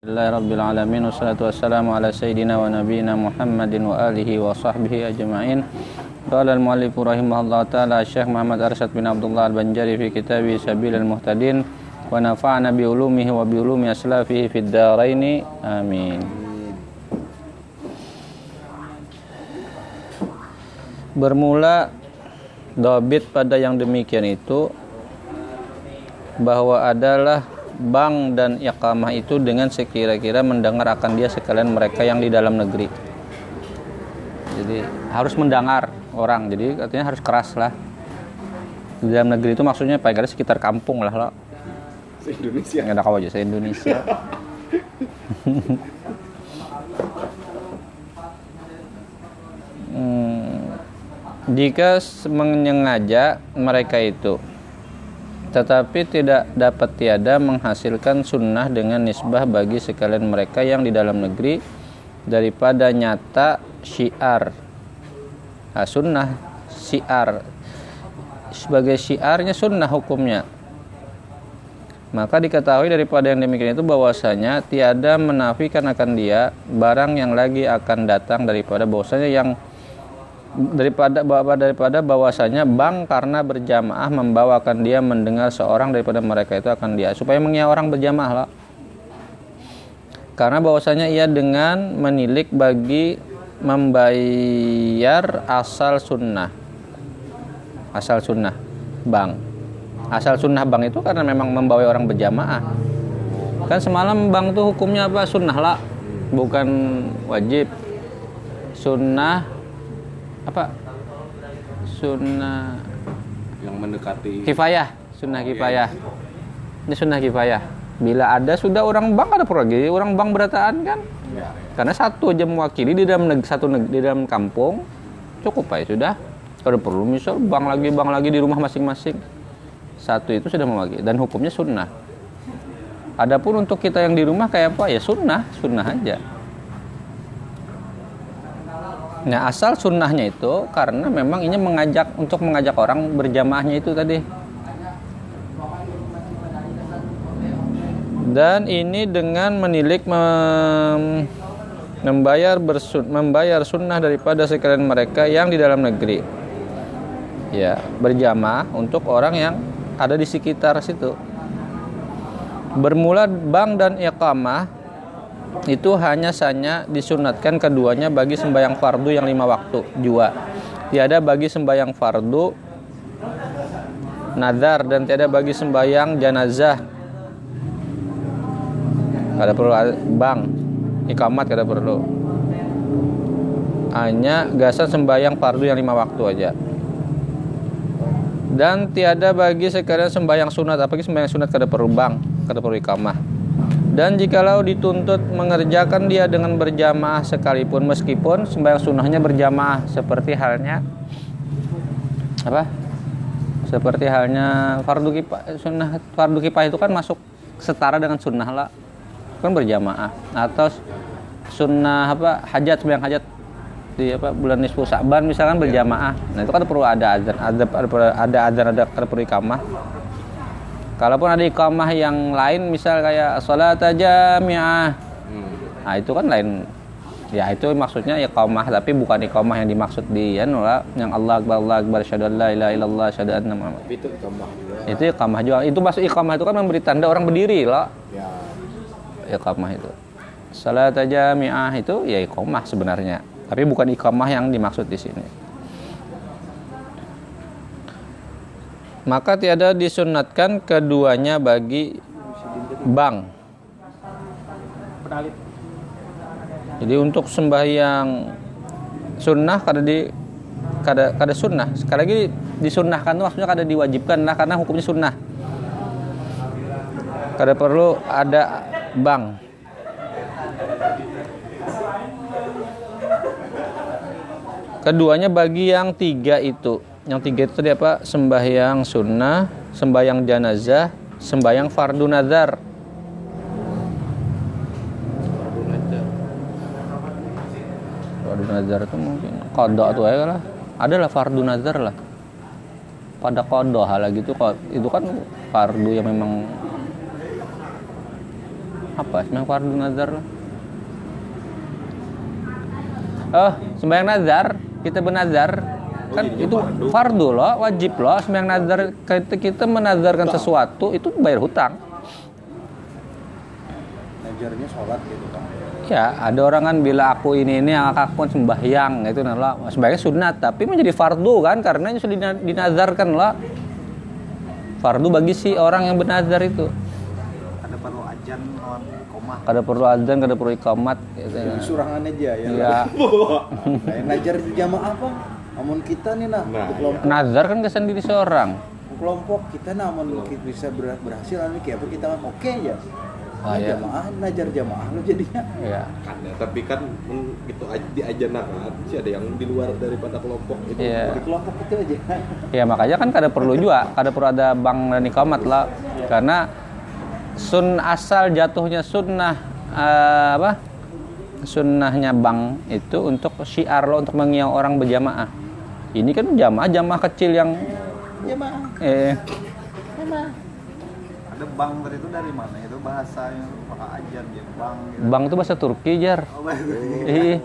Bismillahirrahmanirrahim. Wassalatu wassalamu ala sayidina wa nabiyyina Muhammadin wa alihi wa sahbihi ajma'in. Qala al-muallif rahimahullah taala Syekh Muhammad Arsyad bin Abdullah Al-Banjari fi kitabi Sabilul Muhtadin wa nafa'ana bi ulumihi wa bi ulumi aslafihi fid dharain. Amin. Bermula dobit pada yang demikian itu bahwa adalah bank dan iqamah itu dengan sekira-kira mendengar akan dia sekalian mereka yang di dalam negeri. Jadi harus mendengar orang. Jadi artinya harus keras lah. Di dalam negeri itu maksudnya paling ada sekitar kampung lah lo. Se Indonesia. Nggak tahu aja se Indonesia. Hmm, jika menyengaja mereka itu tetapi tidak dapat tiada menghasilkan sunnah dengan nisbah bagi sekalian mereka yang di dalam negeri daripada nyata syiar. Nah, sunnah syiar. Sebagai syiarnya sunnah hukumnya. Maka diketahui daripada yang demikian itu bahwasanya tiada menafikan akan dia barang yang lagi akan datang daripada bahwasanya yang daripada daripada bahwasanya bang karena berjamaah membawakan dia mendengar seorang daripada mereka itu akan dia supaya mengia orang berjamaah lah. Karena bahwasanya ia dengan menilik bagi membayar asal sunnah. Asal sunnah bang asal sunnah bang itu karena memang membawa orang berjamaah. Kan semalam bang tuh hukumnya apa? Sunnah lah. Bukan wajib. Sunnah apa? Sunnah. Yang mendekati. Kifayah. Sunnah kifayah. Ini sunnah kifayah. Bila ada sudah orang bang ada perlu lagi orang bang berataan kan? Ya. karena satu aja mewakili di dalam neg- satu neg- di dalam kampung cukup aja sudah. Kalau perlu misal bang lagi bang lagi di rumah masing-masing. Satu itu sudah mewakili. Dan hukumnya sunnah. Adapun untuk kita yang di rumah kayak apa? Ya sunnah. Sunnah aja Nah asal sunnahnya itu karena memang ini mengajak untuk mengajak orang berjamaahnya itu tadi. Dan ini dengan menilik mem- membayar bersun membayar sunnah daripada sekalian mereka yang di dalam negeri. Ya berjamaah untuk orang yang ada di sekitar situ. Bermula bank dan iqamah itu hanya saja disunatkan keduanya bagi sembahyang fardu yang lima waktu jua. Tiada bagi sembahyang fardu nazar dan tiada bagi sembahyang janazah kada perlu bang ikamat kada perlu. Hanya gasan sembahyang fardu yang lima waktu aja. Dan tiada bagi sekalian sembahyang sunat. Apalagi sembahyang sunat kada perlu bang kada perlu ikamah dan jikalau dituntut mengerjakan dia dengan berjamaah sekalipun meskipun sembahyang sunnahnya berjamaah seperti halnya apa? Seperti halnya fardu kifayah sunnah fardu kifayah itu kan masuk setara dengan sunnah lah kan berjamaah atau sunnah apa hajat sembahyang hajat di apa bulan nisfu Sa'ban misalkan berjamaah. Nah, itu kan perlu ada azan, ada ada azan ada perlu ikamah. Kalaupun ada iqamah yang lain misal kayak salat jami'ah. Hmm. Nah, itu kan lain. Ya, itu maksudnya iqamah tapi bukan iqamah yang dimaksud di ya yang Allah akbar Allah akbar syahadu la ilaha illallah syahadu anna Muhammad. Itu tambah juga. Itu iqamah juga. Itu masuk iqamah itu kan memberi tanda orang berdiri lah. Ya. Iqamah itu. Salat jami'ah itu ya iqamah sebenarnya. Tapi bukan iqamah yang dimaksud di sini. Maka tiada disunatkan keduanya bagi bank. Jadi untuk sembahyang sunnah kada di kada kada sunnah. Sekali lagi disunnahkan itu maksudnya kada diwajibkan lah karena hukumnya sunnah. Kada perlu ada bank. Keduanya bagi yang tiga itu yang tiga itu tadi apa? Sembahyang sunnah sembahyang janazah sembahyang fardu nazar. Fardu nazar. Itu mungkin kodok tuh ya lah. Adalah fardu nazar lah. Pada kodok hal gitu. Itu kan fardu yang memang apa? Sembahyang fardu nazar lah. Oh sembahyang nazar. Kita bernazar kan itu fardu. fardu loh wajib loh sembahyang nazar kita, kita menazarkan sesuatu itu bayar hutang Najarnya sholat gitu kan. Ya, ada orang kan bila aku ini ini yang aku sembahyang itu nah sembahyang sunat tapi menjadi fardu kan karena sudah dina- dinazarkan lah. Fardu bagi si orang yang bernazar itu. ada perlu ajan lawan koma Kada perlu azan, kada perlu ikamat gitu. Jadi surangan aja ya. Iya. Nah, najar jamaah apa? Amun kita nih nah, Nah, kelompok, Nazar kan kesan diri seorang. kelompok kita nah amun kita bisa ber- berhasil anu kayak apa kita oke ya. Ah, Nah, iya. jamaah najar jamaah lo jadinya. Ya. kan ya, tapi kan gitu aja diajanakan sih ada yang di luar daripada kelompok itu Iya. Di kelompok itu aja. Ya makanya kan kada perlu juga, kada perlu ada bang dan ikamat lah. Karena sun asal jatuhnya sunnah eh, apa? Sunnahnya bang itu untuk syiar lo untuk mengiau orang berjamaah. Ini kan jamaah jamaah kecil yang Jamaah. eh ada bang tadi itu dari mana itu bahasanya maka ajan ya bang gitu. bang itu bahasa Turki jar. oh, bahasa- Ih,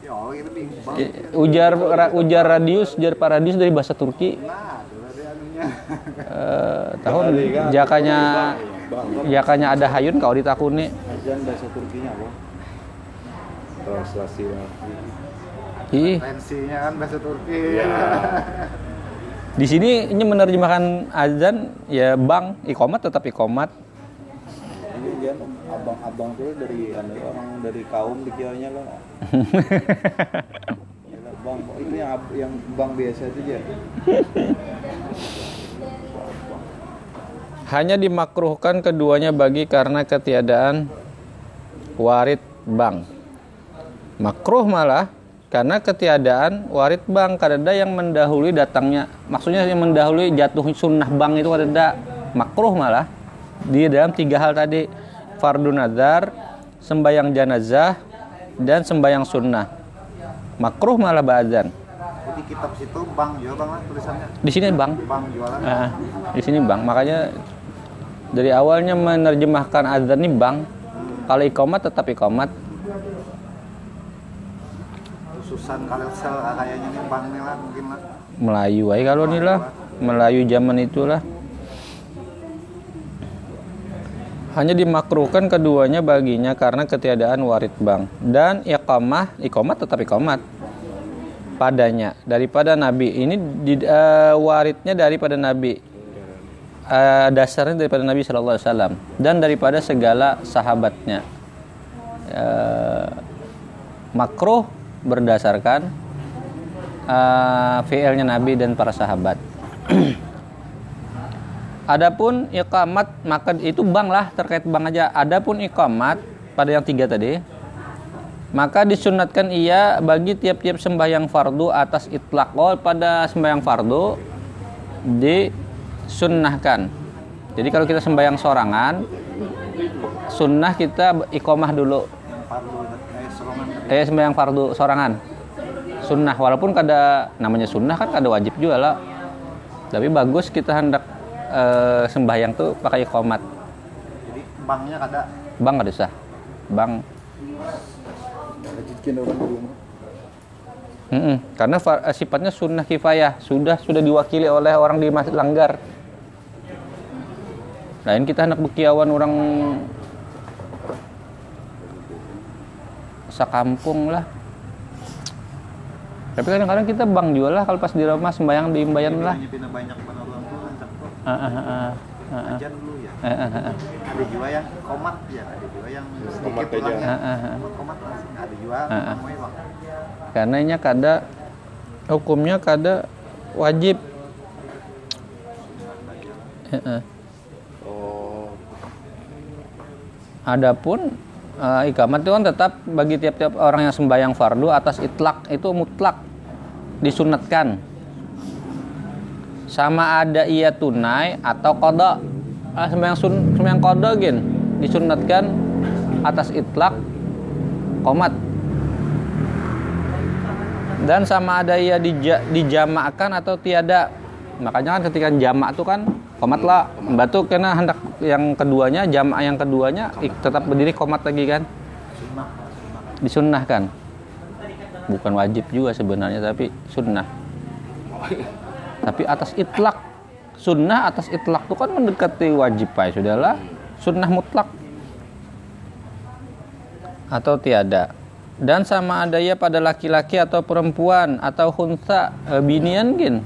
ya oh i- ujar ra- ujar radius jar pak radius dari bahasa Turki. nah itu tadi anunya Eh, tahun jakanya jakanya ada hayun kau ditakuni. Azan bahasa Turkinya apa? translasi Ih, tensinya kan bahasa Turki Di sini ini menerjemahkan azan ya bang ikomat tetap ikomat. Ini jangan abang-abang tuh dari anu, orang dari kaum dikiranya lo. Gila, bang, itu yang yang bang biasa itu ya. Hanya dimakruhkan keduanya bagi karena ketiadaan warid bang. Makruh malah karena ketiadaan warid bang kadada yang mendahului datangnya. Maksudnya yang mendahului jatuh sunnah bang itu kadada. Makruh malah. Di dalam tiga hal tadi. Fardu nazar sembayang janazah dan sembayang sunnah. Makruh malah bazan di kitab situ bang jual bang lah tulisannya. Di sini bang. Bang jualan. Ah, di sini bang. Makanya dari awalnya menerjemahkan azan ini bang. Kalau ikomat tetap ikomat khususan kalau sel kayaknya nih bang nih lah mungkin lah. Melayu aja kalau nih lah. Melayu zaman itulah. Hanya dimakruhkan keduanya baginya karena ketiadaan warid bang. Dan iqamah ikomat tetap ikomat padanya daripada nabi. Ini di, eh, waridnya daripada nabi. Eh, dasarnya daripada nabi Shallallahu Alaihi Wasallam. Dan daripada segala sahabatnya. Eh, makruh berdasarkan uh, fi'ilnya Nabi dan para sahabat. Adapun iqamat maka itu bang lah terkait bang aja. Adapun iqamat pada yang tiga tadi maka disunatkan ia bagi tiap-tiap sembahyang fardu atas itlak oh, pada sembahyang fardu disunnahkan. Jadi kalau kita sembahyang sorangan sunnah kita iqamah dulu eh sembahyang fardu sorangan. Sunnah walaupun kada namanya sunnah kan kada wajib juga lah. Tapi bagus kita hendak eh, sembahyang tuh pakai komat jadi bangnya kada? Bang kada usah bang Lanjutkan orang di rumah. Mm-mm. karena eh, sifatnya sunnah kifayah. Sudah sudah diwakili oleh orang di masjid langgar. Lain kita hendak bekiawan orang sakampung lah. Tapi kadang-kadang kita bang juga lah kalau pas di rumah sembahyang di imbayan lah. banyak ah, ah, ah. ajan dulu ya. Ah, ah, ah, ada juga yang komat ya ada juga yang sedikit Komat aja. ulangnya ah. komat langsung ada juga karena nya kada hukumnya kada wajib. Heeh. oh. Adapun eh, ikamat itu kan tetap bagi tiap-tiap orang yang sembahyang fardu atas itlak itu mutlak disunatkan. Sama ada ia tunai atau kodok. Ah, sembahyang sun, sembahyang kodok gin disunatkan atas itlak komat. Dan sama ada ia dija, dijamakan atau tiada. Makanya kan ketika jamak itu kan komat lah. Batu kena hendak yang keduanya jamaah yang keduanya tetap berdiri komat lagi kan? Disunnahkan. Bukan wajib juga sebenarnya tapi sunnah. Tapi atas itlak sunnah atas itlak itu kan mendekati wajib pak. Sudahlah sunnah mutlak. Atau tiada. Dan sama ada ya pada laki-laki atau perempuan atau khunsa eh, binian gin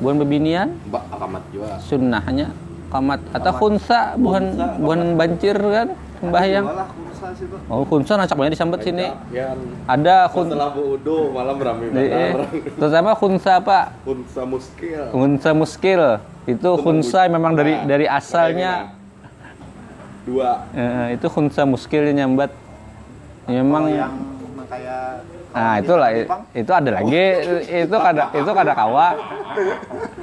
bukan bebinian? Mbak akamat juga. sunnahnya. Kamat atau khunsa bukan bukan bancir kan? Sembahyang. Oh khunsa nacak banyak disambut sini. Yang ada khun setelah wudu malam rame eh, benar. terutama khunsa apa? Unsa muskil. khunsa muskil. Itu khunsa memang dari dari asalnya. dua. Eh, itu khunsa muskil yang nyambat memang yang yang kayak Nah, itulah i- itu ada lagi itu kada itu kada kawa.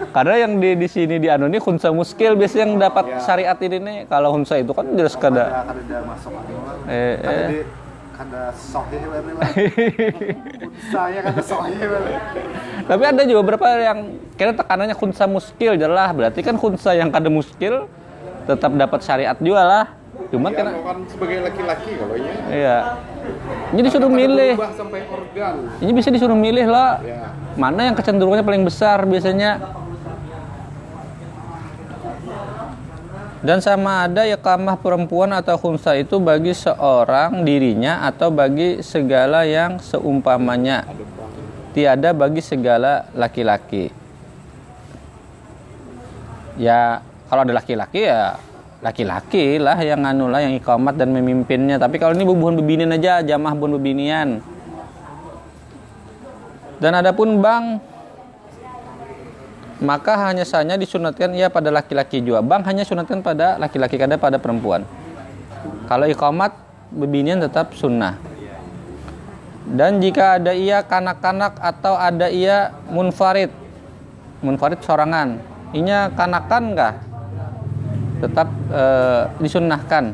Karena yang di di sini di anu ini khunsa muskil biasanya yang dapat syariat ini nih. Kalau khunsa itu kan jelas kada. kada kada ada masuk Eh, kada eh. di kada sohih lah saya kada sohih Tapi ada juga beberapa yang kira tekanannya khunsa muskil jelas berarti kan khunsa yang kada muskil tetap dapat syariat juga lah. Cuman Ya, kena kan sebagai laki-laki kalau nya. iya. Ini disuruh milih. Berubah sampai organ. Ini bisa disuruh milih lah. Ya. Mana yang kecenderungannya paling besar biasanya? Dan sama ada ya kamah perempuan atau khunsa itu bagi seorang dirinya atau bagi segala yang seumpamanya. Tiada bagi segala laki-laki. Ya kalau ada laki-laki ya laki-laki lah yang anu lah yang ikamat dan memimpinnya. Tapi kalau ini bubuhan bebinian aja, jamaah bubuhan bebinian. Dan adapun bang maka hanya saja disunatkan ia pada laki-laki juga. Bang hanya sunatkan pada laki-laki kada pada perempuan. Kalau ikomat bebinian tetap sunnah. Dan jika ada ia kanak-kanak atau ada ia munfarid, munfarid sorangan, inya kanakan kah? Tetap eh, disunnahkan.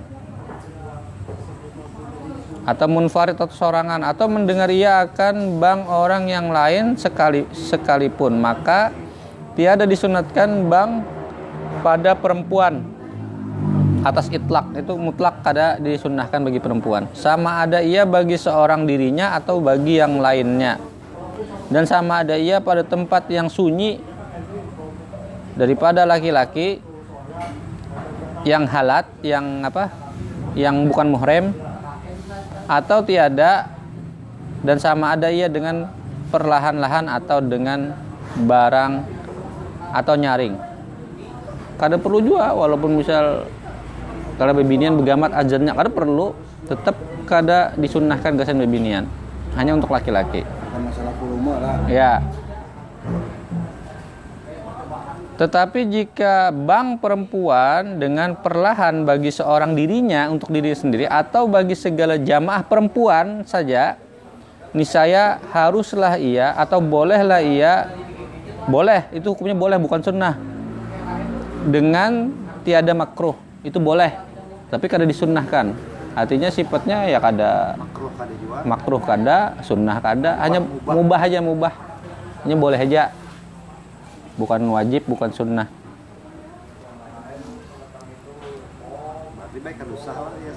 Atau munfarid atau sorangan. Atau mendengar ia akan bang orang yang lain sekali sekalipun. Maka tiada disunatkan bang pada perempuan. Atas itlak. Itu mutlak kada disunahkan bagi perempuan. Sama ada ia bagi seorang dirinya atau bagi yang lainnya. Dan sama ada ia pada tempat yang sunyi. Daripada laki-laki yang halat yang apa yang bukan muhrim atau tiada dan sama ada ia dengan perlahan-lahan atau dengan barang atau nyaring. Kada perlu juga walaupun misal kalau bebinian begamat ajarnya kada perlu tetap kada disunahkan gasan bebinian hanya untuk laki-laki. bukan masalah volume lah Ya. Tetapi jika bank perempuan dengan perlahan bagi seorang dirinya untuk diri sendiri atau bagi segala jamaah perempuan saja, niscaya haruslah ia atau bolehlah ia boleh itu hukumnya boleh bukan sunnah. Dengan tiada makruh itu boleh tapi kada disunnahkan. Artinya sifatnya ya kada makruh kada juga. makruh kada sunnah kada hanya mubah. aja mubah. Hanya boleh aja bukan wajib bukan sunnah. Baik kada usah lah ya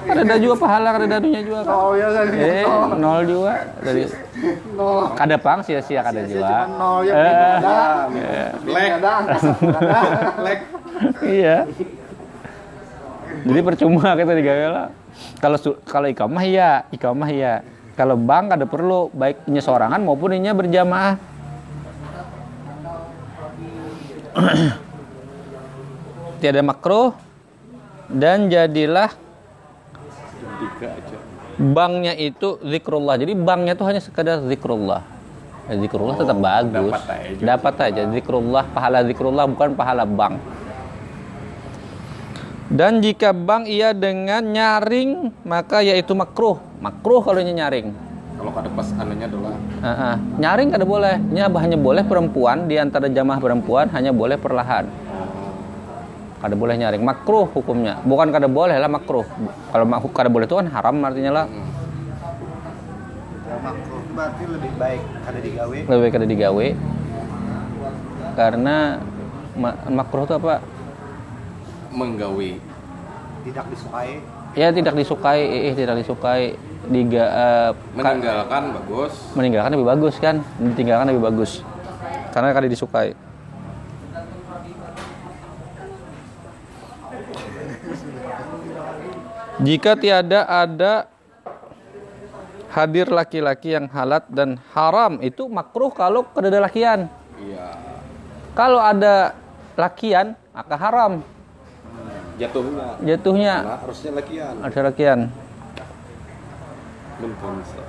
kada ada juga pahala ada dunia juga kan. Oh ya kan eh nol juga. Dari nol. Kada pang sia-sia kada juga. nol ya Eh, Black. kadang Black. iya. Jadi percuma kita digala kalau kalau ikamah ya ikamah ya kalau bank ada perlu baik inya sorangan maupun inya berjamaah tiada makruh dan jadilah banknya itu zikrullah. Jadi banknya itu hanya sekadar zikrullah. Ya, zikrullah tetap bagus. dapat aja. dapat aja. Zikrullah pahala zikrullah bukan pahala bank. Dan jika bank ia dengan nyaring maka yaitu makruh. Makruh kalau nya nyaring kada pas anunya adalah Ah, ah. nyaring kada boleh. Nya hanya boleh perempuan di antara jamaah perempuan hanya boleh perlahan. Kada boleh nyaring. Makruh hukumnya. Bukan kada boleh lah makruh. Kalau mak- kada boleh itu kan haram artinya lah. Ya, makruh berarti lebih baik kada digawe. Lebih kada digawe. Karena Ma- makruh itu apa? Menggawi Tidak disukai. Ya tidak disukai eh, tidak disukai diga ka- meninggalkan bagus. Meninggalkan lebih bagus kan? Ditinggalkan lebih bagus. Karena kali disukai. Jika tiada ada hadir laki-laki yang halat dan haram itu makruh kalau kedua lakian iya. Kalau ada lakian maka haram jatuhnya. Jatuhnya. Karena harusnya lakian. Ada lakian. Menpunsa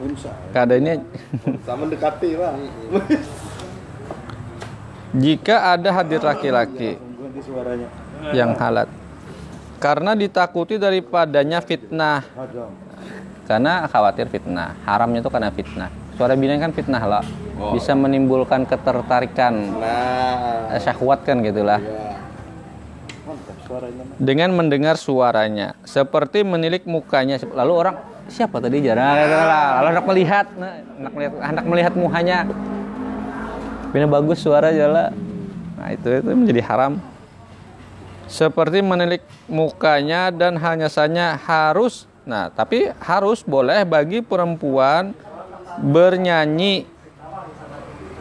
punsa keadaannya sama mendekati lah jika ada hadir laki-laki Ganti suaranya. yang halat. Karena ditakuti daripadanya fitnah. Karena khawatir fitnah. Haramnya itu karena fitnah. Suara bina kan fitnah lah Oh. bisa menimbulkan ketertarikan. Nah. Eh, syahwat kan gitulah ya Mantap suaranya. dengan mendengar suaranya. Seperti menilik mukanya. Lalu orang siapa tadi? Jarang. Lalu hendak melihat. Nah, hendak melihat hendak melihat muhanya bina bagus suara jala. Nah itu itu menjadi haram. Seperti menilik mukanya dan hanya saja harus nah tapi harus boleh bagi perempuan bernyanyi.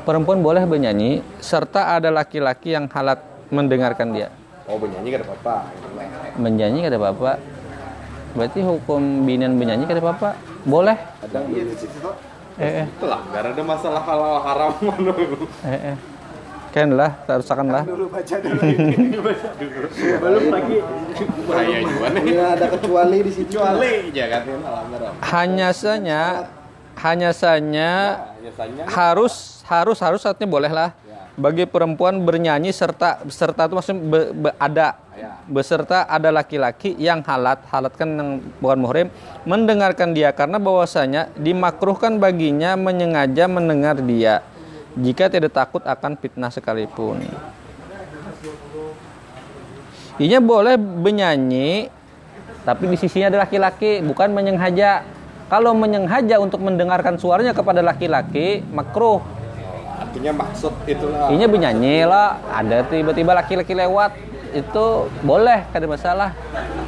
Perempuan boleh bernyanyi serta ada laki-laki yang halat mendengarkan dia oh bernyanyi gak ada apa-apa menyanyi kata bapak berarti hukum binan menyanyi kata bapak boleh? Ada Iya di situ eh eh. Itulah, gak ada masalah halal haram eh, eh. kan lah tak rusakan lah. Dulu baca dulu. Ini. Baca dulu. Belum lagi. bahaya juga nih. Iya ada kecuali di situ. kecuali jangan haram hanya saja hanya saja harus harus harus artinya boleh lah bagi perempuan bernyanyi serta serta itu maksudnya be- be- ada. Ya. Beserta ada laki-laki yang halat halat kan yang bukan muhrim mendengarkan dia. Karena bahwasanya dimakruhkan baginya menyengaja mendengar dia. Jika tidak takut akan fitnah sekalipun. Inya boleh menyanyi tapi di sisinya ada laki-laki bukan menyengaja. Kalau menyengaja untuk mendengarkan suaranya kepada laki-laki makruh artinya maksud itulah Inya bernyanyi lah, ada tiba-tiba laki-laki lewat, itu boleh, kada masalah.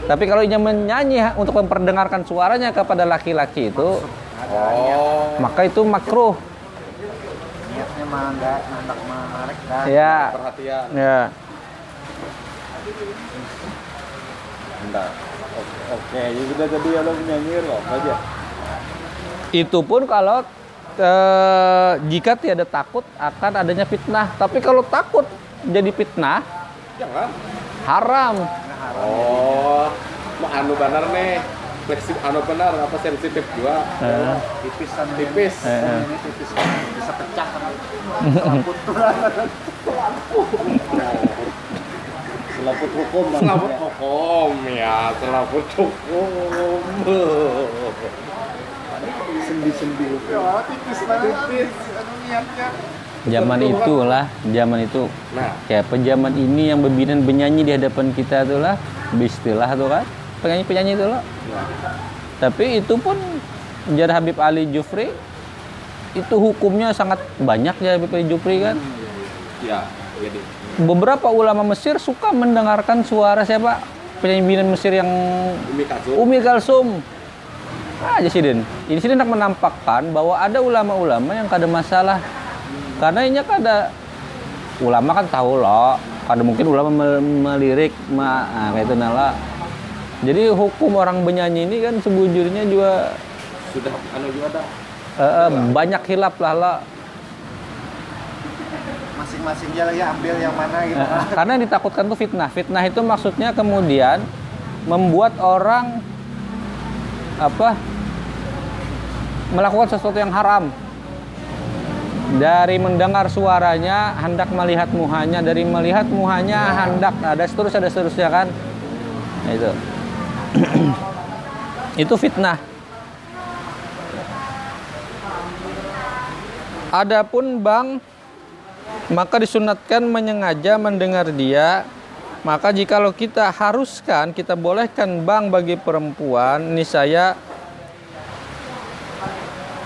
Tapi kalau inya menyanyi untuk memperdengarkan suaranya kepada laki-laki itu, oh maka itu makruh. Niatnya mah enggak hendak menarik dah. Ya, perhatian ya. Bentar. Oke, ya sudah tadi ada penyanyi loh aja. Itu pun kalau eh, jika tiada takut akan adanya fitnah. Tapi kalau takut jadi fitnah, jangan. haram. oh mau anu benar nih. Fleksibel anu benar apa sensitif juga. Eh, Tipis tipis. Eh, eh. Ini tipis. Bisa pecah. Kan. Selaput hukum selaput hukum ya. Selaput hukum Sendi-sendi. Ya, tipis banget. Tipis. Anu niatnya. Zaman itulah, zaman itu. nah Kayak penjaman ini yang berbinan bernyanyi di hadapan kita tuh lah, bistilah tuh kan, penyanyi-penyanyi itu loh. Tapi itu pun jar Habib Ali Jufri itu hukumnya sangat banyak ya Habib Ali Jufri kan. ya jadi Beberapa ulama Mesir suka mendengarkan suara siapa penyanyi binan Mesir yang Umi Umi Kalsum. Aja sih Den. Ini sini hendak menampakkan bahwa ada ulama-ulama yang kada masalah. Karena ini kada ulama kan tahu loh. Kada mungkin ulama mel- melirik ma nah, kayak itu nala. Jadi hukum orang penyanyi ini kan sebujurnya juga sudah anu juga ada eh, eh, banyak hilap lah lah. Masing-masing dia lagi ambil yang mana gitu. Eh, Karena yang ditakutkan tuh fitnah. Fitnah itu maksudnya kemudian membuat orang apa melakukan sesuatu yang haram. Dari mendengar suaranya hendak melihat muhanya, dari melihat muhanya hendak ada seterusnya ada seterusnya kan. Nah, itu. itu fitnah. Adapun bang maka disunatkan menyengaja mendengar dia maka jikalau kita haruskan kita bolehkan bang bagi perempuan ini saya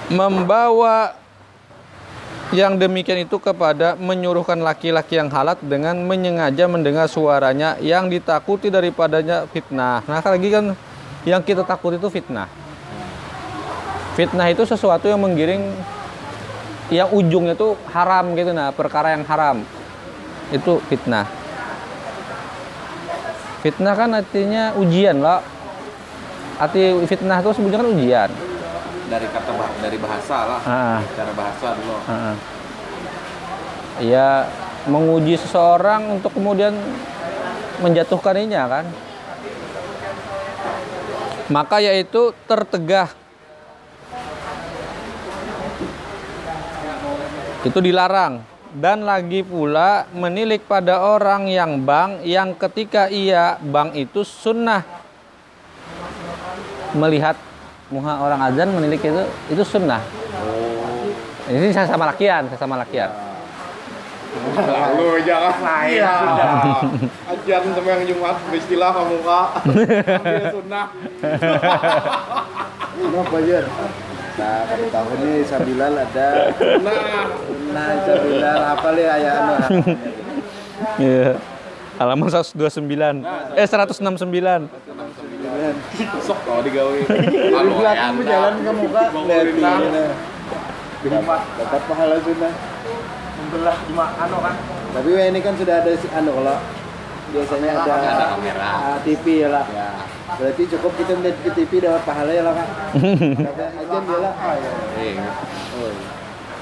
membawa yang demikian itu kepada menyuruhkan laki-laki yang halat dengan menyengaja mendengar suaranya yang ditakuti daripadanya fitnah. Nah, lagi kan yang kita takut itu fitnah. Fitnah itu sesuatu yang menggiring yang ujungnya itu haram gitu nah, perkara yang haram. Itu fitnah. Fitnah kan artinya ujian loh. Arti fitnah itu sebenarnya kan ujian. dari kata bah- dari bahasa lah Ah. cara bahasa dulu Heeh. Ya menguji seseorang untuk kemudian menjatuhkaninya kan. Maka yaitu tertegah. Itu dilarang dan lagi pula menilik pada orang yang bang yang ketika ia bang itu sunnah. Melihat muha orang azan menilik itu itu sunnah. Ini saya sama lakian, saya sama lakian. lalu jangan lain sudah ajar sama yang jumat beristilah kamu kak sunnah. Kenapa? Nah, pada tahun ini Sabilal ada nah Nah, Sabilal apa li aya anu Iya. Halaman 129. Eh 169. sok kalau digawe Di belakang jalan ke muka lihat. Dapat pahala sunnah. Alhamdulillah cuma anu kan Tapi ini kan sudah ada si- anu kalau biasanya ada, Ada kamera. ah, TV ya lah. Berarti cukup kita melihat ke TV dapat pahala ya lah kak. Dapat aja dia lah.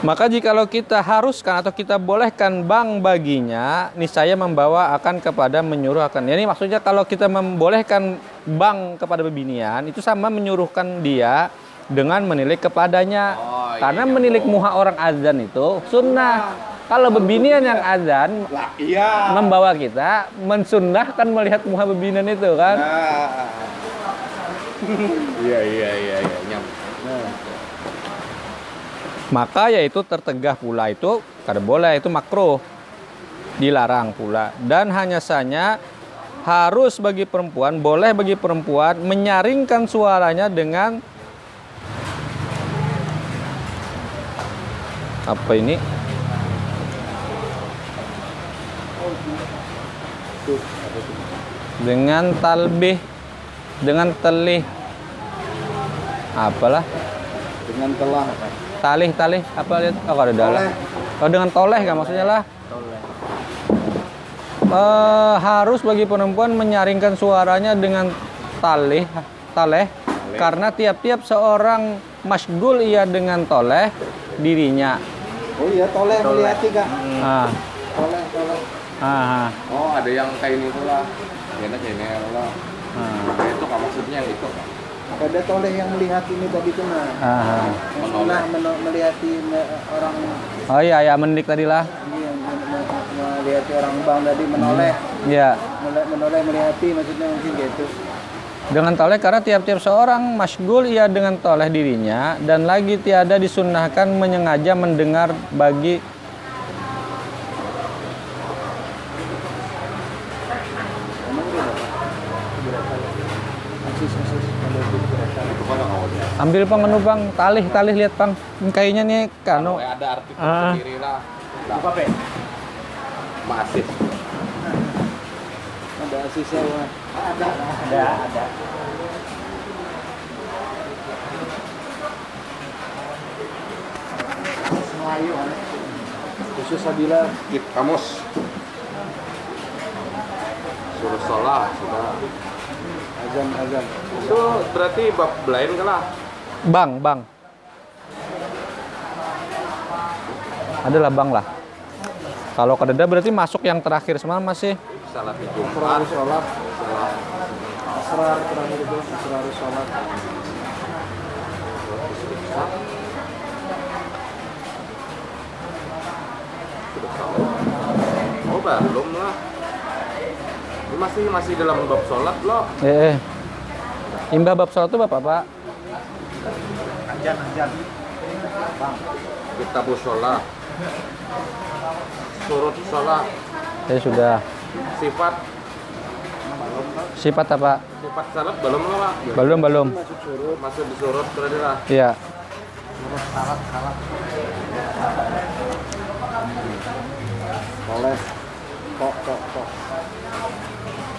Maka jikalau kita haruskan atau kita bolehkan bank baginya, niscaya membawa akan kepada menyuruh akan. Ini maksudnya kalau kita membolehkan bank kepada bebinian, itu sama menyuruhkan dia dengan menilik kepadanya. Oh, iya, Karena iya, menilik bro. muha orang azan itu sunnah. Kalau bebinian yang azan lah iya. membawa kita mensunnahkan melihat muha bebinian itu kan. nah. Iya iya iya iya nyam. Nah, maka yaitu tertegah pula itu kada boleh itu makruh. Dilarang pula. Dan hanya saja harus bagi perempuan boleh bagi perempuan menyaringkan suaranya dengan apa ini dengan talbih dengan telih. Apalah? Dengan telah talih talih. Apa lihat? Oh ada dalam. Toleh. oh dengan toleh kan maksudnya lah. Eh, harus bagi perempuan menyaringkan suaranya dengan talih taleh. Karena tiap-tiap seorang masgul ia dengan toleh dirinya. Oh iya, toleh melihati kak. ah. Toleh, toleh. Ah, ah, oh ada yang kayak ini tuh lah enak ini lah ah, Nah, itu kan maksudnya yang itu kan Ada toleh yang melihat ini tadi tuh nah. ah. Yang sunnah men- melihati me- orang oh iya ya mendik tadi lah men- melihati orang bang tadi menoleh, ya Mele- menoleh melihati maksudnya mungkin gitu. dengan toleh karena tiap-tiap seorang masgul ia dengan toleh dirinya dan lagi tiada disunnahkan menyengaja mendengar bagi Emang beda Pak? Berapa? Asis, asis. Kalau itu berapa? itu kan nggak mau dia ambil pang anu bang. Talih talih lihat pang kayaknya nih kanu ada artikel Ah. sendiri lah apa pe? Masif Ada Wak. Ada. ada ada. Melayu. Khusus Sabila. Kit kamus. Suruh sholat sudah. Azan azan. itu berarti bab lain kan lah bang bang. Adalah bang lah. Kalau kededa berarti masuk yang terakhir semalam masih? Salat Asrar Jumat sholat. Asrar terakhir itu asrar sholat. Oh belum lah. Ini masih masih dalam bab sholat loh eh, eh. imbah bab sholat itu bapak pak Kita sholat. Surut sholat. Saya sudah. Sifat? Sifat apa? Sifat salat belum lah Pak. belum belum. Masuk surut. masuk di surut berarti lah. Ya Surut salat salat. oles kok kok kok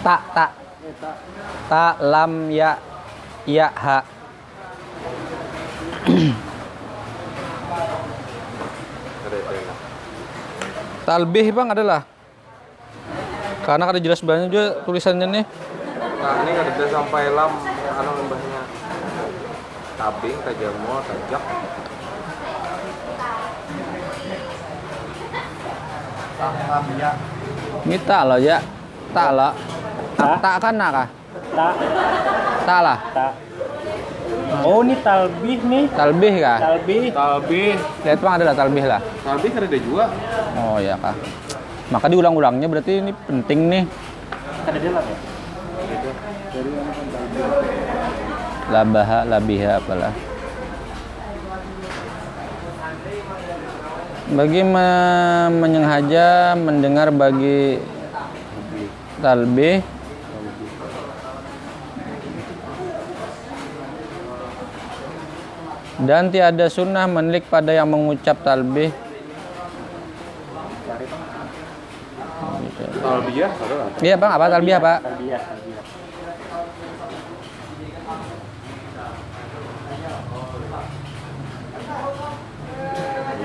tak tak. Eh tak. Ta lam ya ya ha. Ada itu enak. talbih bang adalah karena ada jelas banyak juga tulisannya nih Nah, ini ada sampai lam anu lembahnya. Tabing, tajamul, tajak. ini tak lah ya tak lah Tak? kan nak? Tak, tak lah tak. Oh, ini talbih nih. talbih kah Talbih. Talbih. lihat bang adalah talbih lah Talbih kan ada juga. oh ya kah maka diulang-ulangnya berarti ini penting nih Ada dalam ya? kan labaha labiha apalah bagi me- menyengaja mendengar bagi talbih dan tiada sunnah menilik pada yang mengucap talbih. Talbiyah iya bang apa apa Talbiyah, talbiyah.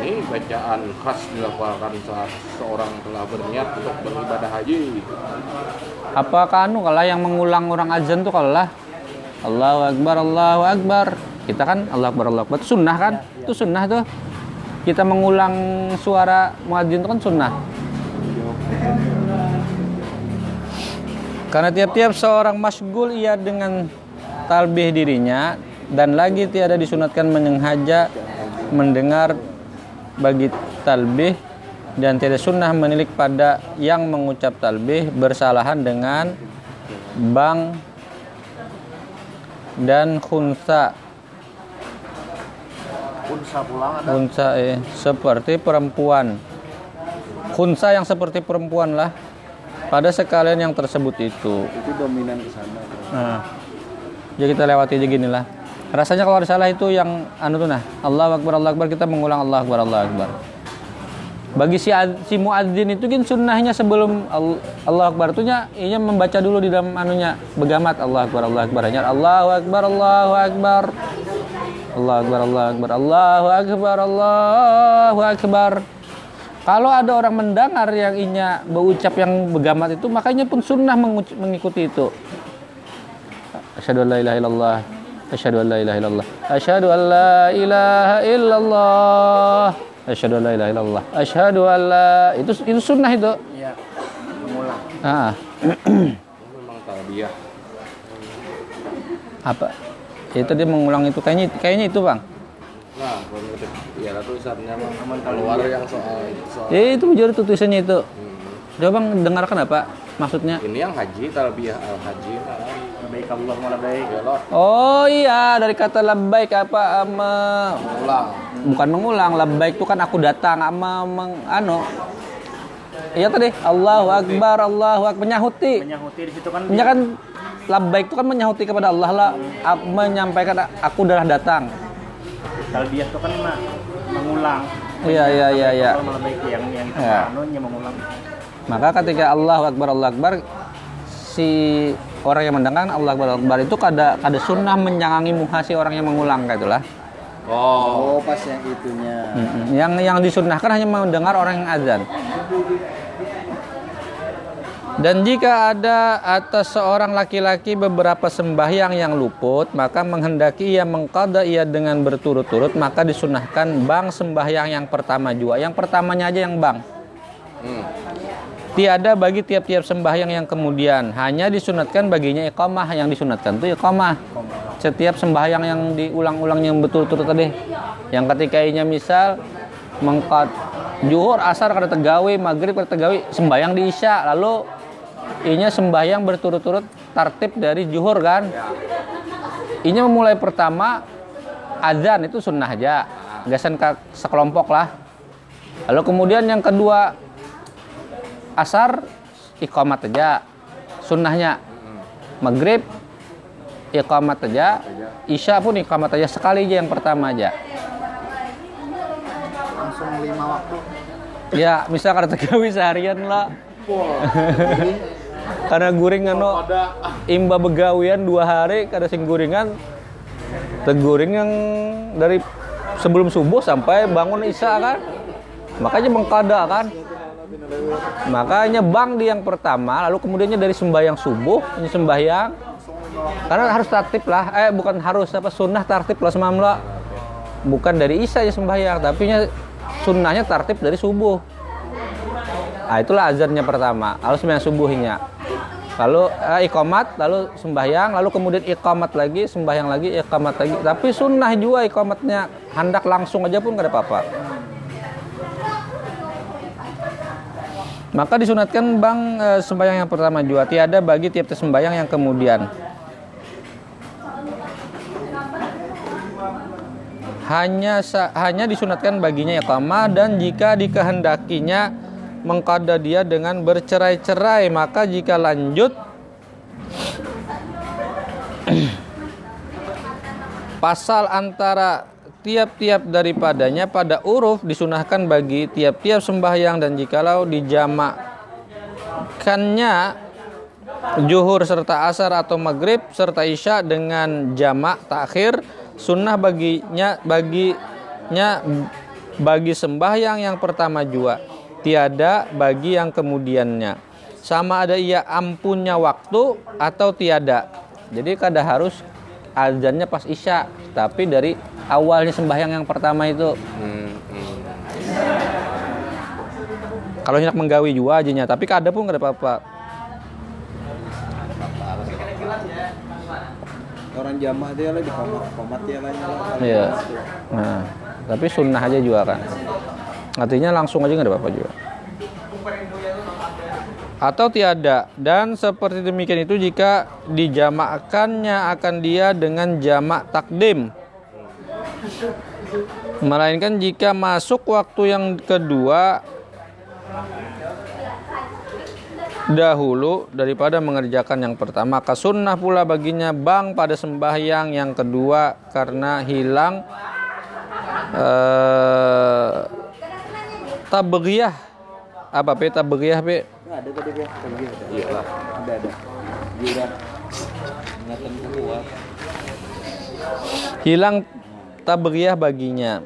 Ini bacaan khas dilakukan saat seorang telah berniat untuk beribadah haji. Apakah anu kalau yang mengulang orang azan tuh kalau lah Allahu Akbar Allahu Akbar kita kan Allahu Akbar Allahu Akbar. Sunnah kan? Itu sunnah tuh. Kita mengulang suara muadzin itu kan sunnah. Karena tiap-tiap seorang masgul ia dengan talbih dirinya dan lagi tiada disunatkan menyengaja mendengar bagi talbih dan tidak sunnah menilik pada yang mengucap talbih bersalahan dengan bang dan khunsa unsa pulang ada khunsa eh, seperti perempuan khunsa yang seperti perempuan lah pada sekalian yang tersebut itu itu dominan ke sana. Nah, jadi kita lewati aja gini lah. Rasanya kalau ada salah itu yang anu tuh nah, Allah Akbar, Allah Akbar kita mengulang Allah Akbar, Allah Akbar. Bagi si ad- si muadzin itu kan sunnahnya sebelum Al- Allah Akbar itu nya membaca dulu di dalam anunya begamat Allah Akbar, Allah Akbar. Hanya Allahu Akbar, Allahu Akbar. Allah Akbar, Allah Akbar, Allahu Akbar, Allahu Akbar. Kalau ada orang mendengar yang inya berucap yang begamat itu, makanya pun sunnah mengikuti itu. Asyhadu an la ilaha illallah. Asyhadu an la ilaha illallah. Asyhadu an la ilaha illallah. Asyhadu an la ilaha illallah. Asyhadu an la itu itu sunnah itu. iya mengulang Ah, memang talbiyah. apa? Itu dia mengulang itu kayaknya kayaknya itu, Bang. Nah, ya tulisannya memang keluar yang soal soal Eh, itu jujur itu tulisannya itu. Hmm. Coba Bang dengarkan apa maksudnya? Ini yang haji talbiyah al haji. Baik Allah baik. Ya lo Oh iya, dari kata labbaik apa ama ulang. bukan mengulang labbaik itu kan aku datang ama meng, anu iya tadi Allahu Akbar Allahu Akbar menyahuti Menyahuti di situ kan Nya kan labbaik itu kan menyahuti kepada Allah lah menyampaikan aku udah datang. Talbiyah itu kan mah mengulang. iya iya iya iya. Allah yang yang itu Ya. mengulang. maka ketika Allahu Akbar Allahu Akbar si orang yang mendengar Allah Akbar Allahu Akbar itu kada kada sunnah menyangangi muha si orang yang mengulang kayak itulah. Oh, oh pas yang itunya. Yang yang disunnahkan hanya mendengar orang yang azan Dan jika ada atas seorang laki-laki beberapa sembahyang yang luput, maka menghendaki ia mengqada ia dengan berturut-turut, maka disunahkan bang sembahyang yang pertama juga. Yang pertamanya aja yang bang. hmm. Tiada bagi tiap-tiap sembahyang yang kemudian, hanya disunatkan baginya iqamah yang disunatkan itu iqamah. Setiap sembahyang yang diulang-ulang yang betul-betul tadi. Yang ketika inya misal mengkat juhur asar kada tegawi, maghrib kada tegawi, sembahyang di isya, lalu inya sembahyang berturut-turut tartib dari juhur kan. Inya memulai pertama azan itu sunnah aja, gasan sekelompok lah. Lalu kemudian yang kedua asar iqamat aja sunnahnya maghrib iqamat aja isya pun iqamat aja sekali aja yang pertama aja langsung lima waktu Ya, misal kada tegawi seharian lah. Karena guring anu imba begawian dua hari kada sing guringan. Teguring yang dari sebelum subuh sampai bangun isya kan. Makanya mengkada kan. Makanya bang di yang pertama lalu kemudiannya dari sembahyang subuh ini sembahyang. Karena harus tertib lah. Eh bukan harus apa sunnah tertib lah semamla. Bukan dari isya ya sembahyang tapi nya sunnahnya tertib dari subuh nah itulah azannya pertama lalu sembahyang subuhnya. Lalu eh, ikomat lalu sembahyang lalu kemudian ikomat lagi sembahyang lagi ikomat lagi. Tapi sunnah juga ikomatnya hendak langsung aja pun gak ada apa-apa. Maka disunatkan bang eh, sembahyang yang pertama juga tiada bagi tiap-tiap sembahyang yang kemudian. Hanya hanya disunatkan baginya iqamah dan jika dikehendakinya mengkada dia dengan bercerai-cerai. Maka jika lanjut pasal antara tiap-tiap daripadanya pada uruf disunahkan bagi tiap-tiap sembahyang. Dan jikalau dijamakkannya juhur serta asar atau maghrib serta isya dengan jamak takhir sunnah baginya baginya bagi sembahyang yang pertama jua tiada bagi yang kemudiannya sama ada ia ampunnya waktu atau tiada jadi kada harus azannya pas isya tapi dari awalnya sembahyang yang pertama itu Hmm, hmm. kalau hendak menggawi juga aja tapi kada pun kada apa-apa orang jamaah dia lah di komat komat ya lah nyala Iya. Nah, tapi sunnah aja juga kan. Artinya langsung aja nggak ada apa-apa juga. Atau tiada dan seperti demikian itu jika dijamakkannya akan dia dengan jamak takdim. Melainkan jika masuk waktu yang kedua dahulu daripada mengerjakan yang pertama maka sunnah pula baginya bang pada sembahyang yang kedua karena hilang eh tabriyah apa pe? Tabriyah pe? Ada tadi ada. Iya lah. ada ada. Jura ingatan kuat hilang tabriyah baginya.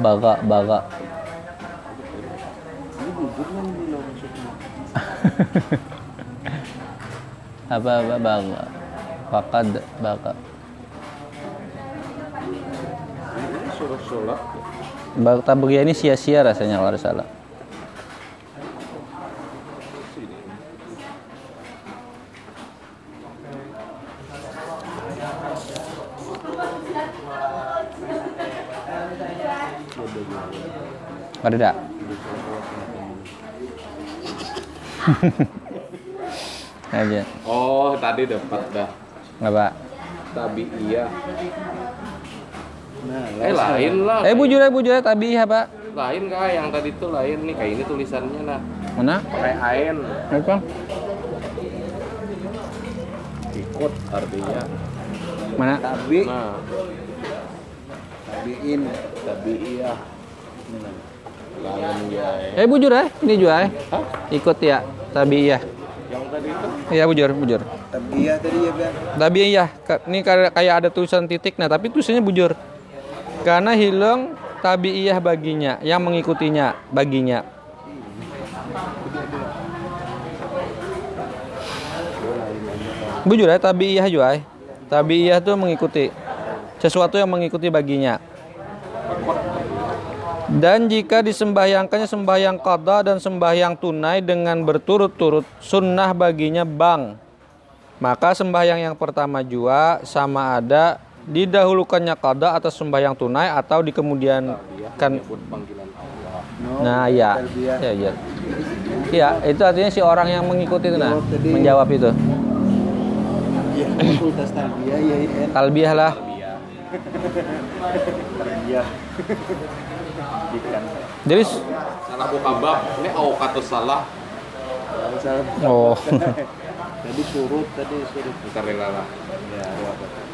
Baga baga. Kan apa apa baga? Fakad baga. Sholat. Baga tabriyah ini sia-sia rasanya kalau ada salah Ada tak? Aja. Oh, tadi dapat dah. Nggak, Pak. Tapi iya. Nah Eh lain lah. Eh, bujur ya, bujur ya, tabi ya, Pak. Lain kah yang tadi tuh lain nih kayak ini tulisannya nah. Mana? Pakai ain. Apa? Ikut artinya. Mana? tabi Nah, tabiin tapi iya. Lain ya. Eh, bujur ya, ini juga ya. Ikut ya, tabi ya. Yang tadi itu Iya, bujur, bujur. tabiah tadi ya Tabi ya, Ka- ini kayak kayak ada tulisan titik, nah tapi tulisannya bujur. Karena hilang tabiiyah baginya, yang mengikutinya baginya. Bujur ya, tabiiyah juga. ya. Tabiiyah itu mengikuti sesuatu yang mengikuti baginya. Dan jika disembahyangkannya sembahyang qada dan sembahyang tunai dengan berturut-turut sunnah baginya bang. Maka sembahyang yang pertama jua sama ada didahulukannya qada atas sembahyang tunai atau di kemudian kan panggilan Allah. nah ya ya ya Iya, itu artinya si orang yang mengikuti itu nah tadi. menjawab itu. Iya fakultas talbiyah ya lah. Iya jadi Salah buka bab. Ini awkatus salah. salah oh. Tadi surut tadi surut. Ntar lah. ya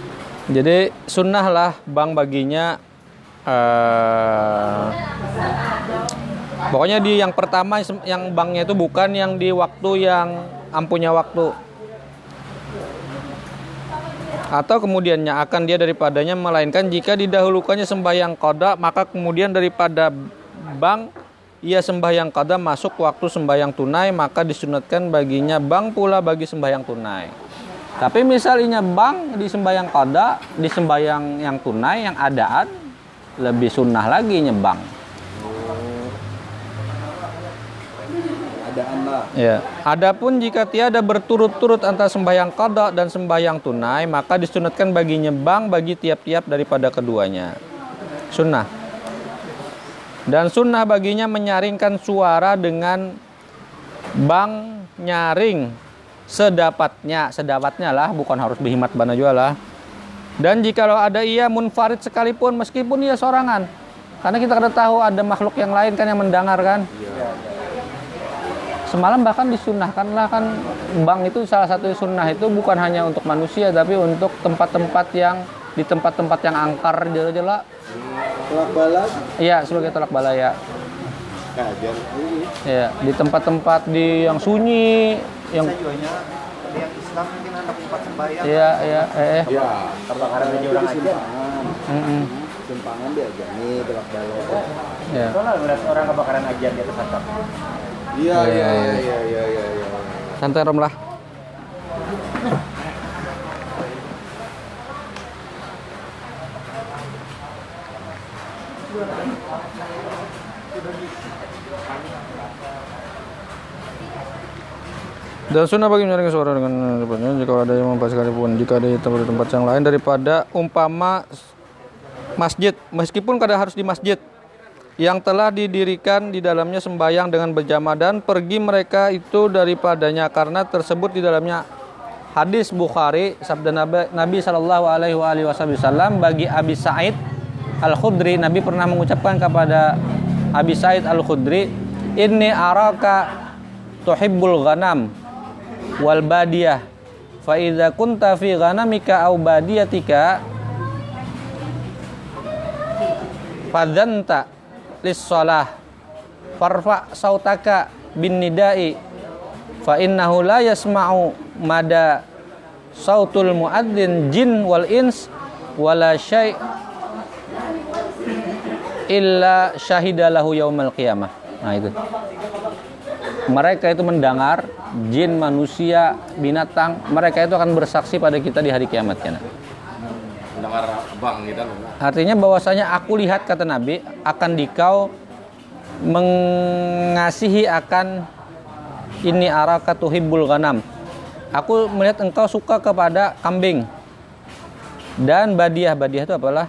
jadi sunnah lah bang baginya eh pokoknya di yang pertama yang banknya itu bukan yang di waktu yang ampunya waktu. Atau kemudiannya akan dia daripadanya melainkan jika didahulukannya sembahyang qada maka kemudian daripada bank ia sembahyang qada masuk waktu sembahyang tunai maka disunatkan baginya bank pula bagi sembahyang tunai tapi misalnya bank di sembahyang qada di sembahyang yang tunai yang adaan lebih sunnah lagi nyebang adaan lah Ya. Adapun jika tiada berturut-turut antara sembahyang qada dan sembahyang tunai, maka disunatkan bagi nyebang bagi tiap-tiap daripada keduanya. Sunnah. Dan sunnah baginya menyaringkan suara dengan bang nyaring sedapatnya, sedapatnya lah, bukan harus berhimat bana juga lah. Dan jikalau ada ia munfarid sekalipun meskipun ia sorangan. Karena kita kada tahu ada makhluk yang lain kan yang mendengar kan. Semalam bahkan disunahkanlah kan bank itu salah satu sunnah itu bukan hanya untuk manusia tapi untuk tempat-tempat yang di tempat-tempat yang angkar jela-jela. tolak balas Iya, sebagai tolak bala ya. Iya, di tempat-tempat di yang sunyi, yang Saya juga yang Islam mungkin ada tempat sembahyang. iya iya eh, eh. ya Kebakaran aja orang aja. simpangan Mm-mm. simpangan dia aja nih tolak balas Iya. Soalnya ngeliat orang kebakaran aja di atas atap. iya Iya, iya iya. iya iya iya iya Santai Rom lah. Dan sunnah bagi menyaring suara dengan cepatnya jika ada yang membahas sekalipun jika ada tempat di tempat yang lain daripada umpama masjid. Meskipun kada harus di masjid yang telah didirikan di dalamnya sembahyang dengan berjamaah dan pergi mereka itu daripadanya. Karena tersebut di dalamnya hadis Bukhari sabda Nabi, Nabi Shallallahu Alaihi Wasallam bagi Abi Said Al Khudri Nabi pernah mengucapkan kepada Abi Said Al Khudri ini araka tuhibbul ghanam wal badiyah. Fa idza kunta fi ghanamika aw badiyatika fadzanta lis shalah farfa sautaka bin nidai fa innahu la yasma'u mada sautul muadzin jin wal ins wala syai illa syahidalahu yaumal qiyamah. Nah itu mereka itu mendengar jin manusia binatang mereka itu akan bersaksi pada kita di hari kiamat kan mendengar abang kita loh Artinya bahwasanya aku lihat kata Nabi akan dikau mengasihi akan ini araka tuhibbul ghanam. Aku melihat engkau suka kepada kambing dan badiah. Badiah itu apalah?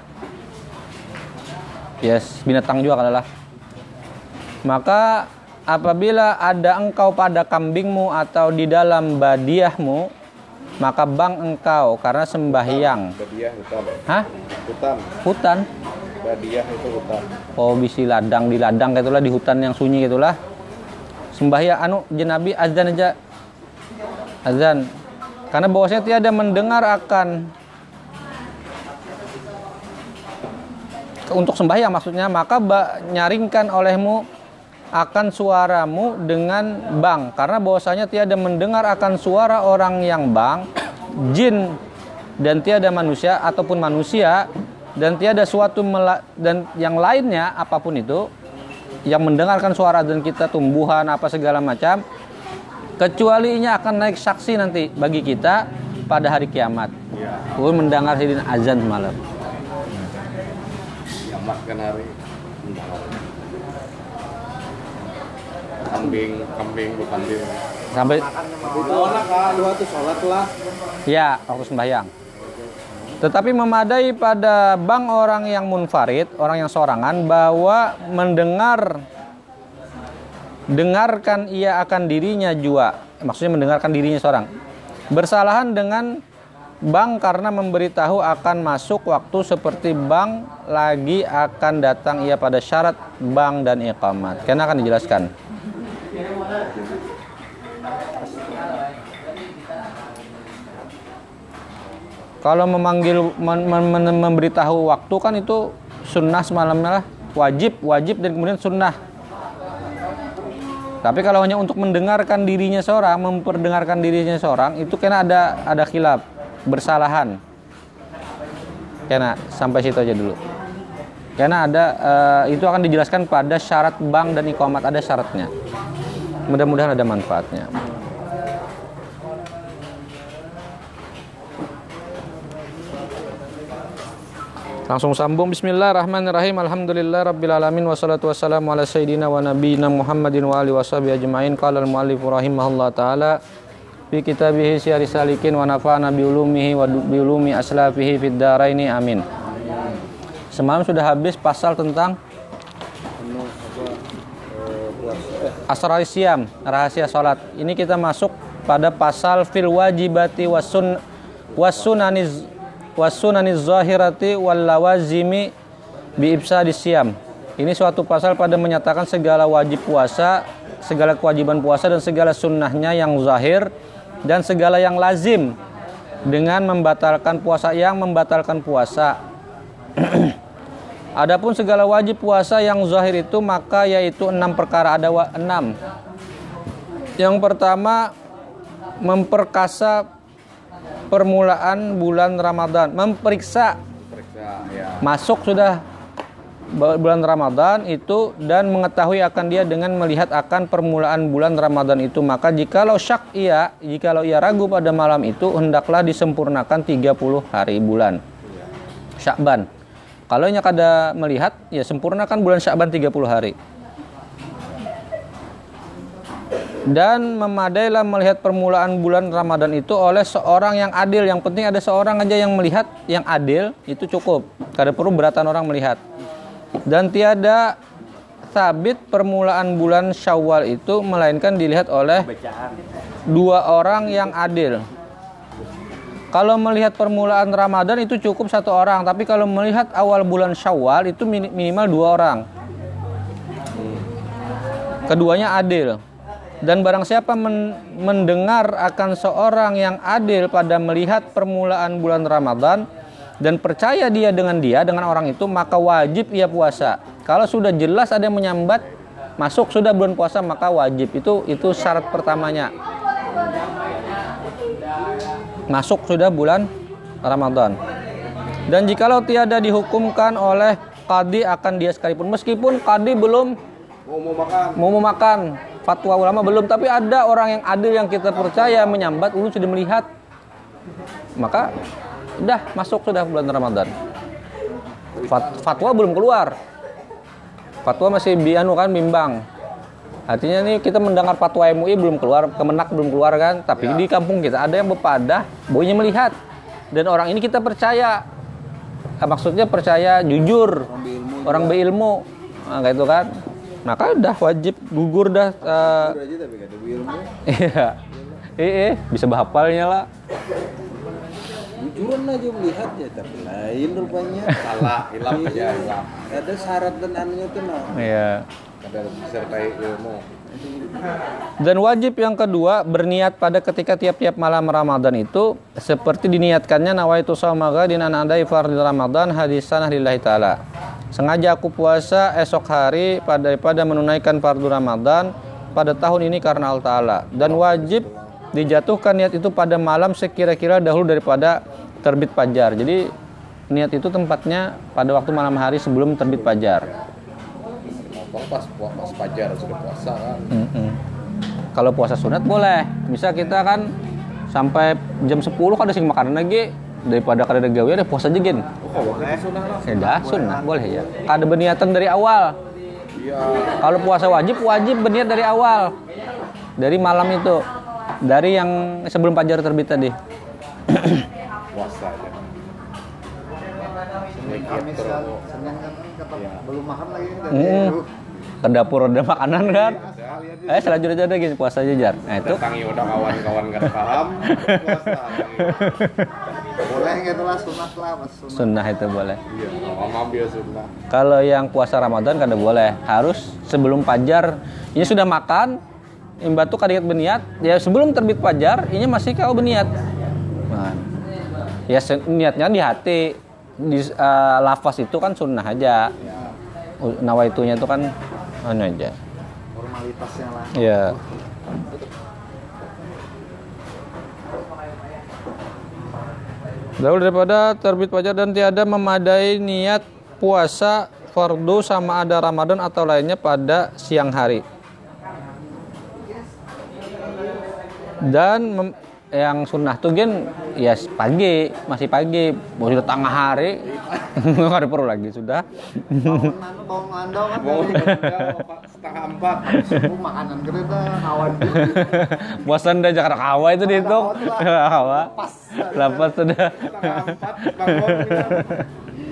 Yes, binatang juga kadalah. Maka apabila ada engkau pada kambingmu atau di dalam badiahmu, maka bang engkau karena sembahyang. badiah hutan Hah? hutan Hutan? badiah itu hutan Oh bisi ladang di ladang gitulah di hutan yang sunyi gitulah. Sembahyang anu jenabi azan aja. Azan. Karena bahwasanya tiada mendengar akan untuk sembahyang maksudnya maka nyaringkan olehmu akan suaramu dengan bang karena bahwasanya tiada mendengar akan suara orang yang bang jin dan tiada manusia ataupun manusia dan tiada suatu dan yang lainnya apa pun itu yang mendengarkan suara dan kita tumbuhan apa segala macam kecuali ini akan naik saksi nanti bagi kita pada hari kiamat. ya mendengar sidin azan semalam. kiamat kan hari kambing kambing bukan dia Sampai itu anak kak lu tuh sholat lah ya waktu sembahyang. Tetapi memadai pada bang orang yang munfarid, orang yang sorangan bahwa mendengar dengarkan ia akan dirinya jua. Maksudnya mendengarkan dirinya seorang. Bersalahan dengan bang karena memberitahu akan masuk waktu seperti bang lagi akan datang ia pada syarat bang dan iqamat. Karena akan dijelaskan. Kalau memanggil men- men- memberitahu waktu kan itu sunnah semalamnya lah. Wajib wajib dan kemudian sunnah. Tapi kalau hanya untuk mendengarkan dirinya seorang memperdengarkan dirinya seorang itu kena ada ada khilaf bersalahan. Kena sampai situ aja dulu. Karena ada eh, itu akan dijelaskan pada syarat bank dan ikomat ada syaratnya mudah-mudahan ada manfaatnya. Langsung sambung. Bismillahirrahmanirrahim. Alhamdulillah Rabbil Alamin. Wassalatu wassalamu ala Sayyidina wa Nabiyina Muhammadin wa alihi washabi ajma'in. Qala al-muallif rahimahullah ta'ala Fi kitabihi syari salikin wa nafa'ana bi ulumihi wa bi ulumi aslafihi fid daraini. Amin. Semalam sudah habis pasal tentang Asrar Siam, rahasia salat. Ini kita masuk pada pasal fil wajibati wasun wasunaniz wasunaniz zahirati wal lawazimi bi ibsadis siam. Ini suatu pasal pada menyatakan segala wajib puasa, segala kewajiban puasa dan segala sunnahnya yang zahir dan segala yang lazim dengan membatalkan puasa yang membatalkan puasa. Adapun segala wajib puasa yang zahir itu maka yaitu enam perkara. Ada enam. Yang pertama memperkasa permulaan bulan Ramadan, memeriksa Periksa ya. masuk sudah bu- bulan Ramadan itu dan mengetahui akan dia dengan melihat akan permulaan bulan Ramadan itu. Maka jikalau syak ia jikalau ia ragu pada malam itu hendaklah disempurnakan 30 hari bulan. Syakban kalau nya kada melihat ya sempurnakan bulan Syakban 30 hari dan memadailah melihat permulaan bulan Ramadan itu oleh seorang yang adil. Yang penting ada seorang aja yang melihat yang adil itu cukup. Kada perlu beratan orang melihat. Dan tiada sabit permulaan bulan Syawal itu melainkan dilihat oleh dua orang yang adil. Kalau melihat permulaan Ramadan itu cukup satu orang, tapi kalau melihat awal bulan Syawal itu mini- minimal dua orang. Keduanya adil. Dan barang siapa men- mendengar akan seorang yang adil pada melihat permulaan bulan Ramadan dan percaya dia dengan dia dengan orang itu maka wajib ia puasa. Kalau sudah jelas ada yang menyambat masuk sudah bulan puasa maka wajib itu itu syarat pertamanya masuk sudah bulan Ramadan. Dan jikalau tiada dihukumkan oleh kadi akan dia sekalipun meskipun kadi belum Mau mau makan. mau memakan fatwa ulama belum tapi ada orang yang adil yang kita percaya menyambat ulun sudah melihat maka udah masuk sudah bulan Ramadan. Fat- fatwa belum keluar. Fatwa masih bianu kan bimbang. Artinya nih kita mendengar fatwa MUI belum keluar, Kemenak belum keluar kan, tapi di kampung kita ada yang bepadah, boynya melihat. Dan orang ini kita percaya. Ah, Maksudnya percaya jujur, orang berilmu, nah, kayak itu kan. Maka udah wajib gugur dah. ilmu Iya. Eh, eh, bisa bahapalnya lah. jujuran aja melihat ya tapi lain rupanya Salah, hilang aja, ada syarat dan anunya tuh nah Iya. Ada disertai ilmu. Dan wajib yang kedua berniat pada ketika tiap-tiap malam Ramadan itu seperti diniatkannya nawaitu shaumaga din anadai fardhi Ramadan hadisan lillahi taala. Sengaja aku puasa esok hari pada menunaikan fardu Ramadan pada tahun ini karena Allah taala dan wajib dijatuhkan niat itu pada malam sekira-kira dahulu daripada terbit fajar. Jadi niat itu tempatnya pada waktu malam hari sebelum terbit fajar. Nonton pas pas fajar sudah puasa kan. Mm-mm. Kalau puasa sunat boleh. Bisa kita kan sampai jam 10 kan ada sing makanan lagi daripada kada ada gawe ada puasa aja gen. Oh, boleh. Sunnah lah. Ya dah sunat boleh ya. Kada berniatan dari awal. Iya. Kalau puasa wajib wajib berniat dari awal. Dari malam itu. Dari yang sebelum fajar terbit tadi. Puasa aja. Kamis kan. Senin kan kata Iya. belum makan lagi kan. Hmm. Ke dapur ada makanan kan. Ada lihat Eh selanjutnya aja gini puasa aja jar. Nah itu Datangi udah kawan-kawan gak paham. Puasa. Boleh gitu lah sunat lah sunat. sunnah itu boleh. Iya, ambil sunnah. Kalau yang puasa Ramadan kada boleh, harus sebelum fajar. Ini sudah makan, imbat tuh kada ingat berniat, ya sebelum terbit fajar, ini masih kau berniat. Nah, ya niatnya di hati. di eh, lafaz itu kan sunnah aja. Ya, U- Nawaitunya itu kan anu aja. formalitasnya lah. Iya. Lalu daripada terbit fajar dan tiada memadai niat puasa fardu sama ada Ramadan atau lainnya pada siang hari. Dan mem- yang sunnah tuh gen ya pagi, masih pagi, mau sudah tengah hari, nggak ada perlu lagi sudah. Bawang landau kan setengah empat. makanan gede dah awan Bosan dah Jakarta Kawa itu dihitung. Kawa. Lepas sudah. Bangun.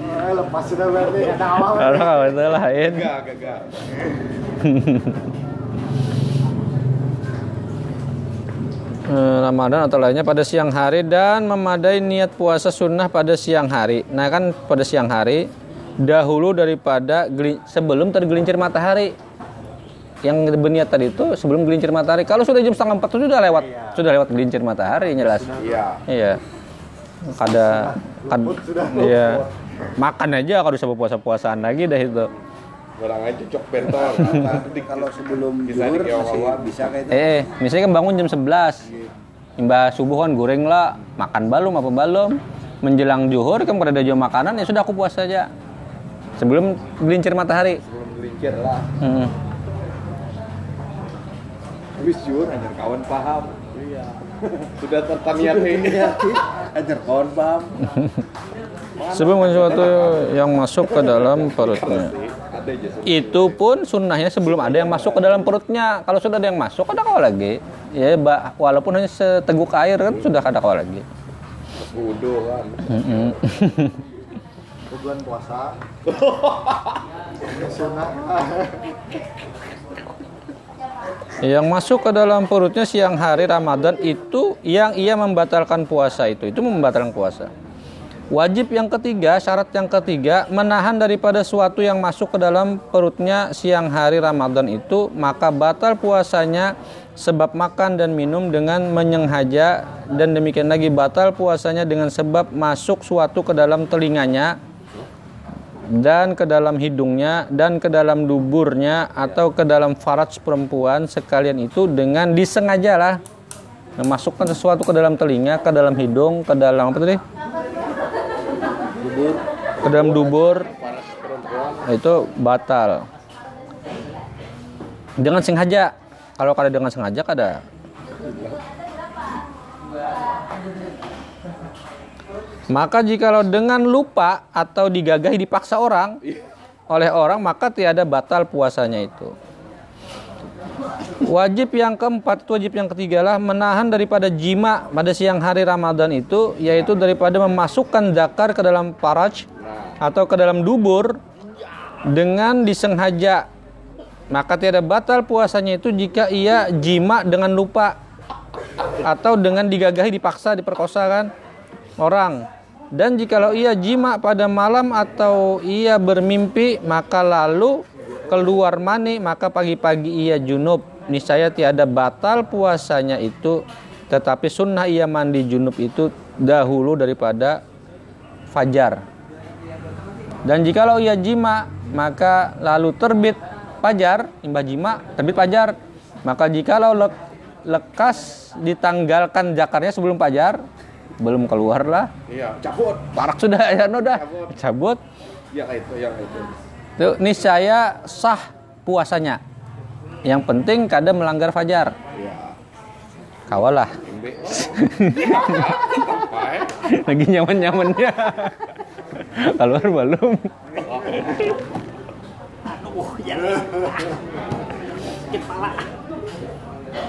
Eh, lepas sudah berarti ada awan. Kalau Kawa itu lain. Enggak, enggak, enggak. Eh, Ramadan atau lainnya pada siang hari dan memadai niat puasa sunnah pada siang hari. Nah kan pada siang hari dahulu daripada sebelum tergelincir matahari. Yang berniat tadi itu sebelum gelincir matahari. Kalau sudah jam setengah empat itu sudah lewat, sudah lewat gelincir matahari jelas. Iya. Iya. Kada, kad, iya. Makan aja kalau bisa puasa-puasaan lagi dah itu. Orang aja cocok bentol. Kalau sebelum Bisa dikawal. masih bisa kayak itu. Eh, misalnya kan bangun jam 11. Imbah subuh kan goreng lah, makan balum apa balum. Menjelang zuhur kan pada ada jam makanan ya sudah aku puasa aja. Sebelum gelincir matahari. Belum gelincir lah. Hmm. Wis jujur hanya kawan paham. Iya. Sudah tertaniati. Ajar kawan paham. Sebelum sesuatu yang masuk ke dalam perutnya. Ada. Itu pun sunnahnya sebelum ada yang masuk ke dalam perutnya. Kalau sudah ada yang masuk, ada kawal lagi. Ya, walaupun hanya seteguk air kan sudah ada kawal lagi. Wudhu kan. Tujuan puasa. Sunnah. Yang masuk ke dalam perutnya siang hari Ramadan itu yang ia membatalkan puasa itu, itu membatalkan puasa. Wajib yang ketiga, syarat yang ketiga, menahan daripada suatu yang masuk ke dalam perutnya siang hari Ramadan itu, maka batal puasanya sebab makan dan minum dengan menyengaja dan demikian lagi batal puasanya dengan sebab masuk suatu ke dalam telinganya dan ke dalam hidungnya dan ke dalam duburnya atau ke dalam faraj perempuan sekalian itu dengan disengaja lah memasukkan sesuatu ke dalam telinga, ke dalam hidung, ke dalam apa tadi? Dubur. Ke dalam dubur. Nah, itu batal. Dengan sengaja. Kalau kada dengan sengaja kada Maka jikalau dengan lupa atau digagahi dipaksa orang oleh orang maka tiada batal puasanya itu. Wajib yang keempat, wajib yang ketiga lah menahan daripada jima pada siang hari Ramadan itu yaitu daripada memasukkan zakar ke dalam paraj atau ke dalam dubur dengan disengaja. Maka tiada batal puasanya itu jika ia jima dengan lupa atau dengan digagahi dipaksa diperkosa kan orang dan jikalau ia jima pada malam atau ia bermimpi maka lalu keluar mani maka pagi-pagi ia junub. Niscaya tiada batal puasanya itu tetapi sunnah ia mandi junub itu dahulu daripada fajar. Dan jikalau ia jima maka lalu terbit fajar imbah jima terbit fajar. Maka jikalau le- lekas ditanggalkan jakarnya sebelum fajar belum keluar lah Iya, cabut. parak sudah ya no dah. Cabut. Yang itu, yang itu. Tuh niscaya sah puasanya yang penting kada melanggar fajar Iya. kawalah Embe. Apa ya? lagi nyaman nyamannya keluar belum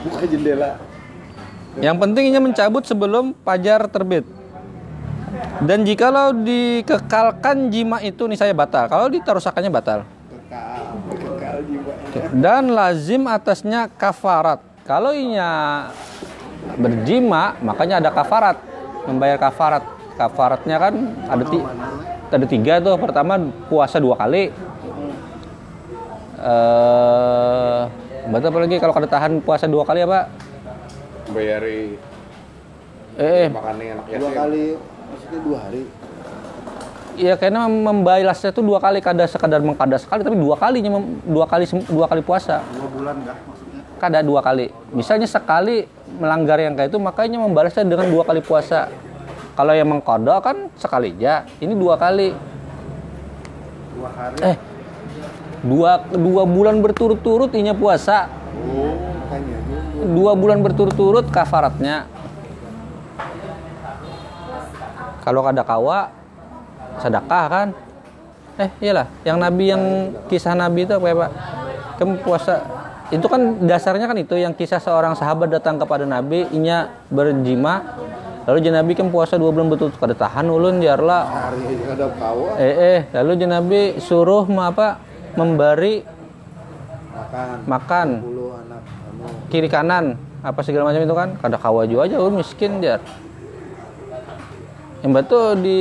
Buka jendela. yang pentingnya mencabut sebelum fajar terbit dan jikalau dikekalkan jima itu nih saya batal. Kalau ditarusakannya batal. Kekal, kekal jiwa. dan lazim atasnya kafarat. Kalau inya berjima makanya ada kafarat. Membayar kafarat. Kafaratnya kan ada ti ada tiga tuh. Pertama puasa dua kali. Eh berarti apa lagi kalau kada tahan puasa dua kali apa Bayari. Eh makannya anak Dua yatim. kali maksudnya dua hari. ya karena membalasnya tuh dua kali. Kada sekadar mengkada sekali tapi dua kalinya mem- dua kali dua kali puasa. Dua bulan enggak maksudnya? kada dua kali. Misalnya sekali melanggar yang kayak itu makanya membalasnya dengan dua kali puasa. Kalau yang mengkoda kan sekali aja. Ini dua kali. Dua hari. eh dua dua bulan berturut-turut inya puasa. Oh, makanya. Dua bulan berturut-turut kafaratnya kalau kada kawa sedekah kan? Eh iyalah yang nabi yang kisah nabi itu apa ya pak? Kamu puasa. Itu kan dasarnya kan itu yang kisah seorang sahabat datang kepada nabi inya berjima lalu jen nabi kan puasa dua bulan betul kada tahan ulun ada kawa eh eh lalu jen nabi suruh ma apa memberi makan. makan. Kiri kanan apa segala macam itu kan? Kada kawaju aja ulun miskin jar yang betul di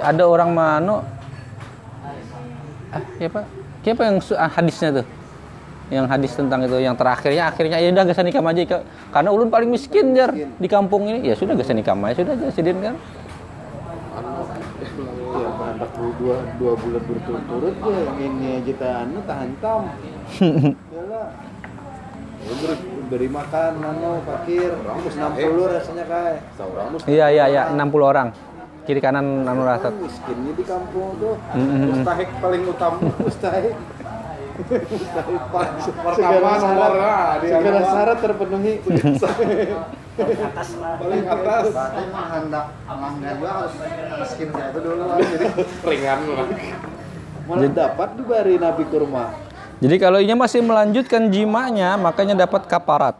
ada orang mano ah ya pak. Siapa yang ah, hadisnya tuh? Yang hadis tentang itu yang terakhirnya akhirnya ya udah gak nikam aja. Ka- karena ulun paling miskin jar di kampung ini. Ya sudah gak nikam aja. Sudah aja sidin kan. Ya anak dua dua bulan berturut-turut ya ini kita anu tahan tam. Yalah. Beri, beri makan anu pakir. Ramus 60 rasanya kayak. Iya iya iya. 60 orang kiri kanan anu rasa Miskinnya di kampung tuh. Mm-mm. mustahik paling utama. Pak. Pertama nomornya di segala syarat terpenuhi. Atas lah. paling atas. Berarti mah hendak melanggar juga harus miskin kayak itu dulu lah. Jadi Ringan lah. malah dapat diberi Nabi kurma. Jadi kalau ia masih melanjutkan jimanya, makanya dapat kaparat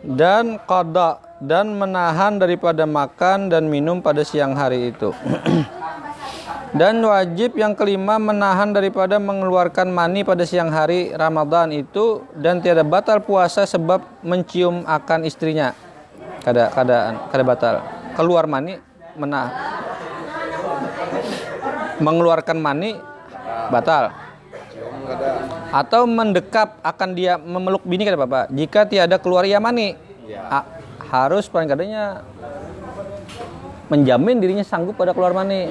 dan qada dan menahan daripada makan dan minum pada siang hari itu. dan wajib yang kelima menahan daripada mengeluarkan mani pada siang hari Ramadan itu dan tiada batal puasa sebab mencium akan istrinya. Kada kada kada batal. Keluar mani menah mengeluarkan mani batal atau mendekap akan dia memeluk bini kata bapak jika tiada keluar ia mani A- harus paling kadanya menjamin dirinya sanggup pada keluar mani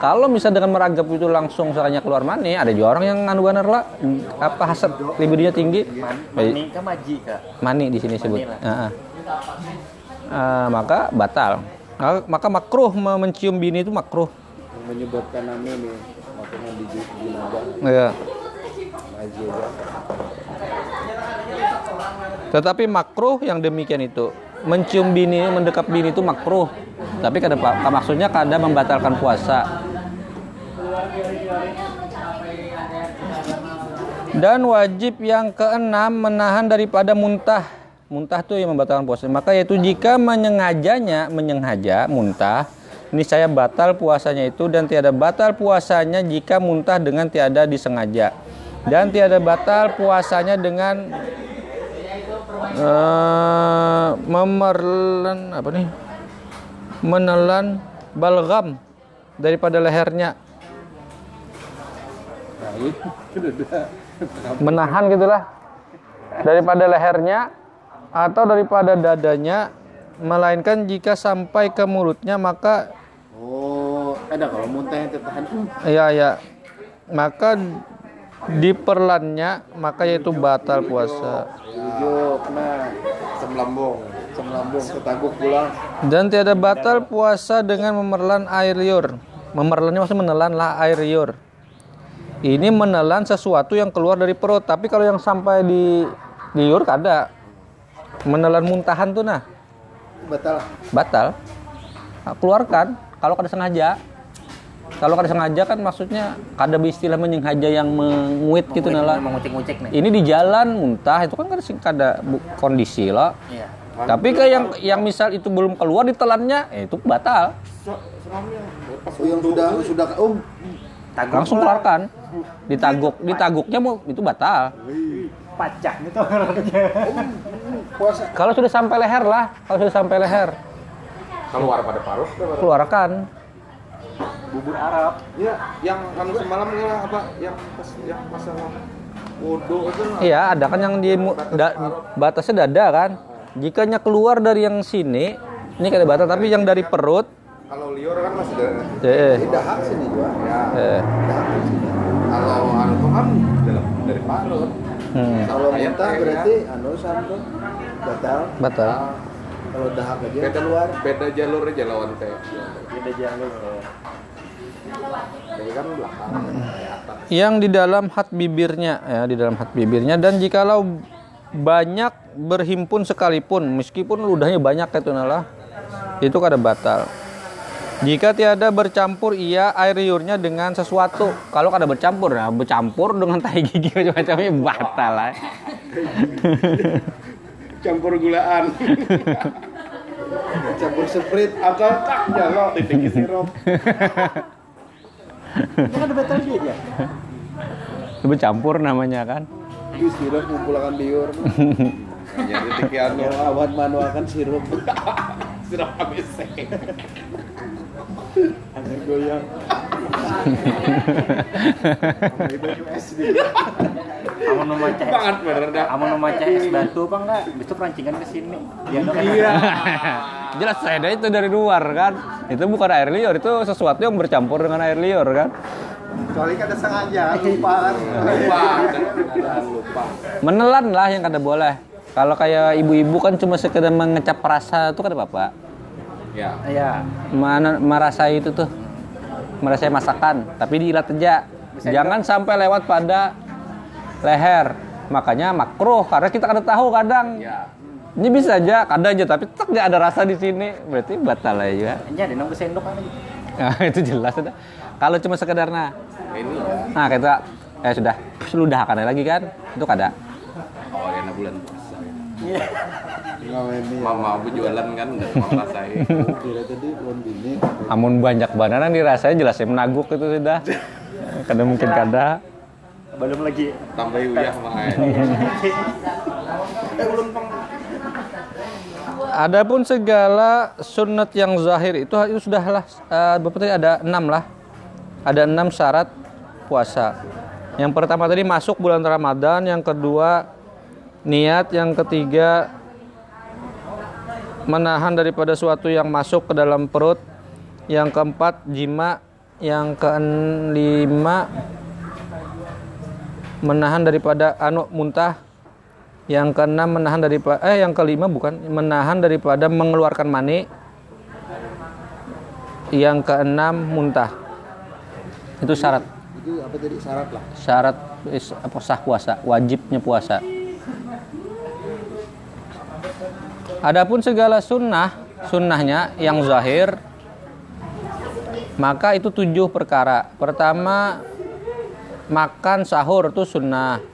kalau misalnya dengan meragap itu langsung sekalinya keluar mani ada juga orang yang nganu ganar lah apa hasad libidonya tinggi Mani kan maji kak. mani di sini sebut Mani lah. Ah, ah. Ah, maka batal Maka- maka makruh me- mencium bini itu makruh menyebabkan anu nih makanan di jenazah ya. aja. Tetapi makruh yang demikian itu mencium bini, mendekap bini itu makruh. Tapi kada maksudnya kada membatalkan puasa. Dan wajib yang keenam menahan daripada muntah. Muntah itu yang membatalkan puasa. Maka yaitu jika menyengajanya, menyengaja muntah, ini saya batal puasanya itu dan tiada batal puasanya jika muntah dengan tiada disengaja. Dan tiada batal puasanya dengan eh memerlan apa nih menelan balgam daripada lehernya menahan gitulah daripada lehernya atau daripada dadanya melainkan jika sampai ke mulutnya maka Oh, ada kalau muntah yang tertahan. Hmm. ya ya maka diperlannya maka yaitu batal puasa Tujuh kena Asam lambung. asam lambung ketaguk pulang. Dan tiada batal puasa dengan memerlan air liur. Memerlannya maksudnya menelan lah air liur. Ini menelan sesuatu yang keluar dari perut. Tapi kalau yang sampai di liur kada. Menelan muntahan tuh nah Batal. batal. Nah, keluarkan kalau kada sengaja. Kalau kada sengaja kan maksudnya kada istilah menyengaja yang menguit gitu nah lah. Mengucek-ngucek nih. Ini di jalan muntah itu kan kada kada kondisi lah. Iya. Tapi kayak yang yang misal itu belum keluar ditelannya, eh, itu batal. Oh, yang sudah sudah oh Taguk Langsung keluarkan. Ditaguk, ditaguknya mau itu batal. Pacak itu. Kalau sudah sampai leher lah, kalau sudah sampai leher, Keluar pada parut. keluarkan. Bubur Arab. Ya, yang anu semalam ya apa? Yang pas yang masalah wudhu itu. Iya, ada kan yang di mu- da- batasnya dada kan. Jikanya keluar dari yang sini, ini kada batal, tapi yang dari perut Kalau liur kan masih ada. Eh, Ini dahak sini juga. Ya. eh. Dahak sini. Kalau anu tuh kan dalam dari parut. Hmm, Kalau muntah kayak berarti anu sampo batal. batal. Kalau dahak aja Beda keluar. Beda jalur aja lawan teh. Beda jalur. Jadi kan atas. Yang di dalam hat bibirnya ya, di dalam hat bibirnya dan jikalau banyak berhimpun sekalipun meskipun ludahnya banyak itu nalah itu kada batal. Jika tiada bercampur ia air liurnya dengan sesuatu. Kalau kada bercampur, nah bercampur dengan tai gigi macam-macamnya batal lah. Campur gulaan. Campur sprit. Atau tak jalo titik sirup. Ini kan betul dia. Itu bercampur namanya kan. Itu sirup ngumpulkan liur. Hanya titik anu. Awan manuakan sirup. Sirup ABC. Anjir goyang. Kamu mau maca es, Banget bener dah. kamu mau maca es batu apa enggak? Besok perancingan ke sini. Dia kan Iya. Jelas saya itu dari luar kan. Itu bukan air liur, itu sesuatu yang bercampur dengan air liur kan. Soalnya kada sengaja lupa kan. Lupa. Dan lupa. Menelan lah yang kada boleh. Kalau kayak ibu-ibu kan cuma sekedar mengecap rasa itu kada apa-apa. Ya. Iya. Mana merasai itu tuh. Merasai masakan, tapi diilat aja. Jangan sampai lewat pada leher. Makanya makruh karena kita kada tahu kadang. Ya. Ini bisa aja, kadang aja tapi nggak ada rasa di sini. Berarti batal aja. Ini ada nunggu sendok kan. Nah, itu jelas sudah. Kalau cuma sekedar nah, Ini. nah kita eh sudah sudah akan lagi kan? Itu kada. Oh, enak bulan nih. Mama aku jualan kan udah mau rasain. Kira tadi belum bini. Amun banyak bananan dirasanya jelasnya menaguk itu sudah. Kada mungkin kada. Belum lagi. Tambah uyah mah. Adapun segala sunat yang zahir itu itu sudahlah eh, Bapak tadi ada enam lah. Ada enam syarat puasa. Yang pertama tadi masuk bulan Ramadan, yang kedua niat, yang ketiga menahan daripada suatu yang masuk ke dalam perut, yang keempat jima, yang kelima menahan daripada anu muntah, yang keenam menahan daripada eh yang kelima bukan menahan daripada mengeluarkan mani. Yang keenam muntah. Itu syarat Itu apa tadi syarat lah. syarat apa sah puasa, wajibnya puasa. Adapun segala sunnah, sunnahnya yang zahir, maka itu tujuh perkara. Pertama, makan sahur itu sunnah.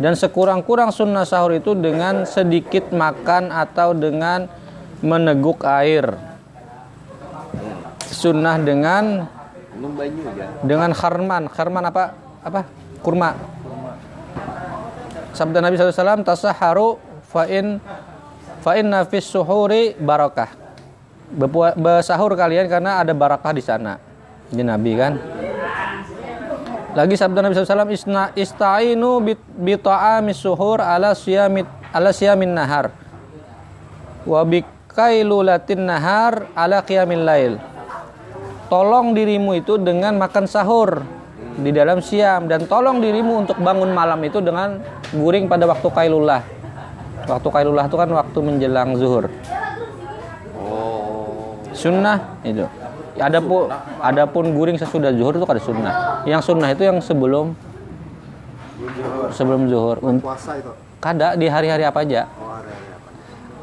Dan sekurang-kurang sunnah sahur itu dengan sedikit makan atau dengan meneguk air. Sunnah dengan dengan kharman kharman apa apa kurma sabda Nabi SAW tasaharu fa'in fa'in nafis suhuri barakah bersahur kalian karena ada barakah di sana. Ini Nabi kan? Lagi sabda Nabi SAW isna istainu bit bita'amis suhur ala siyamit ala siyamin nahar. Wa bikailulatin nahar ala qiyamil lail. Tolong dirimu itu dengan makan sahur di dalam siam dan tolong dirimu untuk bangun malam itu dengan guring pada waktu kailulah. Waktu kailulah itu kan waktu menjelang zuhur. Oh. Sunnah itu. Adapun adapun guring sesudah zuhur itu kada sunnah. Yang sunnah itu yang sebelum sebelum zuhur. Puasa itu. Kada di hari-hari apa aja. Oh, ada ada.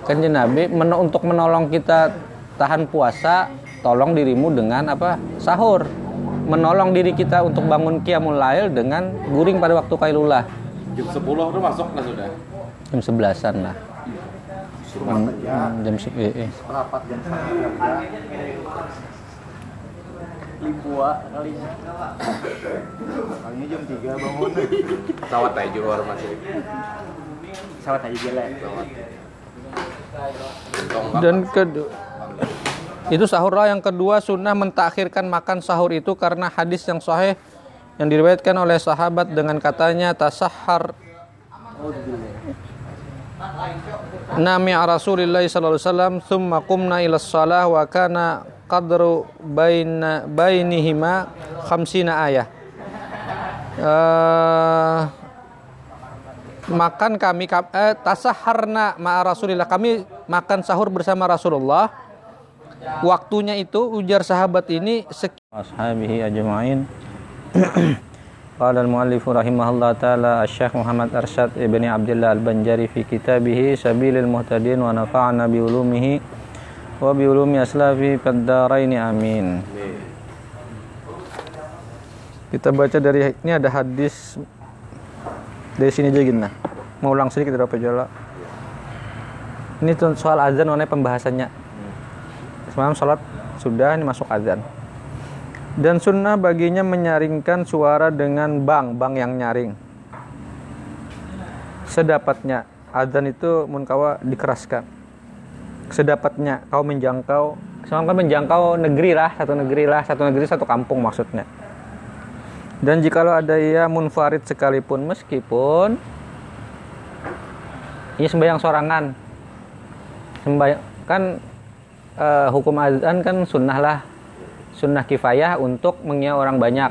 Kan Nabi men- untuk menolong kita tahan puasa, tolong dirimu dengan apa? Sahur. Menolong diri kita untuk bangun qiyamul lail dengan guring pada waktu kailulah. Jam 10 tuh masuk lah sudah. Jam 11-an lah. Hmm, jam se- eh, eh. Rapat jam jam. Libua kali. Kalinya jam 3 bangun. Pesawat aja jual masih. Sawat aja jelek. Dan kedua itu sahur lah yang kedua sunnah mentakhirkan makan sahur itu karena hadis yang sahih yang diriwayatkan oleh sahabat dengan katanya tasahhar Nami Rasulullah sallallahu alaihi wasallam thumma qumna ila shalah wa kana qadru baina bainihima khamsina ayah. Eh, makan kami kam- eh, tasaharna ma'a Rasulillah. Kami makan sahur bersama Rasulullah. Waktunya itu ujar sahabat ini sekian ashabihi ajma'in. Qala al-muallif rahimahullah taala Asy-Syaikh Muhammad Arsyad Ibni Abdullah Al-Banjari fi kitabih Sabilil Muhtadin wa nafa'ana bi ulumihi wa bi ulumi amin. Kita baca dari ini ada hadis dari sini aja gini. Mau ulang sedikit berapa jala. Ini soal azan mengenai pembahasannya. Semalam sholat sudah ini masuk azan. Dan sunnah baginya menyaringkan suara dengan bang, bang yang nyaring. Sedapatnya azan itu munkawa dikeraskan. Sedapatnya kau menjangkau, kan menjangkau negeri lah, satu negeri lah, satu negeri satu kampung maksudnya. Dan jikalau ada ia munfarid sekalipun meskipun ini sembahyang sorangan. Sembahyang kan eh, hukum azan kan sunnah lah. Sunnah kifayah untuk mengiya orang banyak.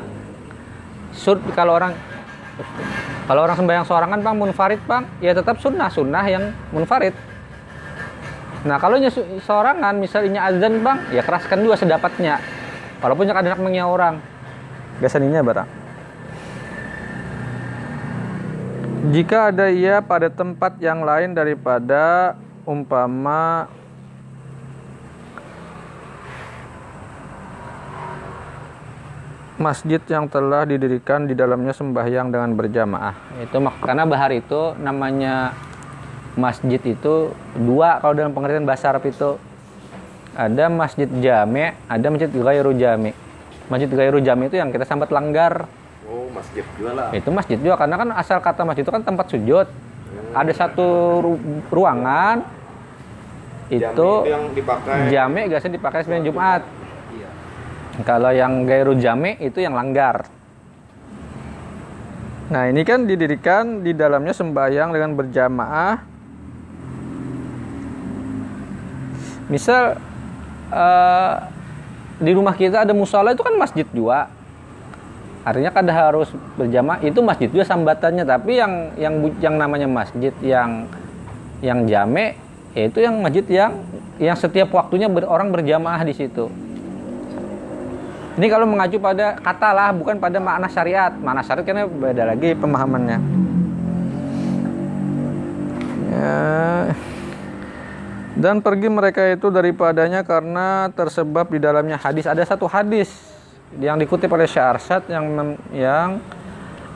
Sur kalau orang kalau orang sembahyang sorangan Bang munfarid Bang, ya tetap sunnah, sunnah yang munfarid. Nah, kalau sorangan misalnya azan Bang, ya keraskan juga sedapatnya. Walaupun yang ada mengiya orang. Biasanya barang. Jika ada ia pada tempat yang lain daripada umpama masjid yang telah didirikan di dalamnya sembahyang dengan berjamaah. Itu mak- karena bahar itu namanya masjid itu dua kalau dalam pengertian bahasa Arab itu ada masjid jame, ada masjid ghairu jame. Masjid ghairu jame itu yang kita sambat langgar. Oh, masjid juga lah. Itu masjid juga karena kan asal kata masjid itu kan tempat sujud. Ada satu ru- ruangan itu Jami yang dipakai. jame biasanya dipakai sembahyang Jumat. Kalau yang gairu jame itu yang langgar. Nah ini kan didirikan di dalamnya sembahyang dengan berjamaah. Misal eh, di rumah kita ada musola itu kan masjid juga. Artinya kan harus berjamaah itu masjid juga sambatannya tapi yang yang yang namanya masjid yang yang jame yaitu yang masjid yang yang setiap waktunya ber- orang berjamaah di situ. Ini kalau mengacu pada kata lah, bukan pada makna syariat. Makna syariat karena beda lagi pemahamannya. Ya. Dan pergi mereka itu daripadanya karena tersebab di dalamnya hadis. Ada satu hadis yang dikutip oleh Syekh Arsyad yang yang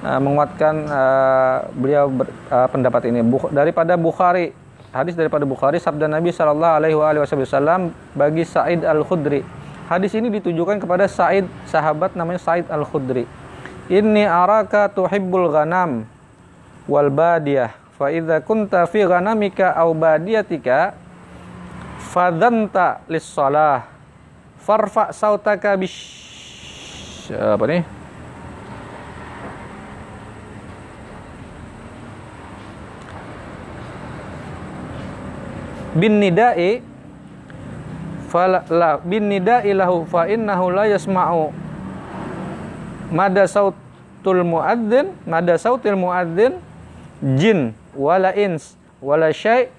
uh, menguatkan uh, beliau ber- uh, pendapat ini Bukh- daripada Bukhari. Hadis daripada Bukhari sabda Nabi Shallallahu alaihi wasallam bagi Sa'id Al-Khudri. Hadis ini ditujukan kepada Sa'id, sahabat namanya Sa'id Al-Khudri. Inni araka tuhibbul ghanam wal badiyah. Fa idza kunta fi ghanamika aw badiyatika fadanta lis salah farfa sautaka bish apa nih? bin nida'i fala la bin nida'i lahu fa innahu la yasma'u mada sautul muadzin mada sautil muadzin jin wala ins wala syai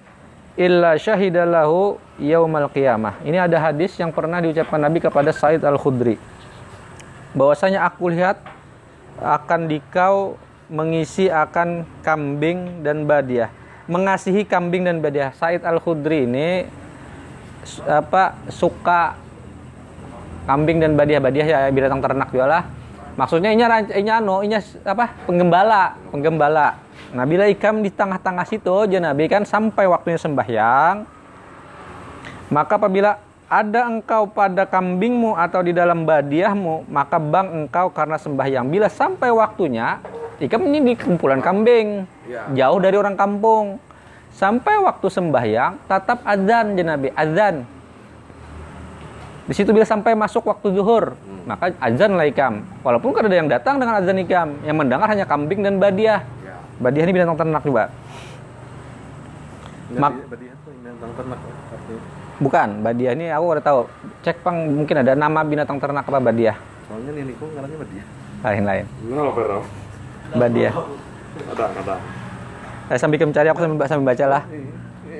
illa syahidalahu yaumal qiyamah. Ini ada hadis yang pernah diucapkan Nabi kepada Said Al-Khudri. Bahwasanya aku lihat akan dikau mengisi akan kambing dan badiah. Mengasihi kambing dan badiah. Said Al-Khudri ini apa suka kambing dan badiah badiah ya binatang ternak juga lah. Maksudnya ini ranc- ini anu ini apa penggembala penggembala. Nah bila ikam di tengah-tengah situ aja nabi kan sampai waktunya sembahyang. Maka apabila ada engkau pada kambingmu atau di dalam badiahmu maka bang engkau karena sembahyang. Bila sampai waktunya ikam ini di kumpulan kambing. Ya. jauh dari orang kampung sampai waktu sembahyang tetap azan jenabi azan di situ bila sampai masuk waktu zuhur, maka azan lah ikam. Walaupun kan ada yang datang dengan azan ikam, yang mendengar hanya kambing dan badiah. Ya. Badiah ini binatang ternak juga. Mak- itu binatang ternak artinya. Bukan, badiah ini aku udah tahu. Cek pang mungkin ada nama binatang ternak apa badiah. Soalnya kok ngarangnya sama dia. Lain-lain. Kenapa Pero? Badiah. Ada, ada. Eh, sambil mencari aku sambil, sambil baca lah.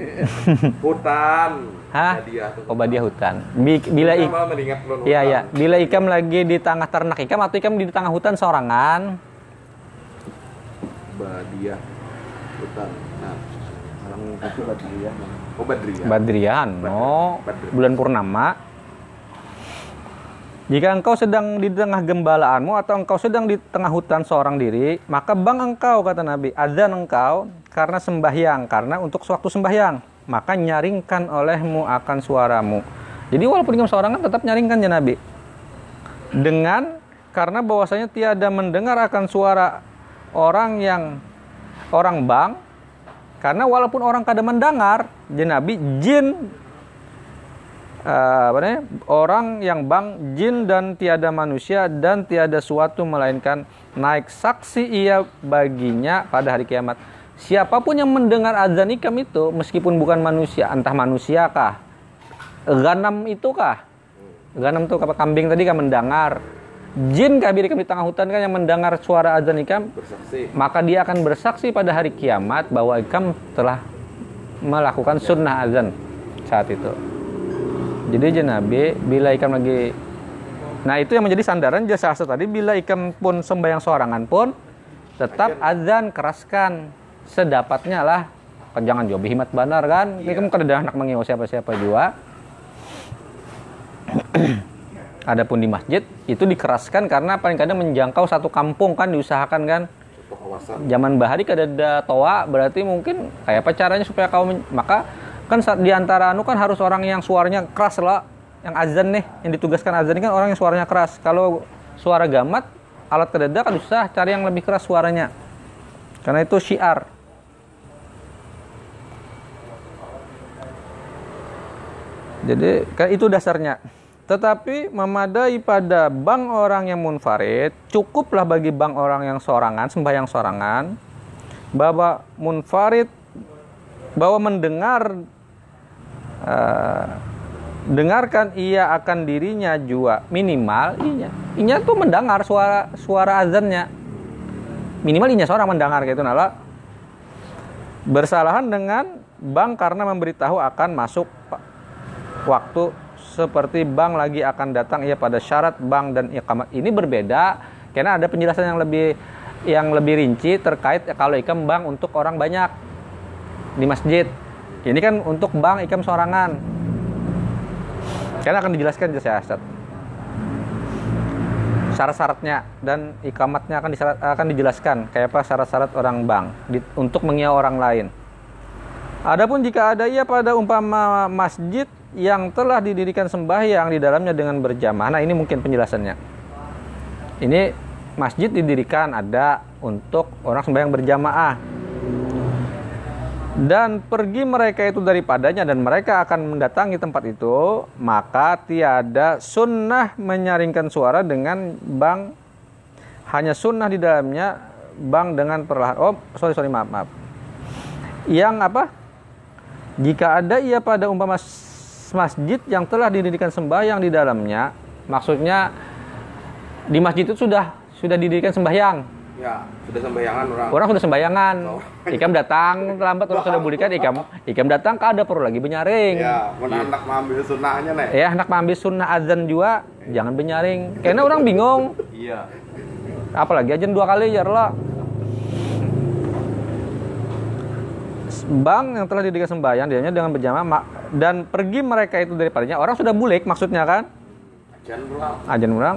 Hutan. Hah? Tuh. Oh hutan. Bi- bila ik malah mengingat belum Iya iya. Bila ikam lagi di tengah ternak ikam atau ikam di tengah hutan sorangan, Badiah. Hutan. Nah, orang itu. Oh. Badrian, no, bulan purnama. Jika engkau sedang di tengah gembalaanmu atau engkau sedang di tengah hutan seorang diri, maka bang engkau kata Nabi, azan engkau karena sembahyang, karena untuk suatu sembahyang, maka nyaringkan olehmu akan suaramu. Jadi walaupun engkau seorang kan tetap nyaringkan ya Nabi. Dengan karena bahwasanya tiada mendengar akan suara orang yang orang bang karena walaupun orang kada mendengar ya Nabi jin eh, apa namanya, orang yang bang jin dan tiada manusia dan tiada suatu melainkan naik saksi ia baginya pada hari kiamat. Siapa pun yang mendengar azan ikam itu meskipun bukan manusia, entah manusia kah, ganam itu kah, ganam tuh apa kambing tadi kan mendengar, jin kah ikam di tengah hutan kan yang mendengar suara azan ikam, Bersaksi. maka dia akan bersaksi pada hari kiamat bahwa ikam telah melakukan sunnah azan saat itu. Jadi jenabi bila ikam lagi Nah, itu yang menjadi sandaran jasa asa tadi bila ikam pun sembahyang sorangan pun tetap azan keraskan sedapatnya lah. Kan Jangan juga bihimat banar kan. Ikam kan ada anak mengiwa siapa-siapa juga. Adapun di masjid itu dikeraskan karena paling kadang menjangkau satu kampung kan diusahakan kan zaman bahari kada ada toa berarti mungkin kayak apa caranya supaya kau maka kan di antara anu kan harus orang yang suaranya keras lah. Yang azan nih yang ditugaskan azan ini kan orang yang suaranya keras. Kalau suara gamat alat kededa kan susah cari yang lebih keras suaranya. Karena itu syiar. Jadi itu dasarnya. Tetapi memadai pada bang orang yang munfarid cukuplah bagi bang orang yang sorangan sembahyang sorangan bahwa munfarid bahwa mendengar eh, dengarkan ia akan dirinya jua minimal inya. Inya tuh mendengar suara suara azannya. Minimal inya seorang mendengar gitu nala. Bersalahan dengan bang karena memberitahu akan masuk waktu seperti bank lagi akan datang. Ia pada syarat bank dan iqamat ini berbeda. Karena ada penjelasan yang lebih yang lebih rinci terkait kalau ikam bank untuk orang banyak di masjid ini kan untuk bank ikam sorangan karena akan dijelaskan jasa Ustaz syarat-syaratnya dan ikamatnya akan disyarat- akan dijelaskan kayak apa syarat-syarat orang bank di- untuk mengia orang lain Adapun jika ada ia pada umpama masjid yang telah didirikan sembahyang di dalamnya dengan berjamaah. Nah, ini mungkin penjelasannya. Ini masjid didirikan ada untuk orang sembahyang berjamaah. Dan pergi mereka itu daripadanya dan mereka akan mendatangi tempat itu, maka tiada sunnah menyaringkan suara dengan bang hanya sunnah di dalamnya bang dengan perlahan. Oh, sorry sorry maaf maaf. Yang apa? Jika ada ia pada umpama masjid yang telah didirikan sembahyang di dalamnya, maksudnya di masjid itu sudah sudah didirikan sembahyang. Ya, sudah sembayangan orang. Orang sudah sembayangan. Ikam datang lambat orang sudah bulikan ikam. Ikam datang kada perlu lagi benyaring. Ya, mana anak mengambil sunnahnya nih. Ya, hendak mengambil sunnah azan juga, jangan benyaring. Karena orang bingung. Iya. Apalagi azan dua kali ya lah. Bang yang telah didirikan sembahyang dianya dengan berjamaah ma- dan pergi mereka itu daripadanya orang sudah bulik maksudnya kan Jangan pulang. ajan orang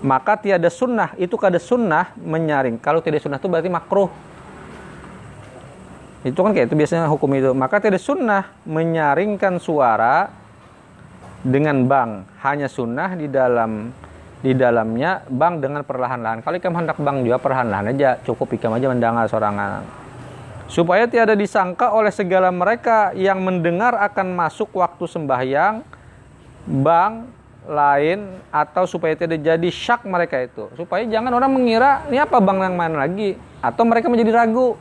maka tiada sunnah itu kada sunnah menyaring. Kalau tidak sunnah itu berarti makruh. Itu kan kayak itu biasanya hukum itu. Maka tidak sunnah menyaringkan suara dengan bang. Hanya sunnah di dalam di dalamnya bang dengan perlahan-lahan. Kalau ikam hendak bang juga perlahan-lahan aja. Cukup ikam aja mendengar sorangan. Supaya tiada disangka oleh segala mereka yang mendengar akan masuk waktu sembahyang bang lain atau supaya tidak jadi syak mereka itu. Supaya jangan orang mengira ini apa bang yang mana lagi? Atau mereka menjadi ragu.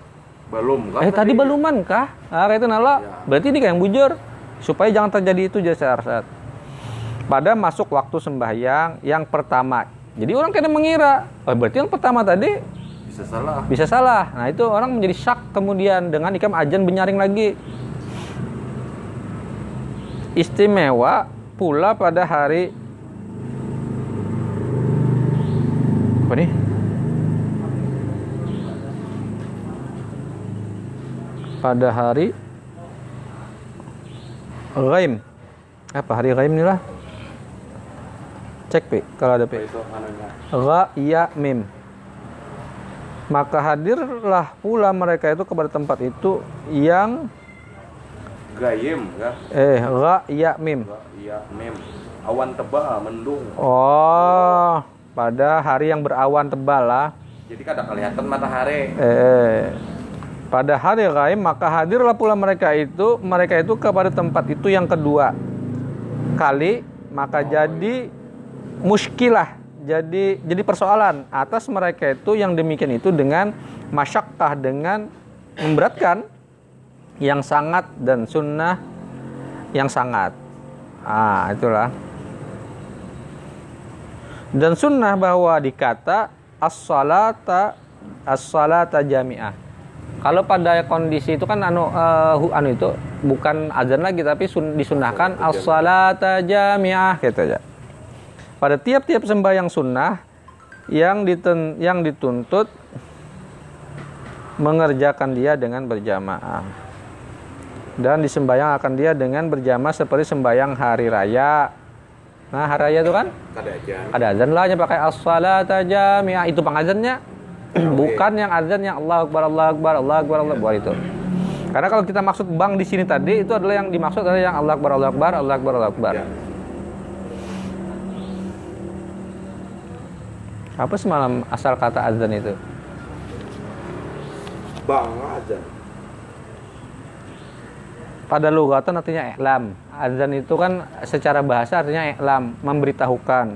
Belum kan? eh tadi beluman kah? Ah kayak itu nala Ya. berarti ini kayak yang bujur. Supaya jangan terjadi itu jasa arsat. Pada masuk waktu sembahyang yang pertama. Jadi orang kadang mengira oh berarti yang pertama tadi bisa salah. Bisa salah. Nah itu orang menjadi syak kemudian dengan ikam ajan benyaring lagi. Istimewa pula pada hari apa nih? Pada hari ghaim. Apa hari ghaim inilah cek pi kalau ada pi. Anunya Gha ya mim maka hadirlah pula mereka itu kepada tempat itu yang ya eh gha ya mim iya mem awan tebal mendung. Oh pada hari yang berawan tebal lah jadi kada kelihatan matahari. Eh pada hari ghaib maka hadirlah pula mereka itu mereka itu kepada tempat itu yang kedua kali maka jadi muskilah jadi jadi persoalan atas mereka itu yang demikian itu dengan masyakkah dengan memberatkan yang sangat dan sunnah yang sangat ah itulah. Dan sunnah bahwa dikata as-salata as-salata jami'ah. Kalau pada kondisi itu kan anu hu- anu itu bukan azan lagi tapi sun, disunahkan as-salata jami'ah gitu aja. Pada tiap-tiap sembahyang sunnah yang diten, yang dituntut mengerjakan dia dengan berjamaah dan disembayang akan dia dengan berjamaah seperti sembahyang hari raya. Nah hari raya itu kan? Kada aja ada azan lah pakai as-salata jami'ah. Itu pengazannya bukan yang azan yang Allah Akbar Allah Akbar Allah Akbar Allah Akbar. Itu. Karena kalau kita maksud bang di sini tadi itu adalah yang dimaksud adalah yang Allah Akbar Allah Akbar Allah Akbar Allah Akbar. Ya. apa semalam asal kata azan itu? Bang aja. Pada lugatan artinya iklam azan itu kan secara bahasa artinya iklam memberitahukan.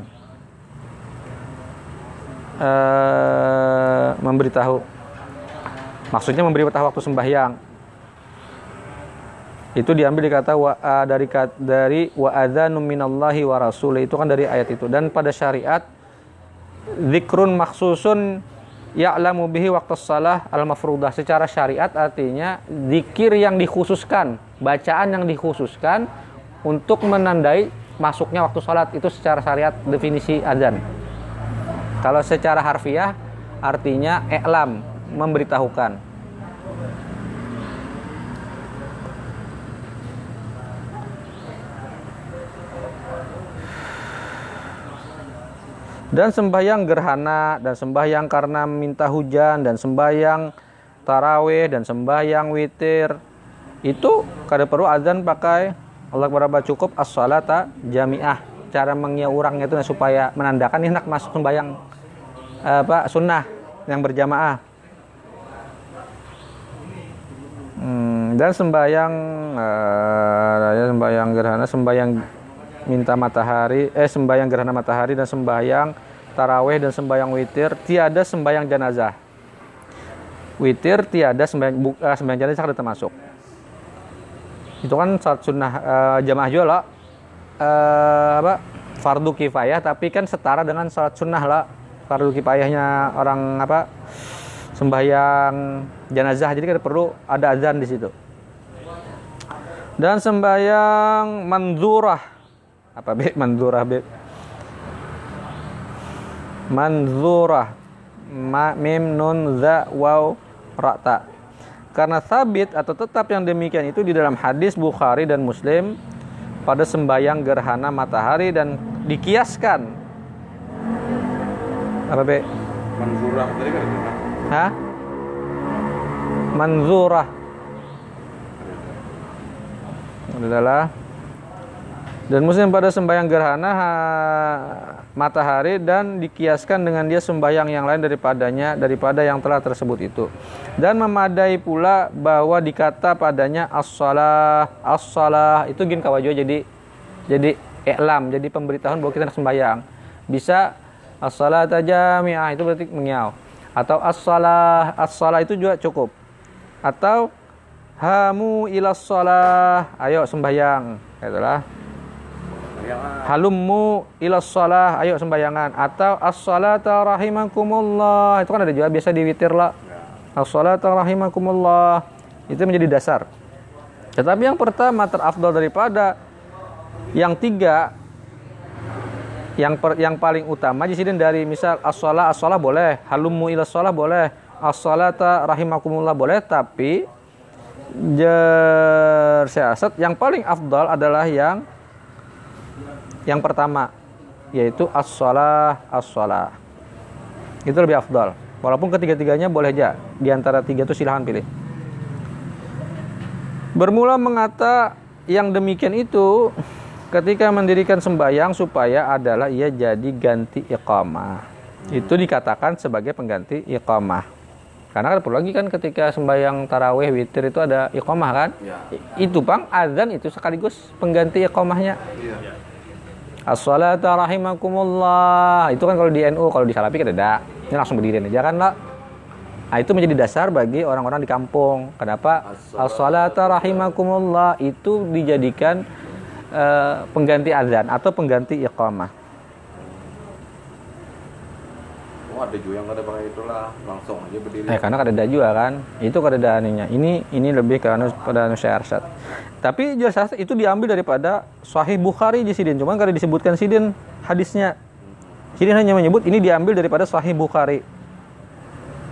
Eh memberitahu. Maksudnya memberitahu waktu sembahyang. Itu diambil dari kata wa, ah, dari dari wa adzanu minallahi wa rasulih itu kan dari ayat itu. Dan pada syariat zikrun maksusun ya'lamu bihi waktu salah al mafrudah secara syariat artinya zikir yang dikhususkan bacaan yang dikhususkan untuk menandai masuknya waktu salat. Itu secara syariat definisi azan kalau secara harfiah artinya i'lam memberitahukan dan sembahyang gerhana dan sembahyang karena minta hujan dan sembahyang taraweh dan sembahyang witir. Itu kada perlu azan pakai Allah berapa cukup as-salata jamiah. Cara mengiaurangnya itu supaya menandakan ini hendak masuk sembahyang apa sunnah yang berjamaah. Hmm, dan sembahyang ya, sembahyang gerhana sembahyang minta matahari eh sembahyang gerhana matahari dan sembahyang taraweh dan sembahyang witir tiada sembahyang jenazah. Witir tiada sembahyang bu- eh, sembahyang jenazah ada termasuk. Itu kan saat sunnah eh, jamaah juga lah. Eh, apa? Fardu kifayah tapi kan setara dengan salat sunnah lah. Fardu kifayahnya orang apa sembahyang jenazah. Jadi kan perlu ada azan di situ. Dan sembahyang manzurah apa be manzurah be manzurah. Ma mim nun za waw ra ta. Karena sabit atau tetap yang demikian itu di dalam hadis Bukhari dan Muslim pada sembahyang gerhana matahari dan dikiaskan. Apa be manzurah tadi kan. Hah? Manzurah. Adalah dan muslim pada sembahyang gerhana ha- matahari dan dikiaskan dengan dia sembahyang yang lain daripadanya daripada yang telah tersebut itu. Dan memadai pula bahwa dikata padanya as-salah as-salah. Itu gin kawajo jadi jadi iklam jadi pemberitahuan bahwa kita sembahyang. Bisa as-salat jami'ah itu berarti mengiau atau as-salah as-salah itu juga cukup. Atau hamu ilas sholah ayo sembahyang. Itulah halummu ilas sholah ayo sembayangan. Atau as-salata rahimakumullah. Itu kan ada juga biasa di witir lah as-salata rahimakumullah. Itu menjadi dasar. Tetapi yang pertama terafdal daripada yang tiga yang per, yang paling utama di sini dari misal as-shalah as-shalah boleh, halummu ila shalah boleh, as-salata rahimakumullah boleh, tapi siasat yang paling afdal adalah yang yang pertama yaitu as-shalah as-shalah. Itu lebih afdal. Walaupun ketiga-tiganya boleh aja. Di antara tiga itu silahkan pilih. Bermula mengata yang demikian itu ketika mendirikan sembahyang supaya adalah ia jadi ganti iqamah. Itu dikatakan sebagai pengganti iqamah. Karena kan perlu lagi kan ketika sembahyang taraweh witir itu ada iqamah kan? Ya. Itu Bang azan itu sekaligus pengganti iqamahnya. Iya. As-salatu rahimakumullah. Itu kan kalau di NU, kalau di Salafi kan ada. Ini langsung berdiri aja kan lah. Nah, itu menjadi dasar bagi orang-orang di kampung. Kenapa? As-salatu rahimakumullah itu dijadikan eh, pengganti azan atau pengganti iqamah. Oh ada juga yang ada pakai itulah langsung aja berdiri. Eh karena kada juga kan. Itu kada ada aninya. Ini ini lebih ke anu pada anu syarsat. Tapi jelas itu diambil daripada Sahih Bukhari di sidin. Cuman kada disebutkan sidin hadisnya. Sidin hanya menyebut ini diambil daripada Sahih Bukhari.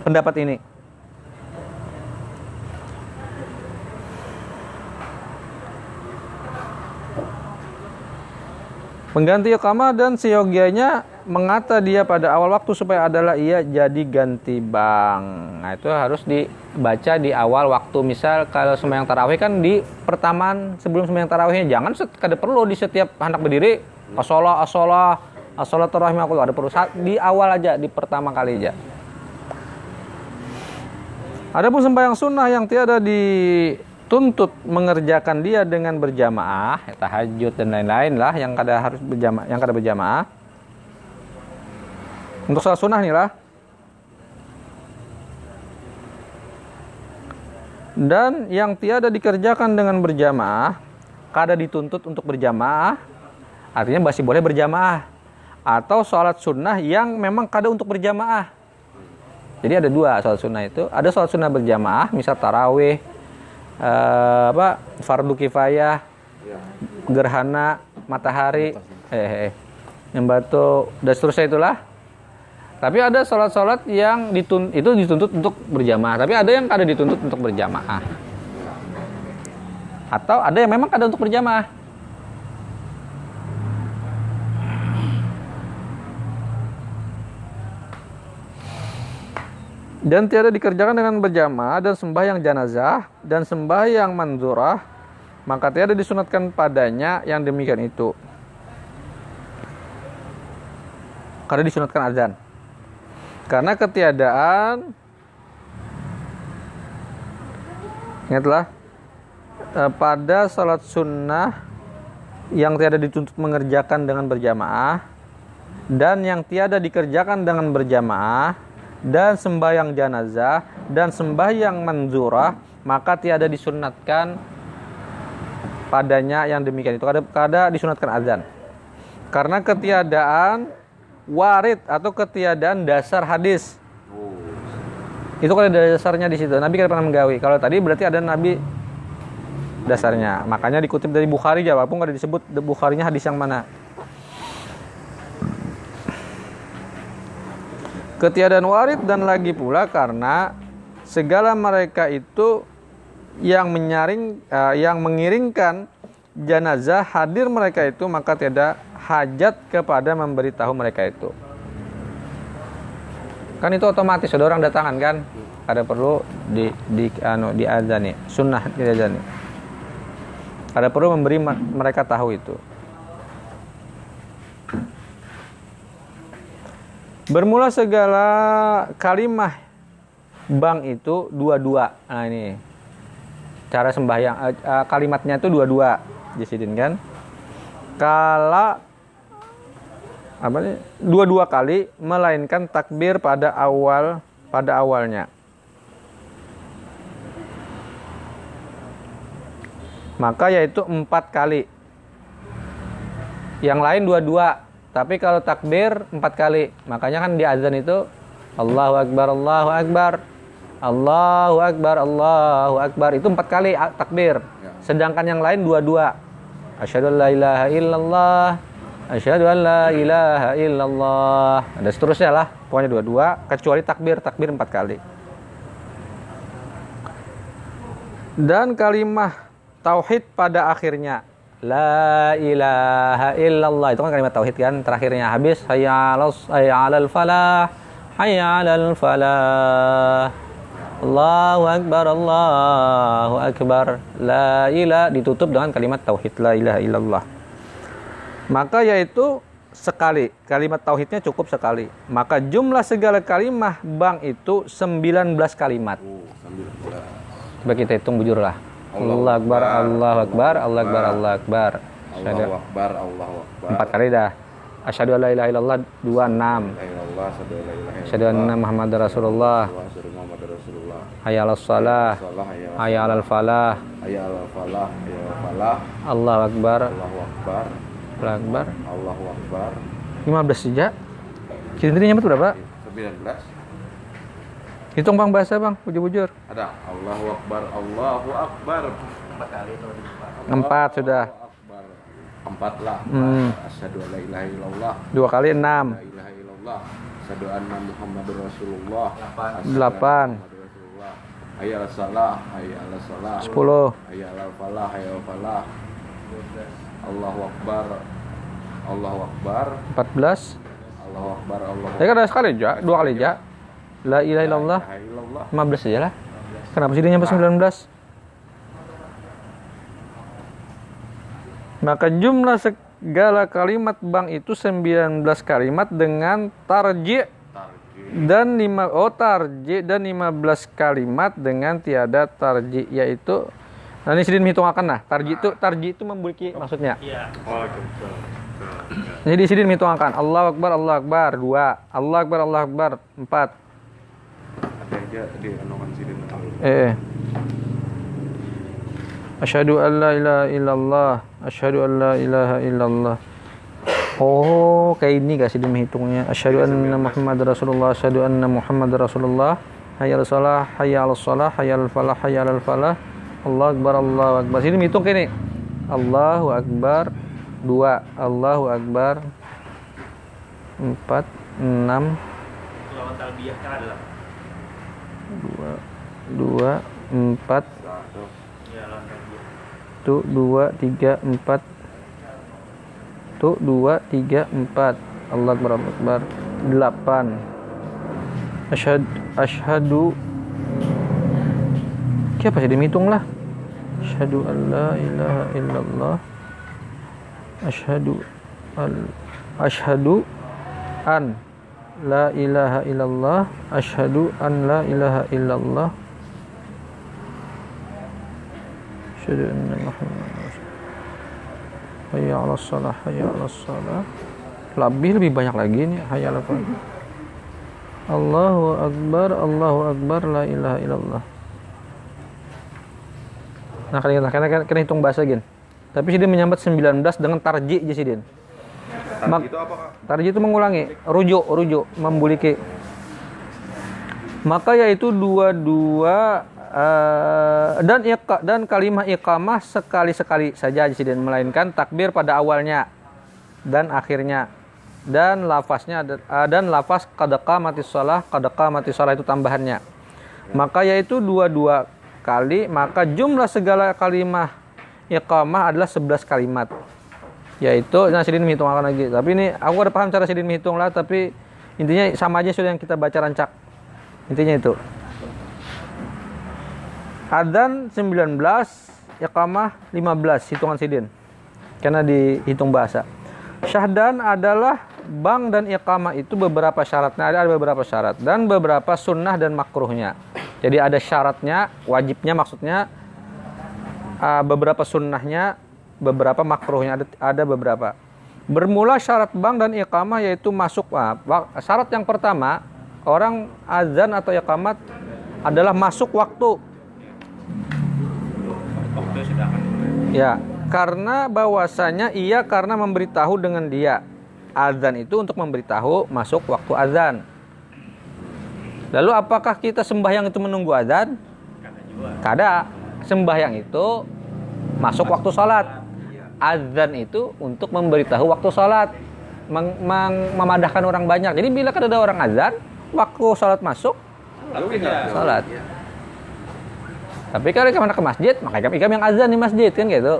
Pendapat ini. Pengganti iqamah dan seyogianya mengata dia pada awal waktu supaya adalah ia jadi ganti bank. Nah, itu harus dibaca di awal waktu. Misal kalau sembahyang tarawih kan di pertamaan sebelum sembahyang tarawihnya. Jangan kada perlu di setiap hendak berdiri asolah asolah asolah tarawih aku ada perlu di awal aja di pertama kali aja. Adapun sembahyang sunnah yang tiada dituntut mengerjakan dia dengan berjamaah, tahajud dan lain-lain lah yang kada harus berjamaah, yang kada berjamaah. Untuk sholat sunnah nih lah. Dan yang tiada dikerjakan dengan berjamaah, kada dituntut untuk berjamaah, artinya masih boleh berjamaah. Atau sholat sunnah yang memang kada untuk berjamaah. Jadi ada dua sholat sunnah itu. Ada sholat sunnah berjamaah, misal tarawih, eh, apa fardu kifayah, gerhana, matahari, eh, eh, yang batu dan seterusnya itulah. Tapi ada sholat-sholat yang ditun itu dituntut untuk berjamaah. Tapi ada yang ada dituntut untuk berjamaah. Atau ada yang memang ada untuk berjamaah. dan tiada dikerjakan dengan berjamaah dan sembahyang janazah dan sembahyang manzurah maka tiada disunatkan padanya yang demikian itu karena disunatkan azan karena ketiadaan ingatlah eh, pada salat sunnah yang tiada dituntut mengerjakan dengan berjamaah dan yang tiada dikerjakan dengan berjamaah dan sembahyang janazah dan sembahyang manzurah maka tiada disunatkan padanya yang demikian. Itu kada, kada disunatkan azan. Karena ketiadaan warid atau ketiadaan dasar hadis. Itu kan ada dasarnya di situ. Nabi kan pernah menggawi. Kalau tadi berarti ada Nabi dasarnya. Makanya dikutip dari Bukhari ya walaupun kada disebut Bukharinya hadis yang mana. Ketiadaan warid dan lagi pula karena segala mereka itu yang menyaring eh, yang mengiringkan jenazah hadir mereka itu maka tidak hajat kepada memberitahu mereka itu. Kan itu otomatis ada orang datangan kan? Ada perlu di di anu di azani sunnah di azani ada perlu memberi mereka tahu itu. Bermula segala kalimah bang itu dua-dua. Nah ini. Cara sembahyang eh, eh, kalimatnya itu dua-dua disidin kan. Kala apa nih? Dua-dua kali melainkan takbir pada awal pada awalnya. maka yaitu empat kali yang lain dua-dua tapi kalau takbir empat kali makanya kan di azan itu Allahu Akbar Allahu Akbar Allahu Akbar Allahu Akbar. Itu empat kali takbir. Sedangkan yang lain dua-dua. Asyhadu an la ilaha illallah. Asyhadu an la ilaha illallah. Ada seterusnya lah. Pokoknya dua-dua kecuali takbir. Takbir empat kali. Dan kalimah tauhid pada akhirnya. La ilaha illallah. Itu kan kalimat tauhid kan terakhirnya. Habis hayya 'alal falah. Hayya 'alal falah Allahu akbar Allahu akbar la ilaha ditutup dengan kalimat tauhid la ilaha illallah maka yaitu sekali kalimat tauhidnya cukup sekali maka jumlah segala kalimat bang itu 19 kalimat Oh, sambil belah. Coba kita hitung bujur lah. Allah Akbar, Allah Akbar, Allah Akbar, Allah Akbar. Allahu Akbar, Allahu Akbar. Empat kali dah. Asyhadu an la ilaha illallah 26. La ilaha illallah, asyhadu anna Muhammad Rasulullah. Shalah. Salah ya. Hayya 'alal falah. Hayya 'alal falah, hayya 'alal falah. Allahu Akbar, Allahu Akbar, Allah Akbar. Allahu Akbar. 15 saja. Kira-kira nyampe berapa? 19 Hitung Bang bahasa Bang, bujur-bujur. ada Allahu Akbar, Allahu Akbar. Empat sudah. Allahu Akbar. Empat lah. Hmm. Asyhadu an la ilaha illallah. Dua kali enam. La ilaha illallah. Asyhadu anna Muhammadur Rasulullah. Delapan. Hayya 'alas salah, hayya 'alas salah. Sepuluh. Hayya 'alal falah, hayya 'alal falah. Allahu Akbar. Allahu Akbar. 14. Allahu Akbar. Allahu Ya kan ada sekali aja, dua kali aja. La ilaha illallah. ilaha illallah. 15 aja lah. Kenapa sih dia nyampe 19? Maka jumlah segala kalimat bang itu 19 kalimat dengan tarji dan lima oh tarji dan 15 kalimat dengan tiada tarji yaitu nah ini sidin hitungkan nah tarji itu tarji itu memiliki maksudnya Iya. jadi sidin hitungkan Allah akbar Allah akbar dua Allah akbar Allah akbar empat Ada aja di anukan sini. Eh. Asyhadu an la ilaha illallah. Asyhadu an la ilaha illallah. Oh, kayak ini gak sih dia menghitungnya? Asyhadu anna Muhammad Rasulullah. Asyhadu anna Muhammad Rasulullah. Hayya ala salah, hayya ala salah, hayya al falah, hayya al falah. Allah akbar, Allahu akbar. Sini menghitung kayak ini. Allahu akbar. Dua. Allahu akbar. Empat. Enam. Lawan talbiyah kan adalah. Dua. Dua. Empat. Iya, talbiyah. Tuh dua tiga empat Tuh dua tiga empat. Allah Akbar. Allah Akbar Delapan. Asyhadu Asyhadu Siapa sih dihitung lah? Asyhadu an la ilaha illallah. Asyhadu al Asyhadu an La ilaha illallah. Asyhadu an la ilaha illallah. Asyhadu anna Rasulullah. Hayya 'alas shalah, hayya 'alas shalah. Lebih lebih banyak lagi nih hayya 'alal falah. Allahu akbar, Allahu akbar, la ilaha illallah. Nah, kalian kena, kena, kena hitung bahasa gin. Tapi sih dia menyambat 19 dengan tarji aja sih Din. Mak- Itu apa kak? Tarji itu mengulangi, rujuk, rujuk, membuliki. Maka yaitu dua-dua eh, dan iqa, dan kalimah iqamah sekali-sekali saja Presiden melainkan takbir pada awalnya dan akhirnya. Dan lafaznya eh, dan lafaz kadaka mati sholah kadaka mati sholah itu tambahannya. Maka yaitu dua-dua kali maka jumlah segala kalimah iqamah adalah 11 kalimat. Yaitu nah Sidin menghitungkan lagi. Tapi ini aku udah paham cara Sidin menghitung lah tapi intinya sama aja sudah yang kita baca rancak. Intinya itu Adzan 19 Iqamah 15 hitungan Sidin karena dihitung bahasa Syahdan adalah Bang dan iqamah itu beberapa syaratnya ada beberapa syarat dan beberapa sunnah dan makruhnya. Jadi ada syaratnya, wajibnya maksudnya uh, beberapa sunnahnya, beberapa makruhnya ada, ada beberapa. Bermula syarat bang dan iqamah yaitu masuk ah, syarat yang pertama orang azan atau iqamat adalah masuk waktu. Waktu sudah. Ya, karena bahwasanya ia karena memberitahu dengan dia. Azan itu untuk memberitahu masuk waktu azan. Lalu apakah kita sembahyang itu menunggu azan? Kada. Sembahyang itu masuk waktu sholat. Azan itu untuk memberitahu waktu sholat. Meng- meng- memadahkan orang banyak. Jadi bila kada ada orang azan, waktu sholat masuk, sholat. Tapi kalau kita ke masjid, maka ikam ikam yang azan di masjid kan gitu.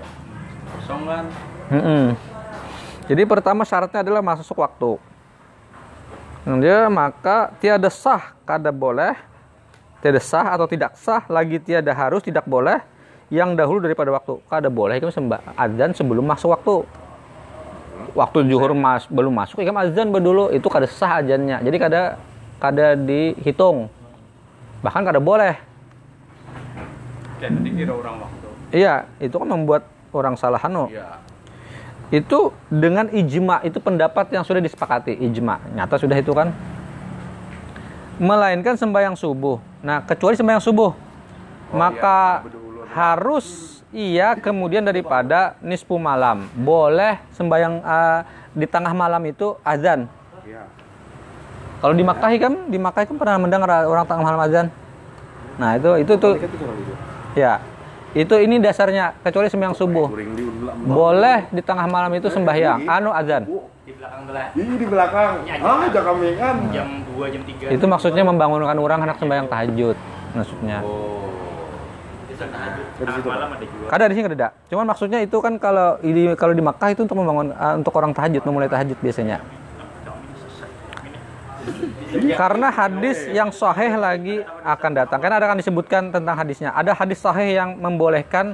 kosong kan Mm-mm. Jadi pertama syaratnya adalah masuk waktu. Nah, Dia maka tiada sah kada boleh, tiada sah atau tidak sah lagi tiada harus tidak boleh yang dahulu daripada waktu. Kada boleh ikam sembah azan sebelum masuk waktu. Waktu zuhur mas belum masuk ikam azan dulu itu kada sah azannya. Jadi kada kada dihitung. Bahkan kada boleh. Kayak tadi kira orang waktu. Iya, itu kan membuat orang salah anu. Iya. itu dengan ijma itu pendapat yang sudah disepakati. Ijma nyata sudah itu kan. Melainkan sembahyang subuh. Nah kecuali sembahyang subuh. Maka harus ia kemudian daripada nisfu malam. Boleh sembahyang eh, di tengah malam itu azan. Iya. kalau di Makkah kan di Makkah kan pernah mendengar orang tengah malam azan? Nah itu itu tuh ya itu ini dasarnya kecuali sembahyang subuh boleh di tengah malam itu sembahyang anu azan di belakang belah Ih di belakang. Ah, jaga mengan. jam 2 jam 3 itu maksudnya membangunkan orang anak sembahyang tahajud maksudnya Oh. ada juga kada di sini kada ada. cuman maksudnya itu kan kalau di kalau di Makkah itu untuk membangun eh, untuk orang tahajud memulai tahajud biasanya karena hadis yang sahih lagi akan datang. Karena ada akan disebutkan tentang hadisnya. Ada hadis sahih yang membolehkan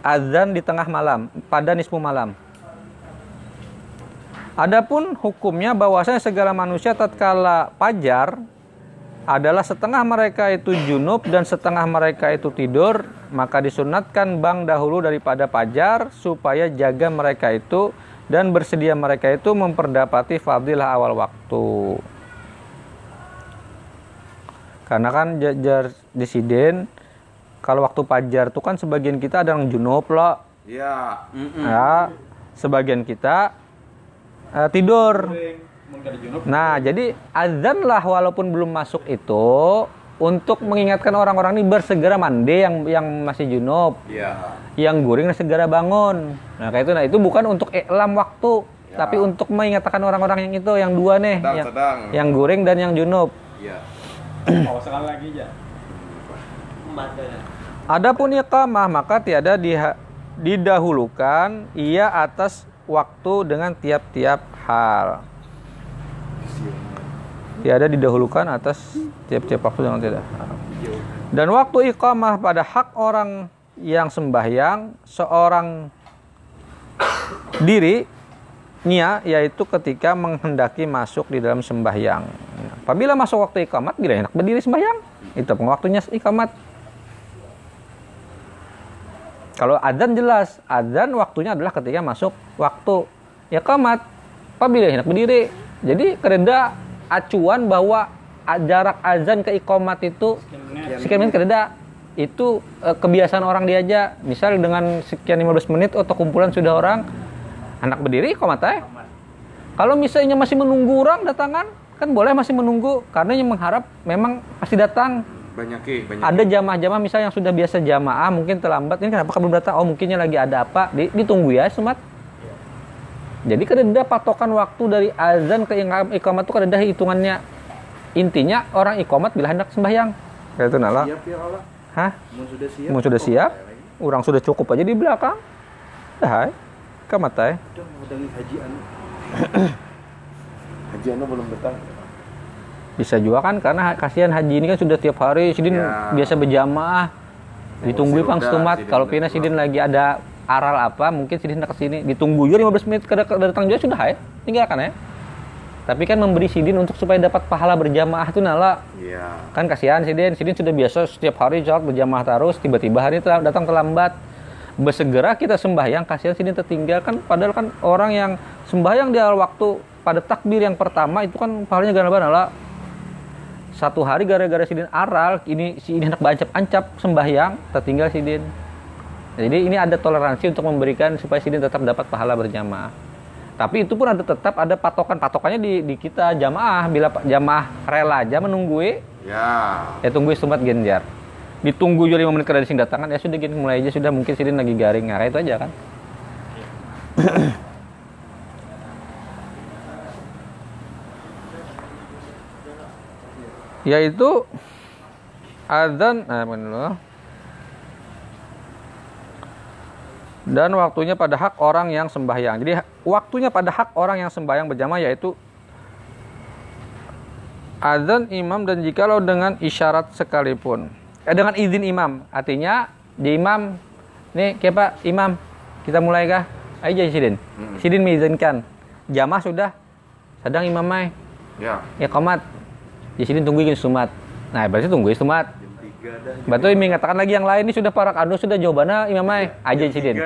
azan di tengah malam pada nisfu malam. Adapun hukumnya bahwasanya segala manusia tatkala pajar adalah setengah mereka itu junub dan setengah mereka itu tidur, maka disunatkan bang dahulu daripada pajar supaya jaga mereka itu dan bersedia mereka itu memperdapati fadilah awal waktu. Karena kan jajar disiden kalau waktu pajar tuh kan sebagian kita ada yang junub loh. Iya. Ya, sebagian kita eh, tidur. Nah, jadi azan lah walaupun belum masuk itu untuk mengingatkan orang-orang ini bersegera mandi yang yang masih junub, Iya. yang guring segera bangun. Nah, kayak itu nah itu bukan untuk iklam waktu, Ya. tapi untuk mengingatkan orang-orang yang itu yang dua nih, Sedang, yang, sedang. yang guring dan yang junub. Iya. Mau sekali lagi iqamah maka tiada diha- didahulukan ia atas waktu dengan tiap-tiap hal. Tiada didahulukan atas tiap-tiap waktu dengan tidak. Dan waktu iqamah pada hak orang yang sembahyang seorang diri nia yaitu ketika menghendaki masuk di dalam sembahyang. Apabila masuk waktu iqamat bila enak berdiri sembahyang, itu waktunya iqamat. Kalau adzan jelas, adzan waktunya adalah ketika masuk waktu iqamat. Apabila hendak berdiri. Jadi kereda acuan bahwa jarak azan ke iqamat itu sekian menit kereda itu eh, kebiasaan orang dia aja. Misal dengan sekian 15 menit atau kumpulan sudah orang anak berdiri iqamat eh. Kalau misalnya masih menunggu orang datangan, kan boleh masih menunggu. Karena yang mengharap memang pasti datang. Banyak banyak. ada jamaah-jamaah misalnya yang sudah biasa jamaah mungkin terlambat. Ini kenapa belum datang? Oh mungkinnya lagi ada apa? Di- ditunggu ya semat jadi kadeda patokan waktu dari azan ke iqamat itu kadeda hitungannya. Intinya orang iqamat bila hendak sembahyang. Kayak itu nala. Siap ya Allah. hah? Mau sudah siap. mau sudah siap? orang sudah cukup aja di belakang. Dah hai iqamat eh? Haji anu. haji anu belum datang. bisa juga kan karena kasihan haji ini kan sudah tiap hari sidin Ya. biasa berjamaah. Ditunggu pang setumat kalau pina sidin lagi ada aral apa mungkin sidin hendak ke sini ditunggu juga 15 menit kada datang juga sudah ya tinggalkan ya tapi kan memberi sidin untuk supaya dapat pahala berjamaah itu nala. Iya. kan kasihan sidin sidin sudah biasa setiap hari sholat berjamaah terus. Tiba-tiba hari itu datang terlambat bersegera kita sembahyang kasihan sidin tertinggal kan padahal kan orang yang sembahyang di awal waktu pada takbir yang pertama itu kan pahalanya gara-gara nala satu hari gara-gara sidin aral ini si ini hendak bancap ancap sembahyang tertinggal sidin Jadi ini ada toleransi untuk memberikan supaya sidin tetap dapat pahala berjamaah. Tapi itu pun ada tetap ada patokan patokannya di, di kita jamaah bila jamaah rela aja menunggui Ya. ya tunggu sumat genjar. Ditunggu juga 5 menit kada sing datangan ya sudah gini mulai aja sudah mungkin sidin lagi garing nah, itu aja kan. yaitu apa dulu? dan waktunya pada hak orang yang sembahyang. Jadi waktunya pada hak orang yang sembahyang berjamaah yaitu adzan imam dan jikalau dengan isyarat sekalipun. Eh, dengan izin imam. Artinya di imam nih kayak Pak imam kita mulai kah? Ayo jadi sidin. Sidin mengizinkan. Jamaah sudah. Sedang imam mai. Ya. ya komat di sini tungguin sumat. Nah berarti tungguin sumat. Batu ini mengatakan lagi yang lain ini sudah para anu sudah jawabannya imam mai. Aja sidin.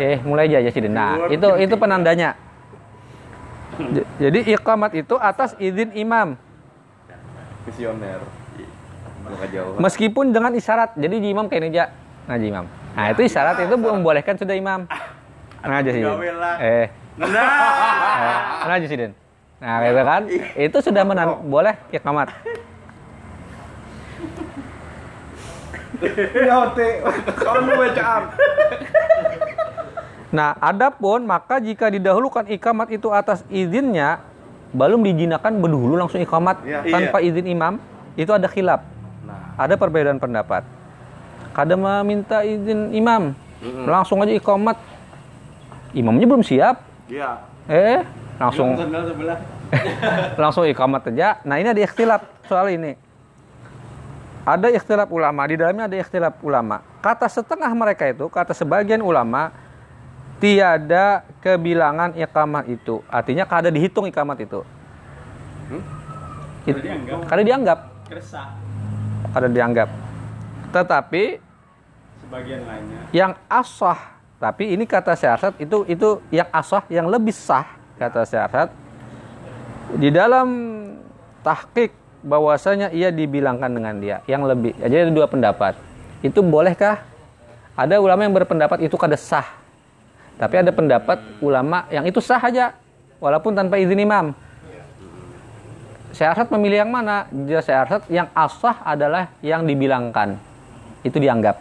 eh mulai aja sidin. Nah itu itu penandanya. Jadi iqamat itu atas izin imam. Visioner. Meskipun dengan isyarat. Jadi di imam kayak aja. Nah di imam. Nah itu isyarat itu membolehkan sudah imam. Nah aja sidin eh. Nah nah aja sidin nah gitu kan? Itu sudah menan boleh iqamat. Ya, Ote. Bacaan. Nah, adapun maka jika didahulukan ikamat itu atas izinnya, belum dijinakan berdahulu langsung ikamat Iya. tanpa izin imam, itu ada khilaf. Ada perbedaan pendapat. Kadang meminta izin imam, langsung aja ikamat. Imamnya belum siap, Iya. eh langsung langsung ikamat aja. Nah, ini ada ikhtilaf soal ini. Ada ikhtilaf ulama, di dalamnya ada ikhtilaf ulama. Kata setengah mereka itu, kata sebagian ulama, tiada kebilangan ikamat itu. Artinya kada dihitung ikamat itu. It- dianggap. kada dianggap, Keresah. Kada dianggap. Tetapi Sebagian lainnya. yang asah, tapi ini kata syarat itu itu yang asah yang lebih sah kata syarat di dalam tahqiq bahwasanya ia dibilangkan dengan dia yang lebih jadi ada dua pendapat. Itu bolehkah? Ada ulama yang berpendapat itu kada sah. Tapi ada pendapat ulama yang itu sah aja walaupun tanpa izin imam syarat memilih yang mana dia syarat yang asah adalah yang dibilangkan itu dianggap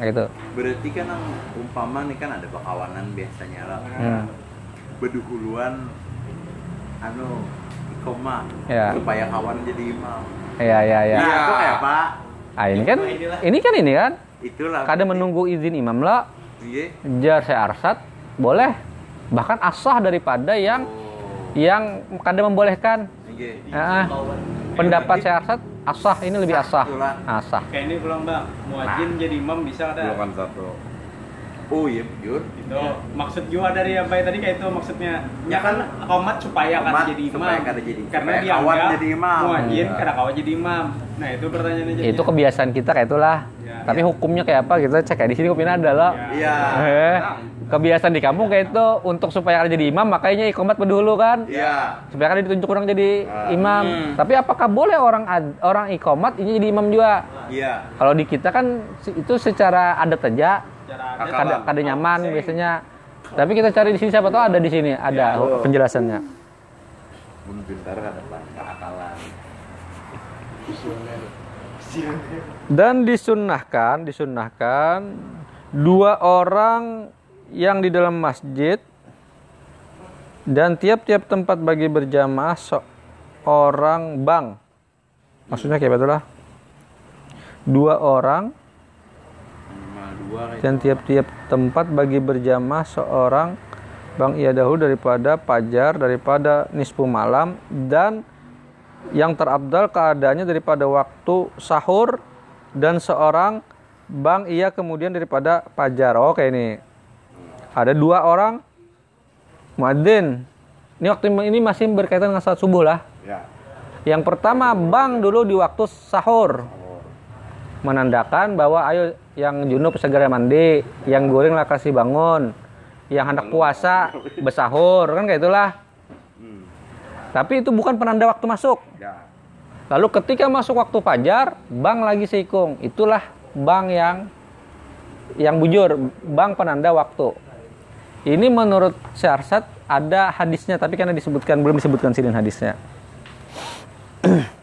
gitu Berarti kan yang umpama nih kan ada bakawanan biasanya lah. Hmm. Bedahuluan anu ikoma Ya. supaya kawan jadi imam. ya ya ya Nah, itu kayak apa? Ah, ini kan ini kan ini kan Itulah. kada menunggu izin imam lah Iya. jar saya arsat boleh bahkan asah daripada yang yang kada membolehkan. Ah, pendapat saya arsat asah ini lebih asah itulah. asah Kayak ini belum bang. Muajin jadi imam bisa ada. Golongan satu. Oh iya, jujur. Itu maksud gua dari apa ya tadi kayak itu maksudnya. Ya kan komat supaya kan jadi imam. supaya kada jadi- Karena dia kawan jadi imam. Muajin Iya. karena kawan jadi imam. Nah itu pertanyaannya jadi. itu kebiasaan kita kayak itulah Ya. tapi hukumnya kayak apa kita cek kayak di sini kupina ada loh Iya. eh, kebiasaan di kampung kayak itu untuk supaya ada jadi imam makanya ikomat dulu kan. Iya. supaya kan ditunjuk orang jadi Ah. imam. Hmm. tapi apakah boleh orang ad- orang ikomat ini jadi imam juga? Iya. kalau di kita kan itu secara adat aja. Kada, kada nyaman biasanya. Tapi kita cari di sini siapa tahu ada di sini. Ada penjelasannya. Bun pintar ada akalan. dan disunnahkan disunnahkan dua orang yang di dalam masjid dan tiap-tiap tempat bagi berjamaah seorang bang. Maksudnya kayak betul lah? Dua orang dan tiap-tiap tempat bagi berjamaah seorang bang. Ia dahulu daripada pajar daripada nisfu malam dan yang terabdal keadaannya daripada waktu sahur dan seorang bang. Ia kemudian daripada pajar oke ini ada dua orang muadzin ini waktu ini masih berkaitan dengan saat subuh lah Ya. yang pertama bang dulu di waktu sahur menandakan bahwa ayo yang junub segera mandi, yang goreng lah kasih bangun, yang hendak puasa besahur kan kayak itulah. Tapi itu bukan penanda waktu masuk. Ya. Lalu ketika masuk waktu fajar, bang lagi seikung, itulah bank yang yang bujur, bank penanda waktu. Ini menurut Syarsat ada hadisnya tapi karena disebutkan belum disebutkan sini hadisnya.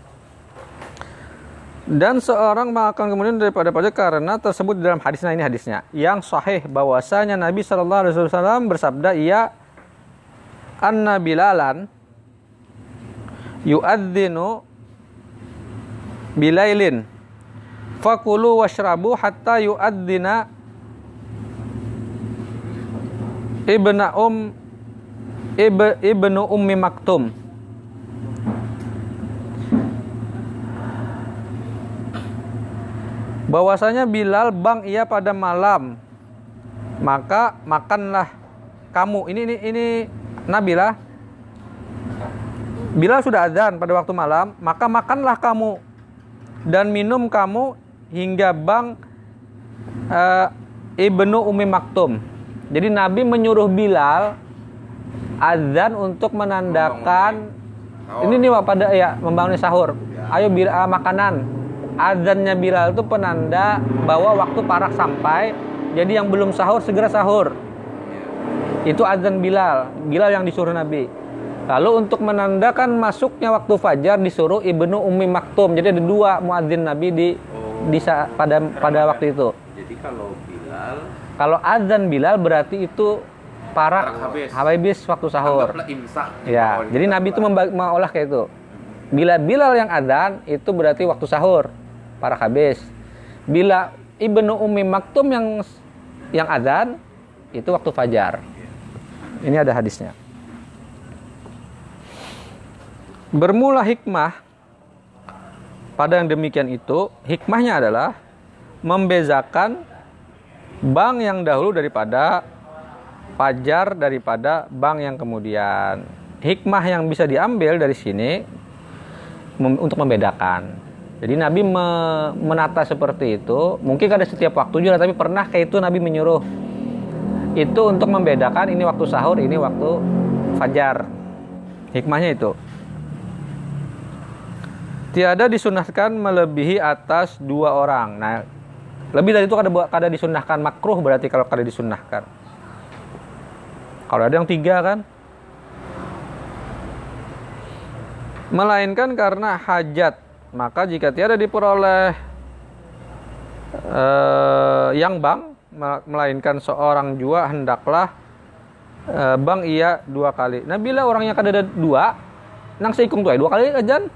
Dan seorang makan kemudian daripada pajak karena tersebut di dalam hadisnya ini hadisnya yang sahih bahwasanya Nabi Shallallahu Alaihi Wasallam bersabda ia anna bilalan yuadzinu bilailin fakulu washrabu hatta yuadzina ibna um ib, ibnu ummi maktum. Bahwasanya Bilal bang ia pada malam. Maka makanlah kamu. Ini ini ini Nabila Bilal sudah azan pada waktu malam maka makanlah kamu dan minum kamu hingga bang uh, ibnu Umi Maktum jadi Nabi menyuruh Bilal azan untuk menandakan ini nih pada ya membangun sahur ayo Bilal makanan azannya Bilal itu penanda bahwa waktu parak sampai. Jadi yang belum sahur segera sahur. Itu azan Bilal, Bilal yang disuruh Nabi. Lalu untuk menandakan masuknya waktu fajar disuruh Ibnu Ummi Maktum. Jadi ada dua muadzin Nabi di Oh. di pada pada waktu itu. Jadi kalau Bilal Kalau azan Bilal berarti itu parak Parak habis. habis waktu sahur. imsak. Ya, jadi Nabi itu mengolah kayak itu. Bila Bilal yang adzan itu berarti waktu sahur, para habis. Bila Ibnu Ummi Maktum yang yang adzan itu waktu fajar. Ini ada hadisnya. Bermula hikmah pada yang demikian itu, hikmahnya adalah membezakan bank yang dahulu daripada fajar daripada bank yang kemudian. Hikmah yang bisa diambil dari sini mem- untuk membedakan. Jadi Nabi me- menata seperti itu, mungkin ada setiap waktu juga, tapi pernah kayak itu Nabi menyuruh itu untuk membedakan ini waktu sahur, ini waktu fajar. Hikmahnya itu. Tiada disunahkan melebihi atas dua orang. Nah, lebih dari itu kada kada disunahkan makruh berarti kalau kada disunahkan. Kalau ada yang tiga kan, melainkan karena hajat. Maka jika tiada diperoleh eh, yang bang, me- melainkan seorang jua hendaklah eh, bang ia dua kali. Nah bila orangnya kada ada dua, nang seikung tuh dua kali ajan.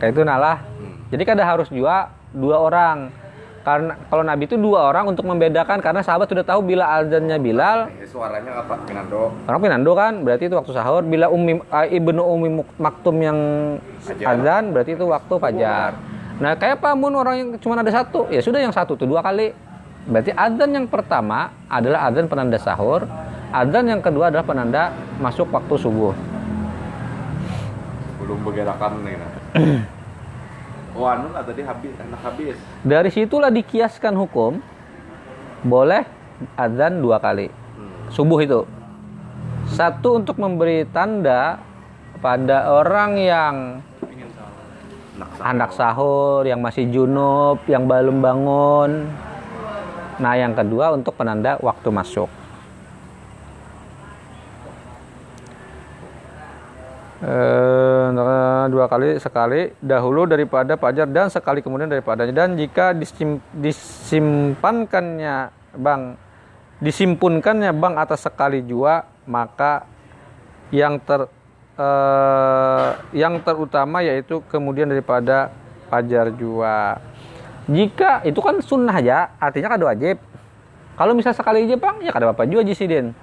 Kayak itu nalah. Jadi kada harus jua dua orang. Karena kalau Nabi itu dua orang untuk membedakan karena sahabat sudah tahu bila azannya Bilal Eh, suaranya apa? Pinando. Orang Pinando kan berarti itu waktu sahur. Bila Umi ah, Ibnu Umi Muk- Maktum yang azan berarti itu waktu fajar. Nah, kayak pamun orang yang cuma ada satu, ya sudah yang satu tuh dua kali. Berarti azan yang pertama adalah azan penanda sahur, azan yang kedua adalah penanda masuk waktu subuh. Belum bergerakan nih. Nah. oh anu lah tadi habis, enak habis. Dari situlah dikiaskan hukum boleh azan dua kali. Subuh itu. Satu untuk memberi tanda pada orang yang anak sahur yang masih junub yang belum bangun nah yang kedua untuk penanda waktu masuk Eh, dua kali sekali dahulu daripada fajar dan sekali kemudian daripadanya. Dan jika disim, disimpankannya bang disimpunkannya bang atas sekali jua maka yang ter eh, yang terutama yaitu kemudian daripada fajar jua. Jika itu kan sunnah aja artinya kada wajib. Kalau misal sekali aja bang ya kada apa juga jisidin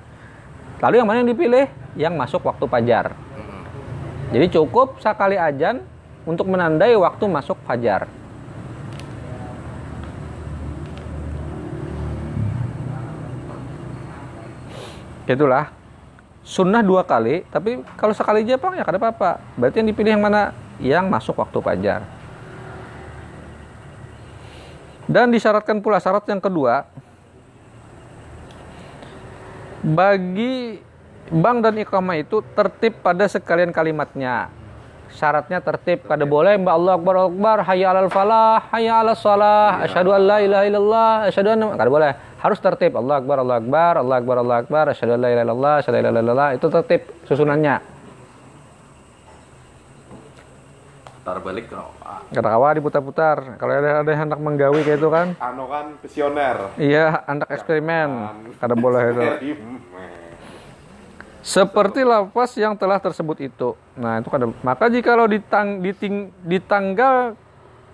lalu yang mana yang dipilih? Yang masuk waktu fajar jadi cukup sekali ajan untuk menandai waktu masuk fajar. Itulah sunnah dua kali, tapi kalau sekali aja bang ya kada apa-apa. Berarti yang dipilih yang mana? Yang masuk waktu fajar. Dan disyaratkan pula syarat yang kedua bagi bank dan iqamah itu tertib pada sekalian kalimatnya. syaratnya tertib kada boleh mbak Allah akbar akbar hayya alal falah hayya alal salah asyhadu an la ilaha illallah asyhadu anna kada boleh. Harus tertib Allah akbar Allah akbar Allah akbar Allah akbar asyhadu an la ilaha illallah asyhadu an la ilaha illallah itu tertib susunannya. Putar balik ah, kata kawan diputar-putar. Kalau ada ada yang hendak menggawi kayak itu kan? Anu kan visioner. iya hendak eksperimen. Kada boleh itu. Seperti lapas yang telah tersebut itu. Nah, itu kan maka jikalau ditang, diting, ditanggal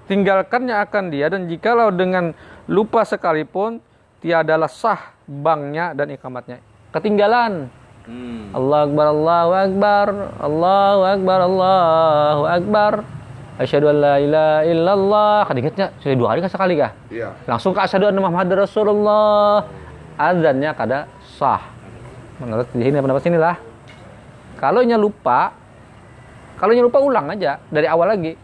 tinggalkannya akan dia dan jikalau dengan lupa sekalipun tiadalah sah banknya dan ikamatnya. Ketinggalan. Hmm. Allah akbar Allahu akbar Allahu akbar Allahu akbar Asyhadu an la ilaha illallah. Kan ingatnya sudah dua kali kah sekali kah? Iya. Langsung ke asyhadu anna Muhammad Rasulullah. Azannya kada sah. Menurut di sini pendapat sini lah. Kalau nya lupa, kalau nya lupa ulang aja dari awal lagi.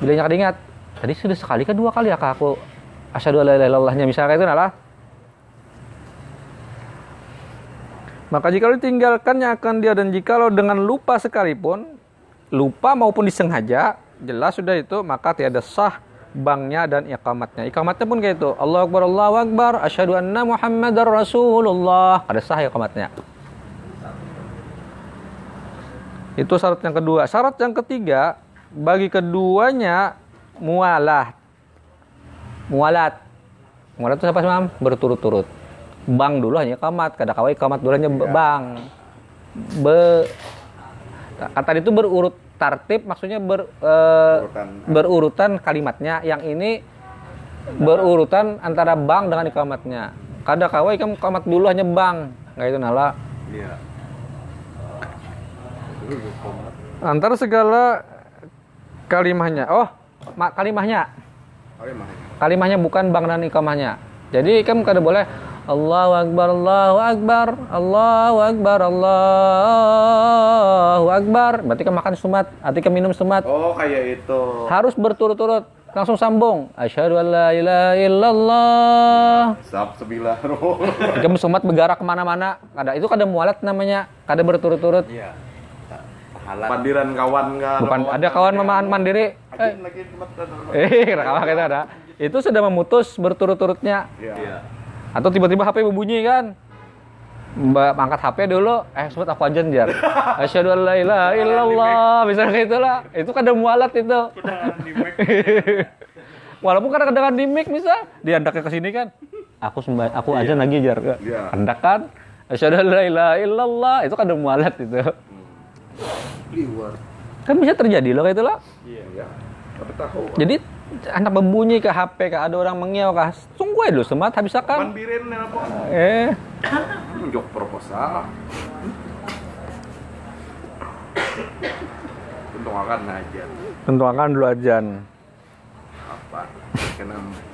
Bila nya ingat, tadi sudah sekali ke dua kali ya kak aku asyhadu an la ilaha misalnya itu nalah. Maka jika ditinggalkannya akan dia dan jikalau dengan lupa sekalipun, lupa maupun disengaja, jelas sudah itu maka tiada sah banknya dan ikamatnya. Ikamatnya pun kayak itu. Allah Akbar, Allahu Akbar, asyhadu anna Muhammadar Rasulullah. Ada sah ikamatnya. Itu syarat yang kedua. Syarat yang ketiga, bagi keduanya mualah. Mualat. Mualat itu apa sih, Mam? Berturut-turut. Bang dulu hanya ikamat, kada kawai ikamat dulu hanya bang. Be kata itu berurut tartib maksudnya ber, eh, Urutan. berurutan kalimatnya. Yang ini berurutan antara bang dengan ikamatnya kada kawai kamu ikamat dulu hanya bang. Nggak itu nala. Iya. antara segala kalimahnya. Oh ma- kalimahnya. Mah. kalimahnya bukan bang dan ikamahnya. Jadi kamu kada boleh Allahu Akbar Allahu Akbar Allahu Akbar Allahu Akbar berarti kamu makan sumat arti kamu minum sumat Oh, kayak itu. harus berturut-turut langsung sambung asyhadu an la ilaha illallah Sab sebilah. kamu sumat bergerak ke mana-mana ada itu kada mualat namanya kada berturut-turut Iya. Pahala. Pandiran kawan kan. bukan ada kawan mamaan mandiri eh, eh kawan kita ada itu sudah memutus berturut-turutnya Iya. Iya. Atau tiba-tiba HP berbunyi kan Mbak angkat HP dulu, eh sebut aku aja jar. Asyhadu an la ilaha illallah, misalnya kayak itulah. Itu kada mualat itu. Walaupun kadang-kadang di mic misal, dia hendaknya ke sini kan. Aku sembah, aku aja lagi jar. Iya. Hendak kan? Asyhadu an la ilaha illallah, itu kada mualat itu. Liwar. Kan bisa terjadi loh kayak itulah. Iya. Tapi tahu. Jadi anak berbunyi ke HP kah ada orang mengiau kah tunggu aja dulu semat habis akan Pandirin apa? eh Jok proposal. Untung akan aja. tentu akan dulu ajan Apa? Kenapa?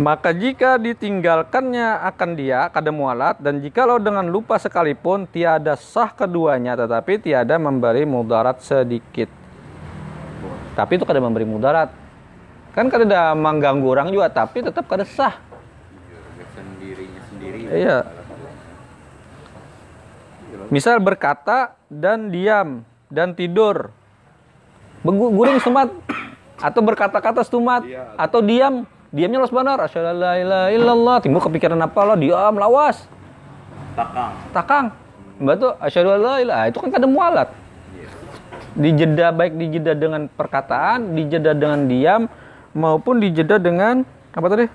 Maka jika ditinggalkannya akan dia kada mualat dan jikalau dengan lupa sekalipun tiada sah keduanya tetapi tiada memberi mudarat sedikit. Tapi itu kada memberi mudarat. Kan kada ada mengganggu orang juga tapi tetap kada sah. Sendirinya sendiri. Iya. Misal berkata dan diam dan tidur. Guring semat atau berkata-kata setumat Iya. atau diam diamnya los benar asyhadu illallah timbul kepikiran apa lo diam lawas Takang. takang mbak tuh asyhadu itu kan kada mualat dijeda baik dijeda dengan perkataan dijeda dengan diam maupun dijeda dengan apa tadi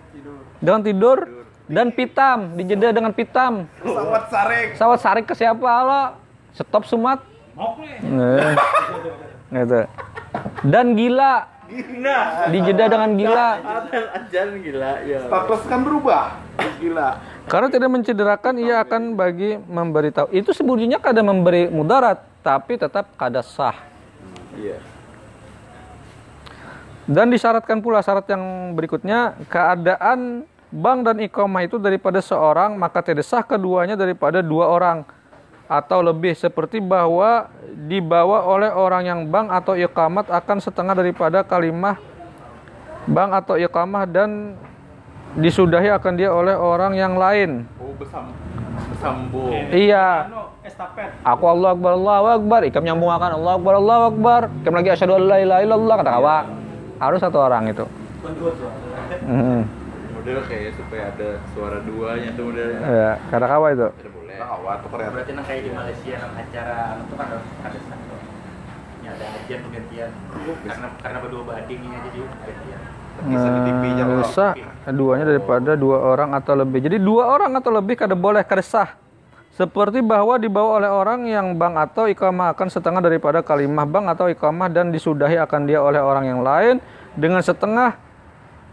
dengan tidur dan pitam dijeda dengan pitam Pesawat saring. sawat sarik ke siapa lo stop sumat Nah, gitu dan gila Gila. dijeda dengan gila ajan gila ya. Status kan berubah. Gila. Karena tidak mencederakan, ia akan bagi memberitahu. Itu sebetulnya kada memberi mudarat, tapi tetap kada sah. Iya. Dan disyaratkan pula syarat yang berikutnya, keadaan bank dan iqamah itu daripada seorang, maka tidak sah keduanya daripada dua orang atau lebih seperti bahwa dibawa oleh orang yang bank atau iqamat akan setengah daripada kalimah bank atau iqamah dan disudahi akan dia oleh orang yang lain. Oh, besam. Sambung. Iya. Anu. Aku Allah Akbar, Allah Akbar. Ikam nyambung akan Allah Akbar, Allah Akbar. Ikam lagi asyhadu an la ilaha illallah kata kawa. Harus satu orang itu. Hmm. model kayak supaya ada suara duanya tuh modelnya Ya, kata kawa itu. Tidak boleh Kawat tuh keren. Berarti nang kayak di Malaysia nang acara itu kan harus ada satu. Ya ada ajian gantian. Karena karena berdua banding ini jadi gantian. Bisa di TV nya Nah, sah duanya daripada dua orang atau lebih. Jadi dua orang atau lebih kada boleh kada sah. Seperti bahwa dibawa oleh orang yang bang atau ikamah akan setengah daripada kalimah bang atau ikamah dan disudahi akan dia oleh orang yang lain. Dengan setengah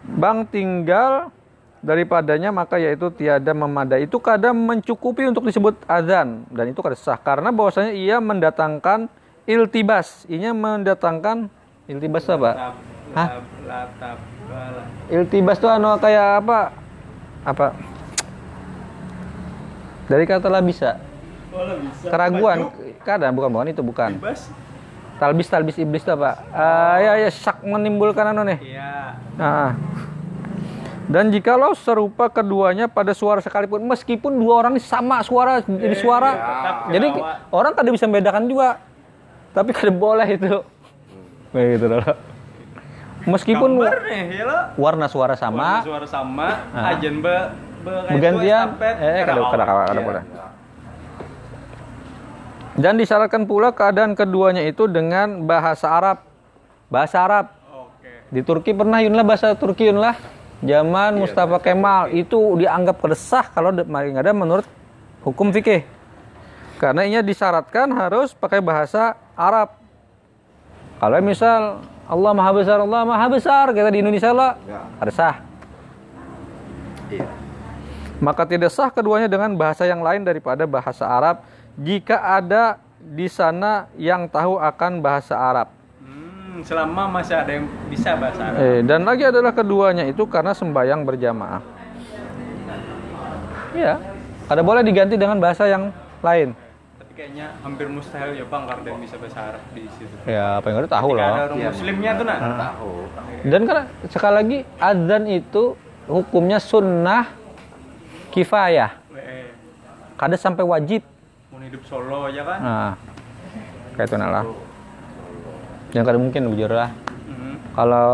bang tinggal daripadanya maka yaitu tiada memadai. Itu kadang mencukupi untuk disebut azan. Dan itu kada sah. Karena bahwasanya ia mendatangkan iltibas. Inya mendatangkan iltibas apa? Hah? Iltibas tuh anu kayak apa? Apa? Dari kata lah bisa. Oh, lah bisa. Keraguan. Kadang bukan bukan itu bukan. Talbis talbis iblis tuh apa? Ah ya ya syak menimbulkan anu nih. Iya. Ah. Dan jikalau serupa keduanya pada suara sekalipun meskipun dua orang ini sama suara jadi suara. tetap Jadi orang kada bisa membedakan juga. Tapi kada boleh itu. Kayak gitu loh. Meskipun Gambar nih, ya warna suara sama, Suara sama, Ah. ajen be, Bergantian, eh kada karaoke. kada kada kada Iya. Dan disyaratkan pula keadaan keduanya itu dengan bahasa Arab. Bahasa Arab. Di Turki pernah yun lah bahasa Turki yun lah. Zaman Mustafa Kemal itu dianggap kedesah kalau maling ada menurut hukum fikih. Karena ini disyaratkan harus pakai bahasa Arab. Kalau misal Allah Maha Besar, Allah Maha Besar, kita di Indonesia lah, ada sah. iya Maka tidak sah keduanya dengan bahasa yang lain daripada bahasa Arab jika ada di sana yang tahu akan bahasa Arab. Hmm, selama masih ada yang bisa bahasa Arab. Eh, dan lagi adalah keduanya itu karena sembahyang berjamaah. Ya, ada boleh diganti dengan bahasa yang lain. Kayaknya hampir mustahil ya bang yang bisa bahasa Arab di situ. Ya, apa yang ada tahu Ketika ada loh. orang muslimnya tuh nak. tahu Dan karena sekali lagi azan itu hukumnya sunnah kifayah. Eh, Kada sampai wajib. mau hidup solo ya kan? Nah, kayak itu lah. Yang kada mungkin bujur lah. Mhm. Kalau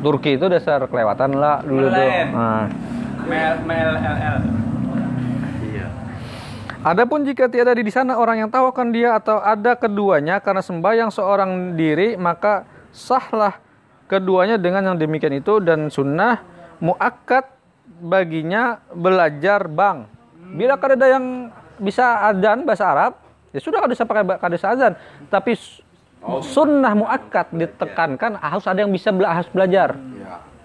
Turki itu dasar kelewatan lah dulu tuh. Nah. Mel Mel LL. iya Adapun jika tiada di sana orang yang tahu akan dia atau ada keduanya karena sembahyang seorang diri maka sahlah keduanya dengan yang demikian itu dan sunnah muakkad baginya belajar bang. Bila kada ada yang bisa adzan bahasa Arab ya sudah kada bisa pakai kada bisa adzan tapi sunnah muakkad ditekankan harus ada yang bisa bela- harus belajar.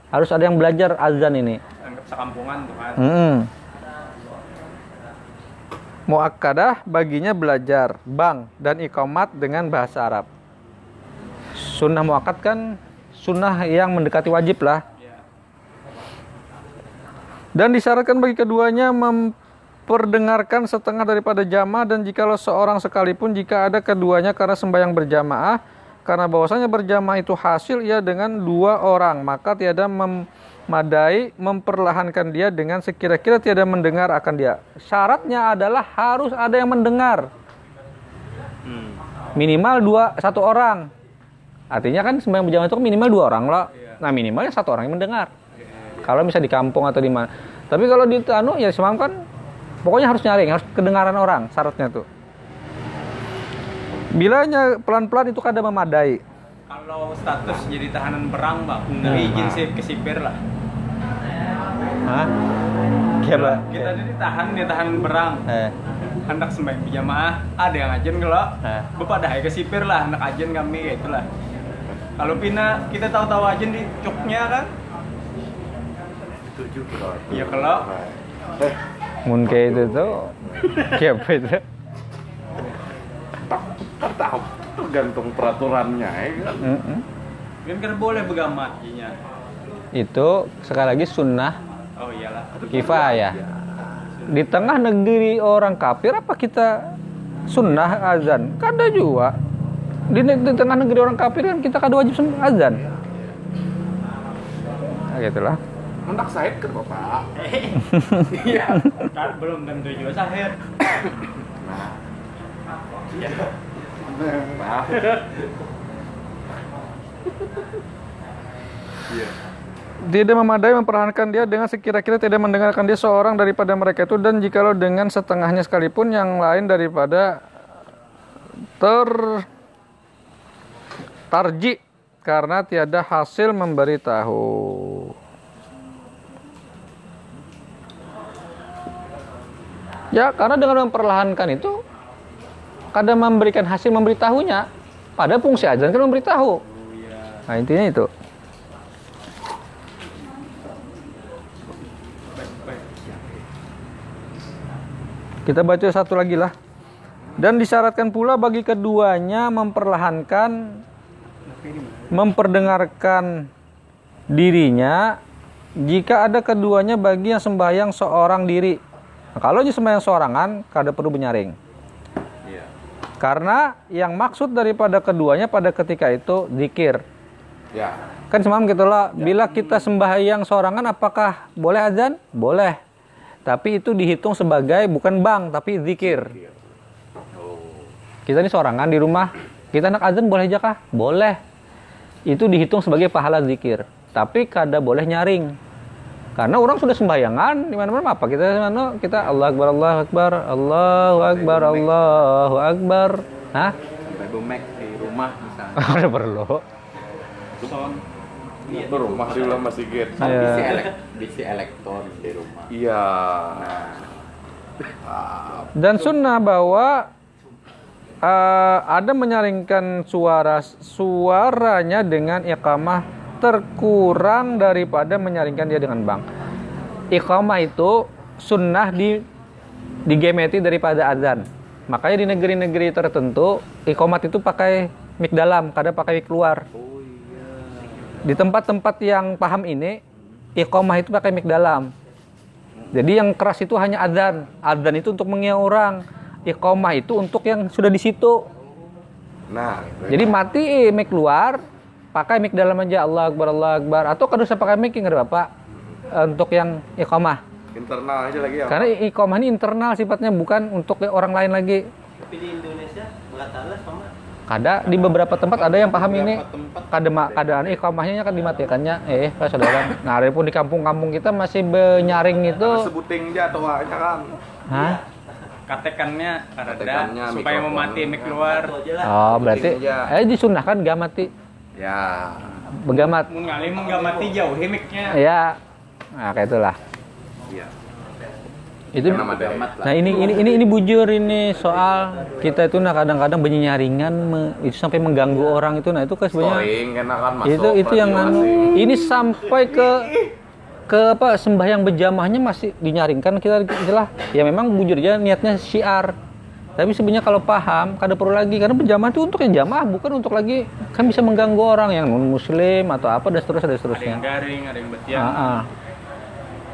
Harus ada yang belajar azan ini. Anggap sekampungan tuh kan. Hmm. Muakkadah baginya belajar bang dan ikomat dengan bahasa Arab. Sunnah muakkad kan sunnah yang mendekati wajib lah. Dan disyaratkan bagi keduanya memperdengarkan setengah daripada jamaah dan jikalau seorang sekalipun jika ada keduanya karena sembahyang berjamaah karena bahwasanya berjamaah itu hasil ia dengan dua orang maka tiada memadai memperlahankan dia dengan sekira-kira tiada mendengar akan dia. Syaratnya adalah harus ada yang mendengar. Minimal dua satu orang. Artinya kan sembahyang berjamaah itu kan minimal dua orang loh nah minimalnya satu orang yang mendengar. Kalau bisa di kampung atau di mana. Tapi kalau di anu ya semalam kan pokoknya harus nyaring harus kedengaran orang syaratnya tuh. Bilanya pelan-pelan itu kadang memadai Kalau status jadi tahanan perang bang, dari izin sih ke sipir lah. Hah? Gimana? Kita jadi tahan dia tahanan perang. Eh, Hendak sembahyang berjamaah, ada yang ajen kalau Eh. Bapak dah ke sipir lah, anak ajen kami kayak itulah. Kalau pina kita tahu-tahu ajen di coknya kan, setuju bro ya kalau eh mun kayak itu tuh kayak apa itu? tahu tergantung peraturannya ya kan Mm-mm. kan kan boleh begamat inya. Itu sekali lagi sunnah Oh iyalah. kifayah. Di tengah negeri orang kafir apa kita sunnah azan? Kada juga. Di, di tengah negeri orang kafir kan kita kada wajib sun- azan. Nah, gitulah. Mendak Said ke bapak. Iya. Kan belum tentu juga sahir. Nah, Iya. Nah. Iya. tidak memadai mempertahankan dia dengan sekira-kira tidak mendengarkan dia seorang daripada mereka itu dan jikalau dengan setengahnya sekalipun yang lain daripada ter tarji karena tiada hasil memberitahu. Ya, karena dengan memperlahankan itu kadang memberikan hasil memberitahunya. Pada fungsi azan kan memberitahu. Nah, intinya itu. Kita baca satu lagi lah. Dan disyaratkan pula bagi keduanya memperlahankan memperdengarkan dirinya jika ada keduanya bagi yang sembahyang seorang diri. Nah, kalau sembahyang seorangan, kada perlu menyaring. Karena yang maksud daripada keduanya pada ketika itu zikir. Ya. Kan semalam kita lah, bila kita sembahyang seorangan apakah boleh azan? Boleh. Tapi itu dihitung sebagai bukan bank tapi zikir. Kita ini seorangan di rumah, kita anak azan boleh aja kah? Boleh. Itu dihitung sebagai pahala zikir. Tapi kada boleh nyaring. Karena orang sudah sembahyangan di mana-mana apa kita mana kita Allah Akbar Allahu Akbar Allahu Akbar Allahu Akbar. Hah? sampai bemek di rumah misalnya Ada perlu. Berumah di Ulama Sigit. Iya. bisa elek bisa elektron di rumah Iya. Dan sunnah bahwa eh, ada menyaringkan suara suaranya dengan iqamah terkurang daripada menyaringkan dia dengan bang. Iqamah itu sunnah di digemeti daripada azan. Makanya di negeri-negeri tertentu iqamat itu pakai mic dalam, kadang pakai mic luar. Di tempat-tempat yang paham ini, iqamah itu pakai mic dalam. Jadi yang keras itu hanya adzan. Adzan itu untuk mengiau orang. Iqamah itu untuk yang sudah di situ. Nah, Jadi mati mic luar, pakai mic dalam aja Allah Akbar Allah Akbar atau kalau usah pakai mic enggak Bapak untuk yang iqamah. internal aja lagi ya. Karena iqamah ini internal sifatnya bukan untuk orang lain lagi. Tapi di Indonesia nggak talas sama Kada di beberapa tempat ada yang paham ini. Kada keadaan iqamahnya kan dimatikannya. Eh, Pak saudara. Nah, ada pun di kampung-kampung kita masih benyaring itu. sebuting aja atau aja kan. Hah? Katekannya karena Katekannya supaya mikrofon. memati mic luar. satu aja lah. Oh, berarti eh disunahkan gak mati. Ya. Begamat. Mun ngali mun nggak mati jauhi mic-nya. Ya. Nah, kayak itulah. Iya. Itu. Nah, ini ini ini ini bujur ini soal kita itu nah kadang-kadang benyaringan me- itu sampai mengganggu orang itu nah itu kan sebenarnya kan masuk. itu itu yang anu asing. ini sampai ke ke apa sembahyang berjamaahnya masih dinyaringkan kita itulah ya memang bujurnya niatnya syiar tapi sebenarnya kalau paham kada perlu lagi karena berjamaah itu untuk yang jamaah bukan untuk lagi kan bisa mengganggu orang yang non muslim atau apa dan seterusnya dan Ada seterusnya yang garing, ada yang betiang. Ah, ah.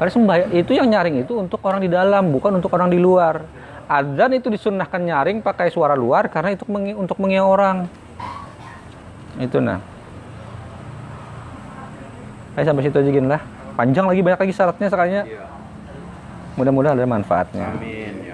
Karena sembahyang itu yang nyaring itu untuk orang di dalam, bukan untuk orang di luar. Adzan itu disunnahkan nyaring pakai suara luar karena itu mengi- untuk mengiau orang. Itu nah. Ayo sampai situ aja gini lah. Panjang lagi banyak lagi syaratnya sekalinya. Mudah-mudahan ada manfaatnya. amin